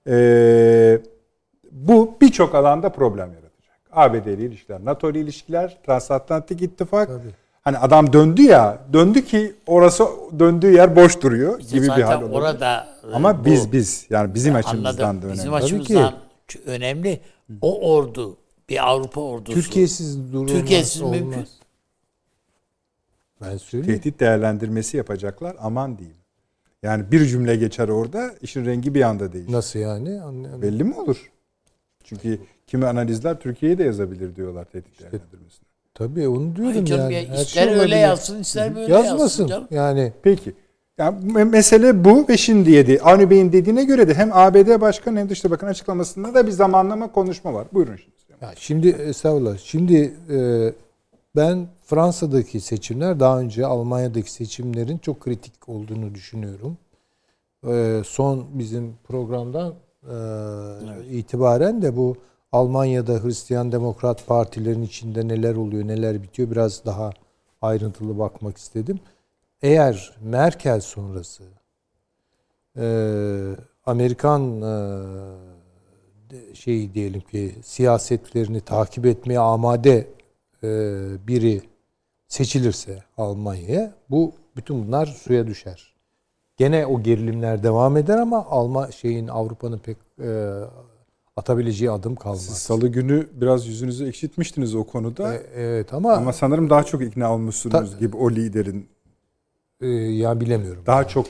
Ee, bu birçok alanda problem yaratacak. ABD ile ilişkiler, NATO ile ilişkiler, Transatlantik İttifak. Hani adam döndü ya, döndü ki orası döndüğü yer boş duruyor Bizim gibi bir hal olabilir. orada e, Ama bu- biz biz yani bizim açımızdan anladım. da önemli. Bizim Tabii açımızdan ç- önemli. O ordu bir Avrupa ordusu. Türkiye'siz durulmaz. Türkiye'siz olmaz. mümkün. Ben söyleyeyim. Tehdit değerlendirmesi yapacaklar aman diyeyim. Yani bir cümle geçer orada işin rengi bir anda değişir. Nasıl yani? Anlayamadım. Belli mi olur? Çünkü kimi analizler Türkiye'ye de yazabilir diyorlar tehdit değerlendirmesini. Tabii onu diyorum Ay canım yani. ya, Her şey ister öyle yazsın ister böyle yazsın Yazmasın. canım. Yani Peki. Yani me- mesele bu ve şimdi yedi. Avni Bey'in dediğine göre de hem ABD Başkanı hem Dışişleri Bakanı açıklamasında da bir zamanlama konuşma var. Buyurun şimdi. ya şimdi estağfurullah. Şimdi e, ben Fransa'daki seçimler daha önce Almanya'daki seçimlerin çok kritik olduğunu düşünüyorum. E, son bizim programdan e, itibaren de bu Almanya'da Hristiyan Demokrat partilerin içinde neler oluyor, neler bitiyor biraz daha ayrıntılı bakmak istedim. Eğer Merkel sonrası e, Amerikan e, şey diyelim ki siyasetlerini takip etmeye amade e, biri seçilirse Almanya'ya bu bütün bunlar suya düşer. Gene o gerilimler devam eder ama Alma şeyin Avrupa'nın pek e, atabileceği adım kalmaz. Siz salı günü biraz yüzünüzü ekşitmiştiniz o konuda. E, evet ama, Ama sanırım daha çok ikna olmuşsunuz Ta- gibi o liderin. e, ya bilemiyorum. Daha çok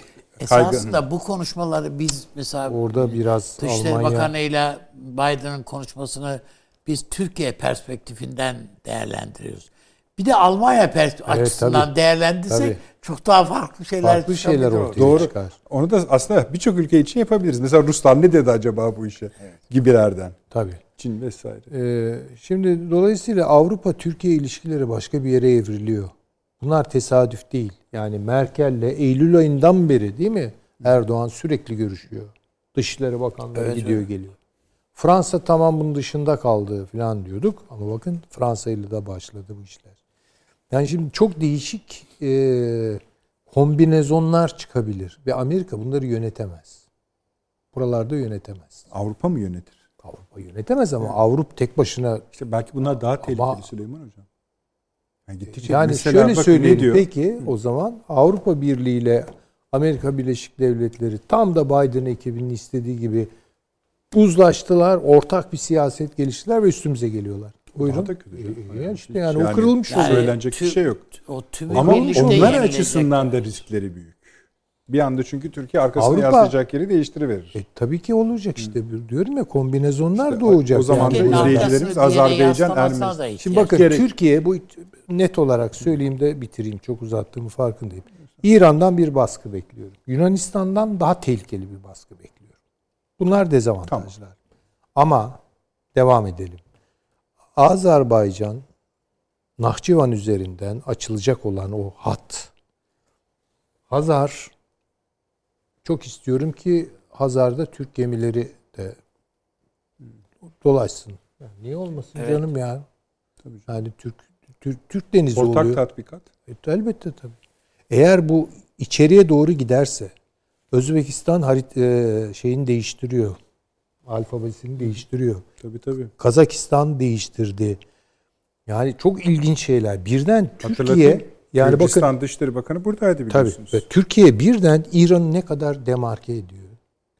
kaygı. Esasında bu konuşmaları biz mesela Orada biraz Dışişleri Almanya Bakanı ile Biden'ın konuşmasını biz Türkiye perspektifinden değerlendiriyoruz. Bir de Almanya pers- açısından tabii. değerlendirsek Tabii. çok daha farklı şeyler farklı şeyler ortaya Doğru. çıkar. Onu da aslında birçok ülke için yapabiliriz. Mesela Ruslar ne dedi acaba bu işe? Gibilerden. Tabii. Çin vesaire. Ee, şimdi dolayısıyla Avrupa-Türkiye ilişkileri başka bir yere evriliyor. Bunlar tesadüf değil. Yani Merkel'le Eylül ayından beri değil mi? Erdoğan sürekli görüşüyor. Dışişleri Bakanları Evet, gidiyor geliyor. Fransa tamam bunun dışında kaldı falan diyorduk. Ama bakın Fransa ile de başladı bu işler. Yani şimdi çok değişik e, kombinezonlar çıkabilir. Ve Amerika bunları yönetemez. Buralarda yönetemez. Avrupa mı yönetir? Avrupa yönetemez ama Avrupa tek başına İşte belki bunlar daha tehlikeli Ama- Süleyman Hocam. Yani, gittikçe Yani şöyle diyor? peki o zaman Avrupa Birliği ile Amerika Birleşik Devletleri tam da Biden ekibinin istediği gibi uzlaştılar, ortak bir siyaset geliştirdiler ve üstümüze geliyorlar. Buyurun. Daha da kötü. E, e, işte yani, o Yani- kırılmış Yani- oluyor. Söylenecek bir şey yok. O tümü Ama onlar açısından da riskleri büyük. Bir anda çünkü Türkiye arkasına Avrupa- yaslayacak yeri değiştiriverir. E, tabii ki olacak işte. Diyorum ya kombinezonlar İşte doğacak. o zaman da yani. Türkiye'nin izleyicilerimiz arkasını Azerbaycan, Ermenistan. da Şimdi bakın Gerek- Türkiye bu net olarak söyleyeyim de bitireyim. Çok uzattığımı farkındayım. İran'dan bir baskı bekliyorum. Yunanistan'dan daha tehlikeli bir baskı bekliyorum. Bunlar dezavantajlar. Ama devam edelim. Azerbaycan Nahçıvan üzerinden açılacak olan o hat Hazar çok istiyorum ki Hazar'da Türk gemileri de dolaşsın. Ya niye olmasın Evet. canım ya? Tabii Yani Türk Türk, Türk denizi Ortak oluyor. tatbikat. E, elbette tabii. Eğer bu içeriye doğru giderse Özbekistan harit e, şeyini değiştiriyor. Alfabesini değiştiriyor. Tabii tabii. Kazakistan değiştirdi. Yani çok ilginç şeyler. Birden Türkiye yani bakın Gürcistan Dışişleri Bakanı buradaydı tabii biliyorsunuz. ve Türkiye birden İran'ı ne kadar demarke ediyor.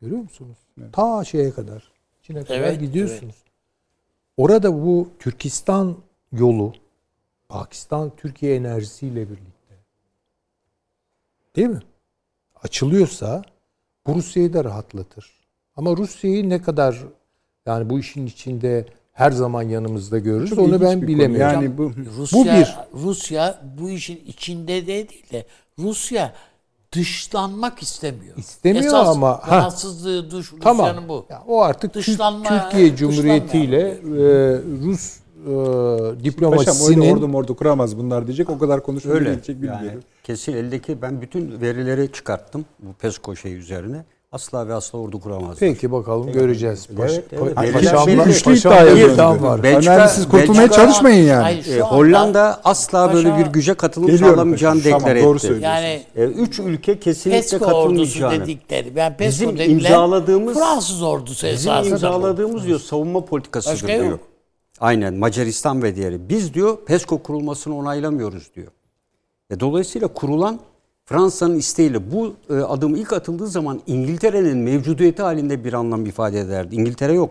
Görüyor musunuz? Ta şeye kadar. Çin'e kadar Evet, gidiyorsunuz. Orada bu Türkistan yolu Pakistan Türkiye enerjisiyle birlikte değil mi? Açılıyorsa bu Rusya'yı da rahatlatır. Ama Rusya'yı ne kadar yani bu işin içinde her zaman yanımızda görürüz Çok onu ben bilemiyorum. Yani bu Rusya, Bu bir. Rusya bu işin içinde de değil de Rusya dışlanmak istemiyor. İstemiyor Esas ama- ha. rahatsızlığı duş, Tamam. Rusya'nın bu. Ya o artık Dışlanma- Türkiye Cumhuriyeti ile e, Rus e, Paşam diplomasisinin ordu mordu kuramaz bunlar diyecek. O kadar konuşmayı Öyle. gelecek bilmiyorum. Yani kesin eldeki ben bütün verileri çıkarttım bu PESCO şey üzerine. Asla ve asla ordu kuramaz. Peki bakalım göreceğiz. Paş, Evet, evet. pa- paşamla, güçlü var. Belçika- siz kurtulmaya Belçika- çalışmayın yani. Hayır, E, anda Hollanda asla böyle Paşa- bir güce katılım Geliyorum sağlamayacağını paşam. deklar Tamam, etti. Yani E, üç ülke kesinlikle PESCO katılmayacağını. dedikleri. Ben PESCO Bizim dediler, imzaladığımız- Fransız ordusu Bizim esasında. bu. imzaladığımız diyor savunma politikasıdır Başka diyor. yok. Aynen Macaristan ve diğeri. Biz diyor PESCO kurulmasını onaylamıyoruz diyor. E, dolayısıyla kurulan Fransa'nın isteğiyle bu e, adım ilk atıldığı zaman İngiltere'nin mevcudiyeti halinde bir anlam ifade ederdi. İngiltere yok.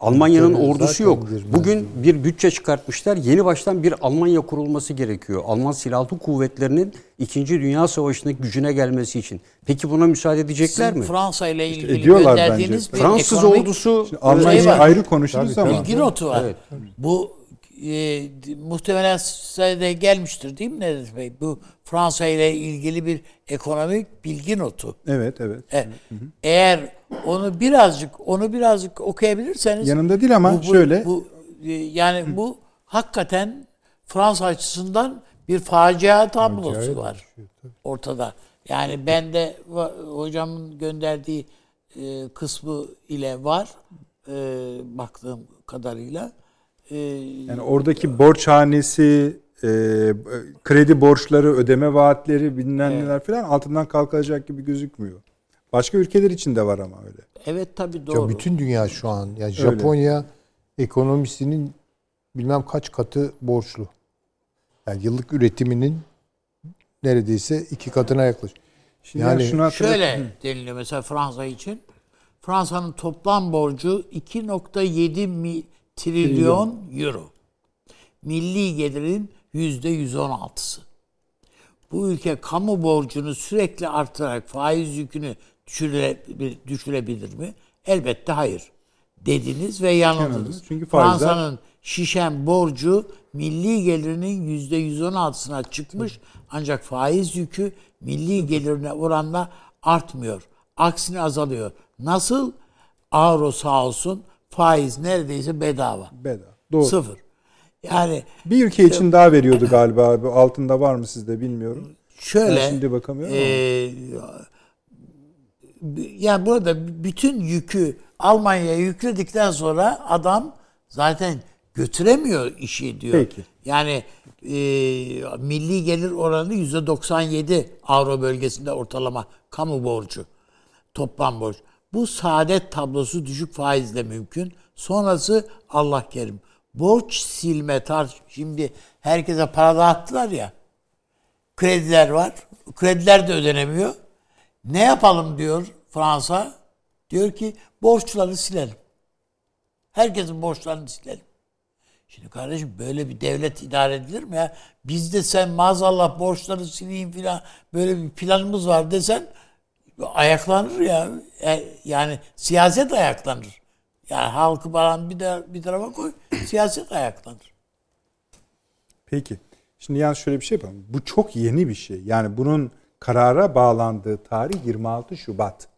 Almanya'nın ordusu yok. Bugün bir bütçe çıkartmışlar. Yeni baştan bir Almanya kurulması gerekiyor. Alman silahlı kuvvetlerinin 2. Dünya Savaşı'ndaki gücüne gelmesi için. Peki buna müsaade edecekler Sizin mi? Fransa ile ilgili ediyorlar gönderdiğiniz bence. bir Fransız ekonomik ordusu Almanya'yı var. ayrı konuşuruz ama bilgi notu var. Evet. Bu e, muhtemelen size de gelmiştir değil mi Nedret Bey? Bu Fransa ile ilgili bir ekonomik bilgi notu. evet evet. E, eğer onu birazcık onu birazcık okuyabilirseniz Yanında değil ama bu- bu- şöyle bu e, yani bu hakikaten Fransa açısından bir facia tablosu var ortada. Yani ben de hocamın gönderdiği e, kısmı ile var e, baktığım kadarıyla. E, yani oradaki borçhanesi, e, kredi borçları, ödeme vaatleri, bilmem neler falan altından kalkacak gibi gözükmüyor. Başka ülkeler için de var ama öyle. evet tabii Ya doğru. bütün dünya şu an yani Japonya ekonomisinin bilmem kaç katı borçlu. Yani yıllık üretiminin neredeyse iki katına yaklaşıyor. Şimdi Yani Şöyle deniliyor mesela Fransa için. Fransa'nın toplam borcu 2.7 trilyon euro. Milli gelirin %116'sı. Bu ülke kamu borcunu sürekli artırarak faiz yükünü düşürebilir, mi? Elbette hayır. Dediniz ve yanıldınız. Çünkü faizler- Fransa'nın şişen borcu milli gelirinin %116'sına çıkmış ancak faiz yükü milli gelirine oranla artmıyor. Aksine azalıyor. Nasıl? Avro sağ olsun faiz neredeyse bedava. bedava. Doğru. Sıfır. Yani Bir ülke için daha veriyordu galiba. Bu Altında var mı sizde bilmiyorum. şöyle Ben şimdi bakamıyorum ama. eee, yani burada bütün yükü Almanya'ya yükledikten sonra adam zaten götüremiyor işi diyor. Peki. Yani eee, milli gelir oranı yüzde 97 Avro bölgesinde ortalama kamu borcu. Toplam borç. Bu saadet tablosu düşük faizle mümkün. Sonrası Allah kerim. Borç silme tarz şimdi herkese para dağıttılar ya krediler var. Krediler de ödenemiyor. Ne yapalım diyor Fransa? Diyor ki borçları silelim. Herkesin borçlarını silelim. Şimdi kardeşim böyle bir devlet idare edilir mi ya? Bizde sen maazallah borçları sileyim filan böyle bir planımız var desen ayaklanır ya. E, Yani siyaset ayaklanır. Yani halkı falan bir, de, bir tarafa koy siyaset ayaklanır. Peki. Şimdi yalnız şöyle bir şey yapalım. Bu çok yeni bir şey. Yani bunun karara bağlandığı tarih 26 Şubat.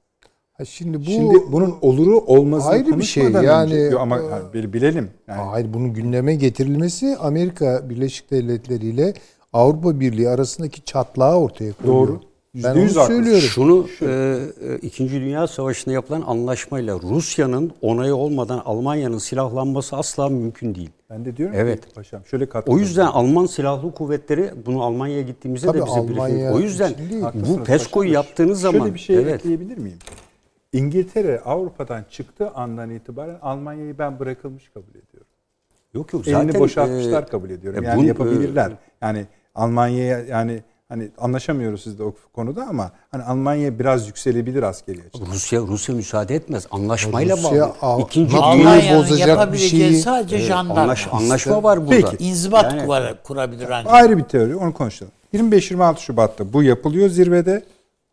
Ha şimdi bu Şimdi bunun oluru olmazını ayrı bir şey. Yani, önce- ama e, yani bir bilelim. Yani Hayır bunun gündeme getirilmesi Amerika Birleşik Devletleri ile Avrupa Birliği arasındaki çatlağı ortaya koyuyor. Doğru. Ben onu söylüyorum. Şunu e, e, İkinci Dünya Savaşı'nda yapılan anlaşmayla Rusya'nın onayı olmadan Almanya'nın silahlanması asla mümkün değil. ben de diyorum Evet. ki paşam şöyle O katılıyorum. yüzden Alman silahlı kuvvetleri bunu Almanya'ya gittiğimizde Tabii de bize Almanya O yüzden bu PESCO'yu yaptığınız zaman Şöyle bir şey evet. ekleyebilir miyim? İngiltere Avrupa'dan çıktığı andan itibaren Almanya'yı ben bırakılmış kabul ediyorum. Yok yok Elini zaten boşaltmışlar e, kabul ediyorum. e, Yani bu- yapabilirler. Yani Almanya'ya yani hani anlaşamıyoruz sizde o konuda ama hani Almanya biraz yükselebilir askeri açıdan. Rusya Rusya müsaade etmez. Anlaşmayla Rusya, bağlı. İkinci Almanya'nın bozacak bir yapabileceği şeyi- sadece Evet, jandarma. anlaş- anlaşma var burada. Peki. İnzibat Yani- kurar- kurabilir ancak. Ayrı bir teori onu konuşalım. 25-26 Şubat'ta bu yapılıyor zirvede.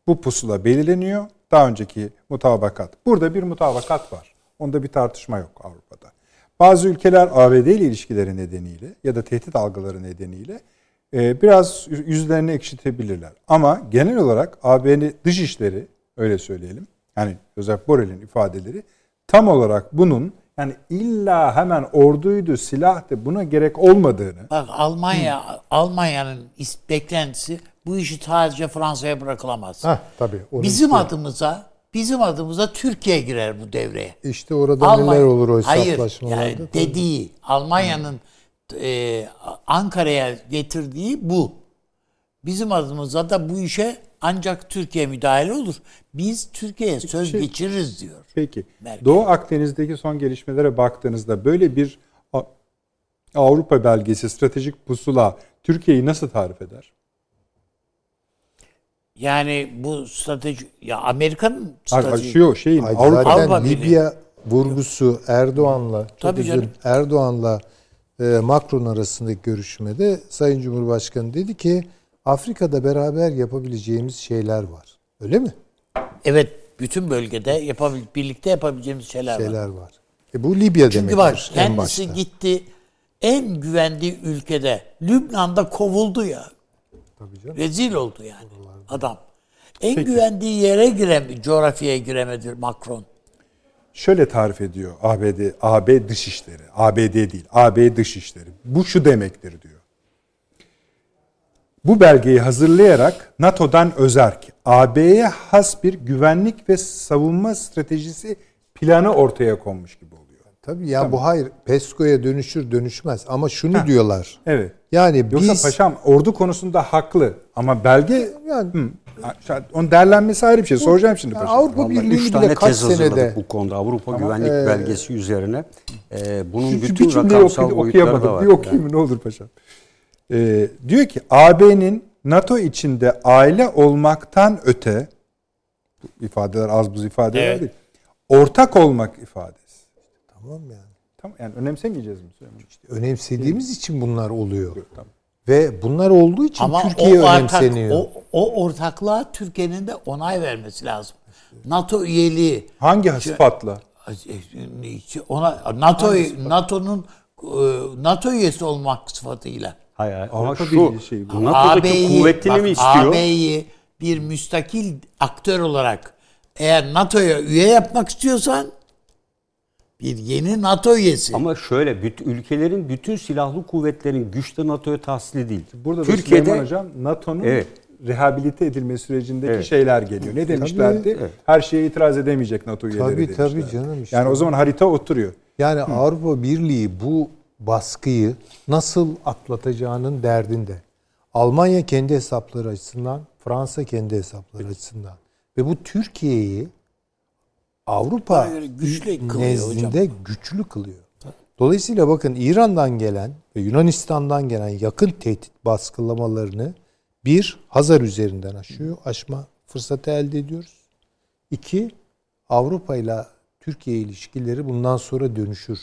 Bu pusula belirleniyor. Daha önceki mutabakat. Burada bir mutabakat var. Onda bir tartışma yok Avrupa'da. Bazı ülkeler ABD ile ilişkileri nedeniyle ya da tehdit algıları nedeniyle biraz yüzlerini ekşitebilirler. Ama genel olarak AB'nin dışişleri öyle söyleyelim. Yani Josep Borrell'in ifadeleri tam olarak bunun yani illa hemen orduydu, silahtı buna gerek olmadığını Bak Almanya Almanya'nın is- beklentisi bu işi sadece Fransa'ya bırakılamaz. Hah, tabii. bizim istiyor. adımıza bizim adımıza Türkiye girer bu devreye. İşte orada Almanya- neler olur o Hayır, hesaplaşmalarda. yani dediği Almanya'nın e, Ankara'ya getirdiği bu. Bizim adımıza da bu işe ancak Türkiye müdahale olur. Biz Türkiye'ye söz şey- geçiririz diyor. Peki. Merkel. Doğu Akdeniz'deki son gelişmelere baktığınızda böyle bir Avrupa belgesi, stratejik pusula Türkiye'yi nasıl tarif eder? Yani bu strateji ya Amerika'nın strateji Şu şeyin Avrupa Avrupa. Libya vurgusu Erdoğan'la Tabii. Erdoğan'la Macron arasındaki görüşmede Sayın Cumhurbaşkanı dedi ki Afrika'da beraber yapabileceğimiz şeyler var. Öyle mi? evet bütün bölgede yapabil birlikte yapabileceğimiz şeyler, var. Şeyler var. E bu Libya Çünkü demek. en kendisi başta. gitti en güvendiği ülkede Lübnan'da kovuldu ya. Tabii canım. Rezil oldu yani adam. En güvendiği yere girem coğrafyaya giremedi Macron. Şöyle tarif ediyor ABD, AB dışişleri. ABD değil, AB dışişleri. Bu şu demektir diyor. Bu belgeyi hazırlayarak NATO'dan özerk, AB'ye has bir güvenlik ve savunma stratejisi planı ortaya konmuş gibi oluyor. Tabii yani bu hayır PESCO'ya dönüşür dönüşmez ama şunu diyorlar. Evet. Yani Yoksa biz paşam ordu konusunda haklı ama belge yani Hı. Onun derlenmesi ayrı bir şey. Soracağım şimdi yani. Avrupa Vallahi Birliği üç bile tane kaç senede bu konuda Avrupa Güvenlik e, Belgesi üzerine. E, bunun Şu, bütün rakamsal boyutları da okuyamadım. var. Bir okuyayım ne olur paşam. Ee, diyor ki AB'nin NATO içinde aile olmaktan öte bu ifadeler az buz ifadeler Evet. değil. Ortak olmak ifadesi. tamam yani. Tamam yani önemsemeyeceğiz mi? İstiyorum. Önemsediğimiz için bunlar oluyor. Tamam. Ve bunlar olduğu için Ama Türkiye o, ortak, önemseniyor. o, o ortaklığa Türkiye'nin de onay vermesi lazım. NATO üyeliği Hangi sıfatla? ona NATO NATO'nun e, NATO üyesi olmak sıfatıyla. Hayır, hayır. Ama Avrupa şu şeyi bu. NATO'daki AB'yi kuvvetini bak, mi istiyor? AB'yi bir müstakil aktör olarak eğer NATO'ya üye yapmak istiyorsan bir yeni NATO üyesi. Ama şöyle bütün ülkelerin bütün silahlı kuvvetlerin güçte NATO'ya tahsili değil. Burada da Türkiye'de Süleyman Hocam NATO'nun Evet. rehabilite edilme sürecindeki Evet. şeyler geliyor. Ne demişlerdi? Her şeye itiraz edemeyecek NATO üyeleri Tabii, demişler. tabii canım işte. Yani o zaman harita oturuyor. Yani Avrupa Birliği bu baskıyı nasıl atlatacağının derdinde. Almanya kendi hesapları açısından, Fransa kendi hesapları açısından. Ve bu Türkiye'yi Avrupa güçlü kılıyor nezdinde güçlü kılıyor. Dolayısıyla bakın İran'dan gelen ve Yunanistan'dan gelen yakın tehdit baskılamalarını bir Hazar üzerinden aşıyor, aşma fırsatı elde ediyoruz. İki, Avrupa ile Türkiye ilişkileri bundan sonra dönüşür.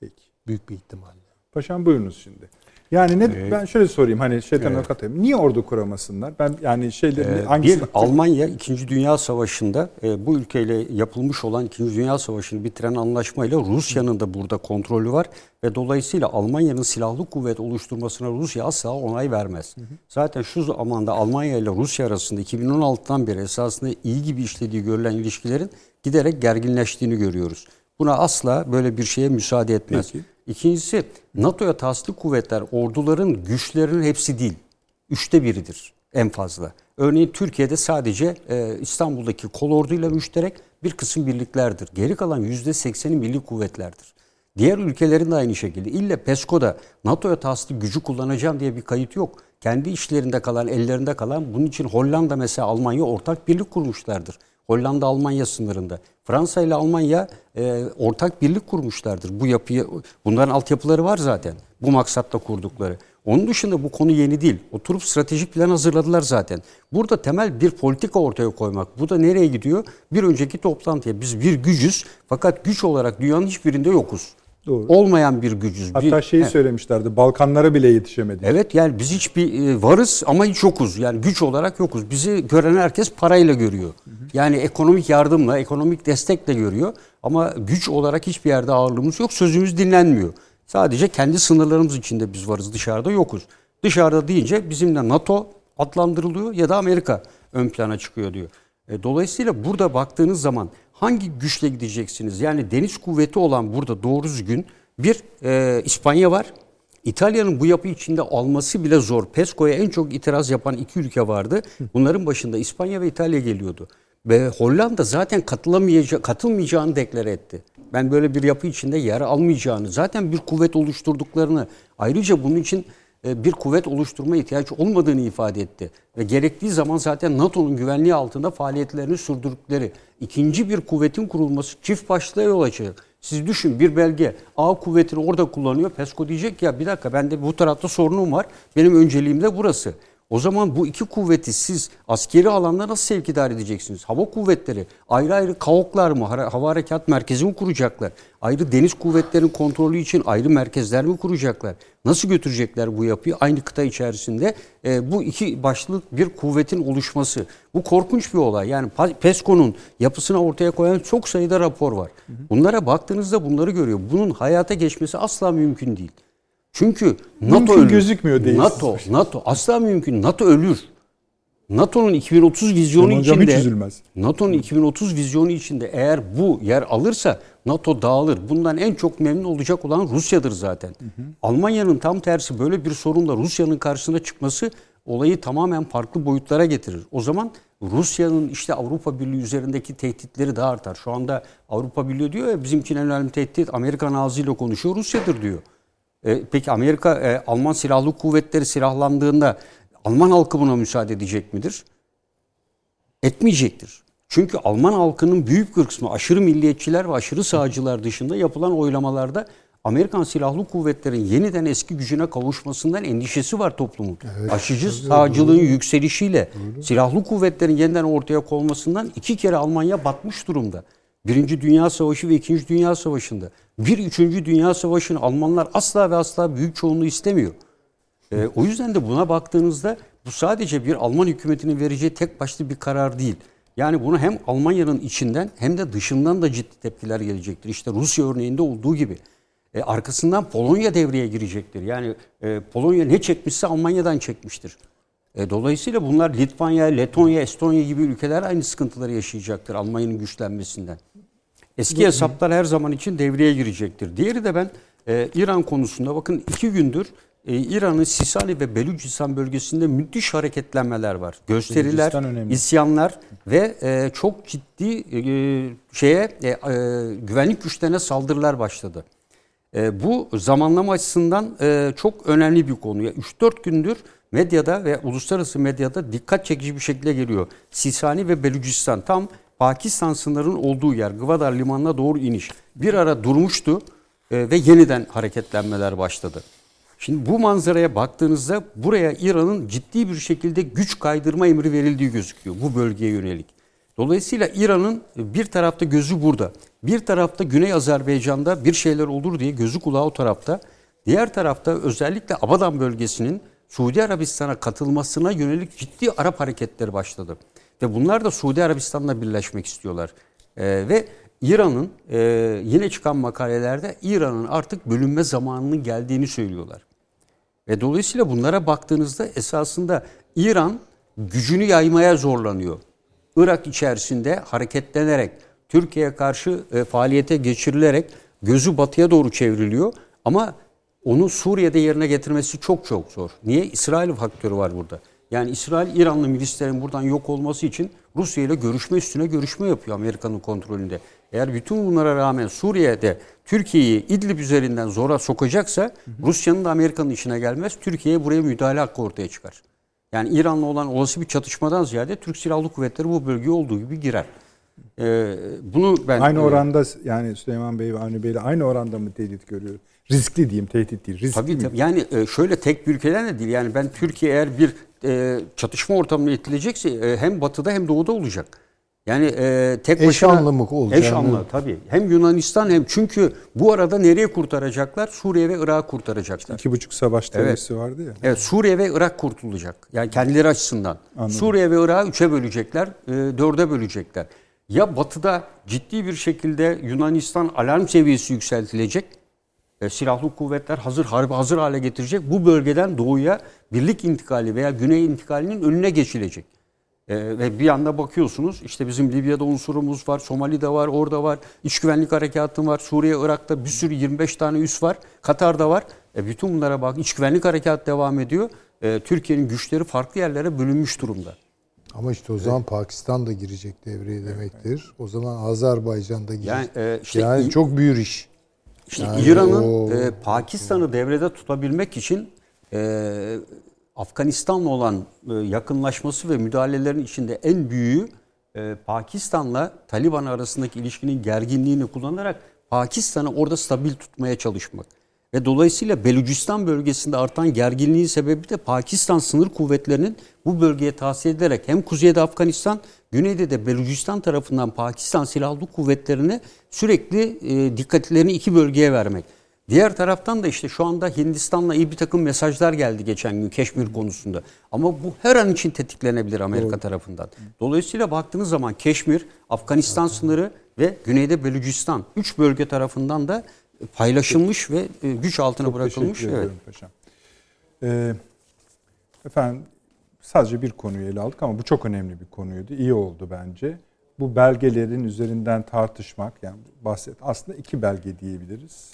Peki. Büyük bir ihtimalle. Paşam buyurunuz şimdi. Yani ne Ee, ben şöyle sorayım hani şeytan evet. avukat yapayım. Niye ordu kuramasınlar? Ben yani şeyleri Ee, hangisini bir Almanya 2. Dünya Savaşı'nda e, bu ülkeyle yapılmış olan 2. Dünya Savaşı'nı bitiren anlaşmayla Rusya'nın da burada kontrolü var ve dolayısıyla Almanya'nın silahlı kuvvet oluşturmasına Rusya asla onay vermez. Zaten şu zamanda Almanya ile Rusya arasında 2016'dan beri esasında iyi gibi işlediği görülen ilişkilerin giderek gerginleştiğini görüyoruz. Buna asla böyle bir şeye müsaade etmez. Peki. İkincisi NATO'ya tasdik kuvvetler orduların güçlerinin hepsi değil. Üçte biridir en fazla. Örneğin Türkiye'de sadece e, İstanbul'daki kolorduyla müşterek bir kısım birliklerdir. Geri kalan yüzde sekseni milli kuvvetlerdir. Diğer ülkelerin de aynı şekilde. İlle PESCO'da NATO'ya tasdik gücü kullanacağım diye bir kayıt yok. Kendi işlerinde kalan, ellerinde kalan bunun için Hollanda mesela Almanya ortak birlik kurmuşlardır. Hollanda Almanya sınırında. Fransa ile Almanya e, ortak birlik kurmuşlardır. Bu yapıyı bunların altyapıları var zaten. Bu maksatla kurdukları. Onun dışında bu konu yeni değil. Oturup stratejik plan hazırladılar zaten. Burada temel bir politika ortaya koymak. Bu da nereye gidiyor? Bir önceki toplantıya biz bir gücüz fakat güç olarak dünyanın hiçbirinde yokuz. Doğru. Olmayan bir gücüz. Hatta bir, şeyi He. söylemişlerdi. Balkanlara bile yetişemedi. Evet yani biz hiç bir e, varız ama hiç yokuz. Yani güç olarak yokuz. Bizi gören herkes parayla görüyor. Yani ekonomik yardımla, ekonomik destekle görüyor. Ama güç olarak hiçbir yerde ağırlığımız yok. Sözümüz dinlenmiyor. Sadece kendi sınırlarımız içinde biz varız. Dışarıda yokuz. Dışarıda deyince bizimle NATO adlandırılıyor ya da Amerika ön plana çıkıyor diyor. E, Dolayısıyla burada baktığınız zaman hangi güçle gideceksiniz? Yani deniz kuvveti olan burada doğru düzgün bir e, İspanya var. İtalya'nın bu yapı içinde alması bile zor. PESCO'ya en çok itiraz yapan iki ülke vardı. Bunların başında İspanya ve İtalya geliyordu. Ve Hollanda zaten katılamayacak, katılmayacağını deklare etti. Ben böyle bir yapı içinde yer almayacağını, zaten bir kuvvet oluşturduklarını, ayrıca bunun için bir kuvvet oluşturma ihtiyaç olmadığını ifade etti. Ve gerektiği zaman zaten NATO'nun güvenliği altında faaliyetlerini sürdürdükleri ikinci bir kuvvetin kurulması çift başlığa yol açacak. Siz düşün bir belge A kuvvetini orada kullanıyor. PESCO diyecek ya bir dakika bende bu tarafta sorunum var. Benim önceliğim de burası. O zaman bu iki kuvveti siz askeri alanda nasıl sevkidar edeceksiniz? Hava kuvvetleri ayrı ayrı KAOK'lar mı, hava harekat merkezi mi kuracaklar? Ayrı deniz kuvvetlerinin kontrolü için ayrı merkezler mi kuracaklar? Nasıl götürecekler bu yapıyı? Aynı kıta içerisinde e, bu iki başlık bir kuvvetin oluşması. Bu korkunç bir olay. Yani PESCO'nun yapısını ortaya koyan çok sayıda rapor var. Bunlara baktığınızda bunları görüyor. Bunun hayata geçmesi asla mümkün değil. Çünkü NATO Mümkün ölür. gözükmüyor değil. NATO, NATO asla mümkün. NATO ölür. NATO'nun 2030 vizyonu Aman hocam hiç içinde. NATO'nun 2030 vizyonu içinde eğer bu yer alırsa NATO dağılır. Bundan en çok memnun olacak olan Rusya'dır zaten. Almanya'nın tam tersi böyle bir sorunla Rusya'nın karşısına çıkması olayı tamamen farklı boyutlara getirir. O zaman Rusya'nın işte Avrupa Birliği üzerindeki tehditleri daha artar. Şu anda Avrupa Birliği diyor ya bizim için en önemli tehdit Amerikan ağzıyla konuşuyor Rusya'dır diyor. E, peki Amerika e, Alman silahlı kuvvetleri silahlandığında Alman halkı buna müsaade edecek midir? Etmeyecektir. Çünkü Alman halkının büyük bir kısmı aşırı milliyetçiler ve aşırı sağcılar dışında yapılan oylamalarda Amerikan Silahlı Kuvvetleri'nin yeniden eski gücüne kavuşmasından endişesi var toplumun. Aşıcı sağcılığın yükselişiyle silahlı kuvvetlerin yeniden ortaya konmasından iki kere Almanya batmış durumda. Birinci Dünya Savaşı ve İkinci Dünya Savaşı'nda. Bir Üçüncü Dünya Savaşı'nı Almanlar asla ve asla büyük çoğunluğu istemiyor. Ee, o yüzden de buna baktığınızda bu sadece bir Alman hükümetinin vereceği tek başlı bir karar değil. Yani bunu hem Almanya'nın içinden hem de dışından da ciddi tepkiler gelecektir. İşte Rusya örneğinde olduğu gibi. E, arkasından Polonya devreye girecektir. Yani e, Polonya ne çekmişse Almanya'dan çekmiştir. E, dolayısıyla bunlar Litvanya, Letonya, Estonya gibi ülkeler aynı sıkıntıları yaşayacaktır Almanya'nın güçlenmesinden. Eski hesaplar her zaman için devreye girecektir. Diğeri de ben e, İran konusunda bakın iki gündür e, İran'ın Sisali ve Belucistan bölgesinde müthiş hareketlenmeler var. Gösteriler, isyanlar ve e, çok ciddi e, şeye e, e, güvenlik güçlerine saldırılar başladı. E, bu zamanlama açısından e, çok önemli bir konu. Ya 3-4 gündür medyada ve uluslararası medyada dikkat çekici bir şekilde geliyor. Sisani ve Belucistan tam Pakistan sınırının olduğu yer Gwadar limanına doğru iniş. Bir ara durmuştu e, ve yeniden hareketlenmeler başladı. Şimdi bu manzaraya baktığınızda buraya İran'ın ciddi bir şekilde güç kaydırma emri verildiği gözüküyor bu bölgeye yönelik. Dolayısıyla İran'ın bir tarafta gözü burada, bir tarafta Güney Azerbaycan'da bir şeyler olur diye gözü kulağı o tarafta. Diğer tarafta özellikle Abadan bölgesinin Suudi Arabistan'a katılmasına yönelik ciddi Arap hareketleri başladı. Ve bunlar da Suudi Arabistan'la birleşmek istiyorlar. Ee, ve İran'ın e, yine çıkan makalelerde İran'ın artık bölünme zamanının geldiğini söylüyorlar. Ve dolayısıyla bunlara baktığınızda esasında İran gücünü yaymaya zorlanıyor. Irak içerisinde hareketlenerek, Türkiye'ye karşı e, faaliyete geçirilerek gözü batıya doğru çevriliyor. Ama onu Suriye'de yerine getirmesi çok çok zor. Niye? İsrail faktörü var burada. Yani İsrail İranlı milislerin buradan yok olması için Rusya ile görüşme üstüne görüşme yapıyor Amerika'nın kontrolünde. Eğer bütün bunlara rağmen Suriye'de Türkiye'yi İdlib üzerinden zora sokacaksa Rusya'nın da Amerika'nın işine gelmez. Türkiye'ye buraya müdahale hakkı ortaya çıkar. Yani İran'la olan olası bir çatışmadan ziyade Türk Silahlı Kuvvetleri bu bölgeye olduğu gibi girer. Ee, bunu ben aynı oranda yani Süleyman Bey ve Avni Bey ile aynı oranda mı tehdit görüyor? Riskli diyeyim, tehdit değil. Riskli tabii, mi? tabii. Yani e, şöyle tek bir ülkeden de değil. Yani ben Türkiye eğer bir e, çatışma ortamına itilecekse e, hem batıda hem doğuda olacak. Yani e, tek Eş başına anlamı olacak. Eş anlamı tabii. Hem Yunanistan hem çünkü bu arada nereye kurtaracaklar? Suriye ve Irak'ı kurtaracaklar. İki buçuk savaş teorisi vardı ya. Evet Suriye ve Irak kurtulacak. Yani kendileri açısından. Anladım. Suriye ve Irak'ı üçe bölecekler, e, dörde bölecekler. Ya batıda ciddi bir şekilde Yunanistan alarm seviyesi yükseltilecek. E, silahlı kuvvetler hazır harbi hazır hale getirecek. Bu bölgeden doğuya birlik intikali veya güney intikalinin önüne geçilecek. E, ve bir yanda bakıyorsunuz işte bizim Libya'da unsurumuz var, Somali'de var, orada var, iç güvenlik harekatı var, Suriye, Irak'ta bir sürü 25 tane üs var, Katar'da var. E, bütün bunlara bak, iç güvenlik harekatı devam ediyor. E, Türkiye'nin güçleri farklı yerlere bölünmüş durumda. Ama işte o zaman Pakistan da girecek devreye demektir. O zaman Azerbaycan da girecek. Yani, Yani, e, işte İ- çok büyür iş. İşte Yani İran'ın o- e, Pakistan'ı devrede tutabilmek için e, Afganistan'la olan e, yakınlaşması ve müdahalelerin içinde en büyüğü e, Pakistan'la Taliban arasındaki ilişkinin gerginliğini kullanarak Pakistan'ı orada stabil tutmaya çalışmak. Ve dolayısıyla Belucistan bölgesinde artan gerginliğin sebebi de Pakistan sınır kuvvetlerinin bu bölgeye tahsis edilerek hem kuzeyde Afganistan, güneyde de Belucistan tarafından Pakistan silahlı kuvvetlerine sürekli e, dikkatlerini iki bölgeye vermek. Diğer taraftan da işte şu anda Hindistan'la iyi bir takım mesajlar geldi geçen gün Keşmir konusunda. Ama bu her an için tetiklenebilir Amerika tarafından. Dolayısıyla baktığınız zaman Keşmir, Afganistan sınırı ve güneyde Belucistan üç bölge tarafından da paylaşılmış ve e, güç altına Çok bırakılmış. teşekkür Evet. paşam. Ee, efendim sadece bir konuyu ele aldık ama bu çok önemli bir konuydu. İyi oldu bence. Bu belgelerin üzerinden tartışmak yani bahset aslında iki belge diyebiliriz.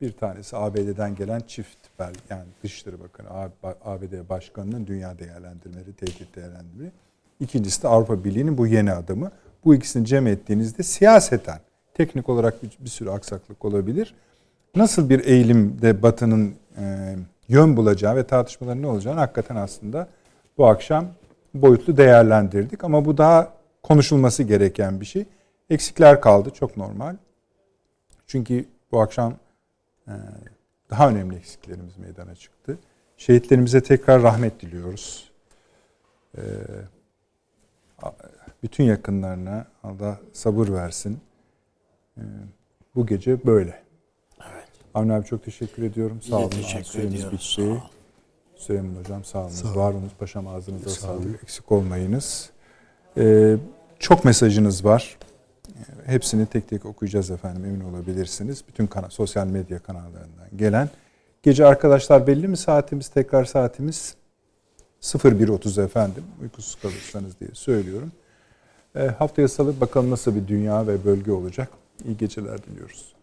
Bir tanesi ABD'den gelen çift belge yani Dışişleri Bakanı ABD Başkanı'nın dünya değerlendirmeleri, tehdit değerlendirmeleri. İkincisi de Avrupa Birliği'nin bu yeni adımı. Bu ikisini cem ettiğinizde siyaseten teknik olarak bir, bir sürü aksaklık olabilir. Nasıl bir eğilimde Batı'nın e, yön bulacağı ve tartışmaların ne olacağını hakikaten aslında bu akşam boyutlu değerlendirdik. Ama bu daha konuşulması gereken bir şey. Eksikler kaldı çok normal. Çünkü bu akşam e, daha önemli eksiklerimiz meydana çıktı. Şehitlerimize tekrar rahmet diliyoruz. E, bütün yakınlarına Allah sabır versin. E, bu gece böyle. Evet. Avni abi çok teşekkür ediyorum. Sağ olun. teşekkür Süremiz ediyoruz. bitti. Sağ olun. Süleyman Hocam sağ olun. Sağ Var olunuz. Paşam ağzınıza Sağ sağlık. Eksik olmayınız. Ee, çok mesajınız var. Ee, Hepsini tek tek okuyacağız efendim emin olabilirsiniz. Bütün kana, sosyal medya kanallarından gelen. Gece arkadaşlar belli mi saatimiz? Tekrar saatimiz 01.30 efendim. Uykusuz kalırsanız diye söylüyorum. Ee, haftaya salı bakalım nasıl bir dünya ve bölge olacak. İyi geceler diliyoruz.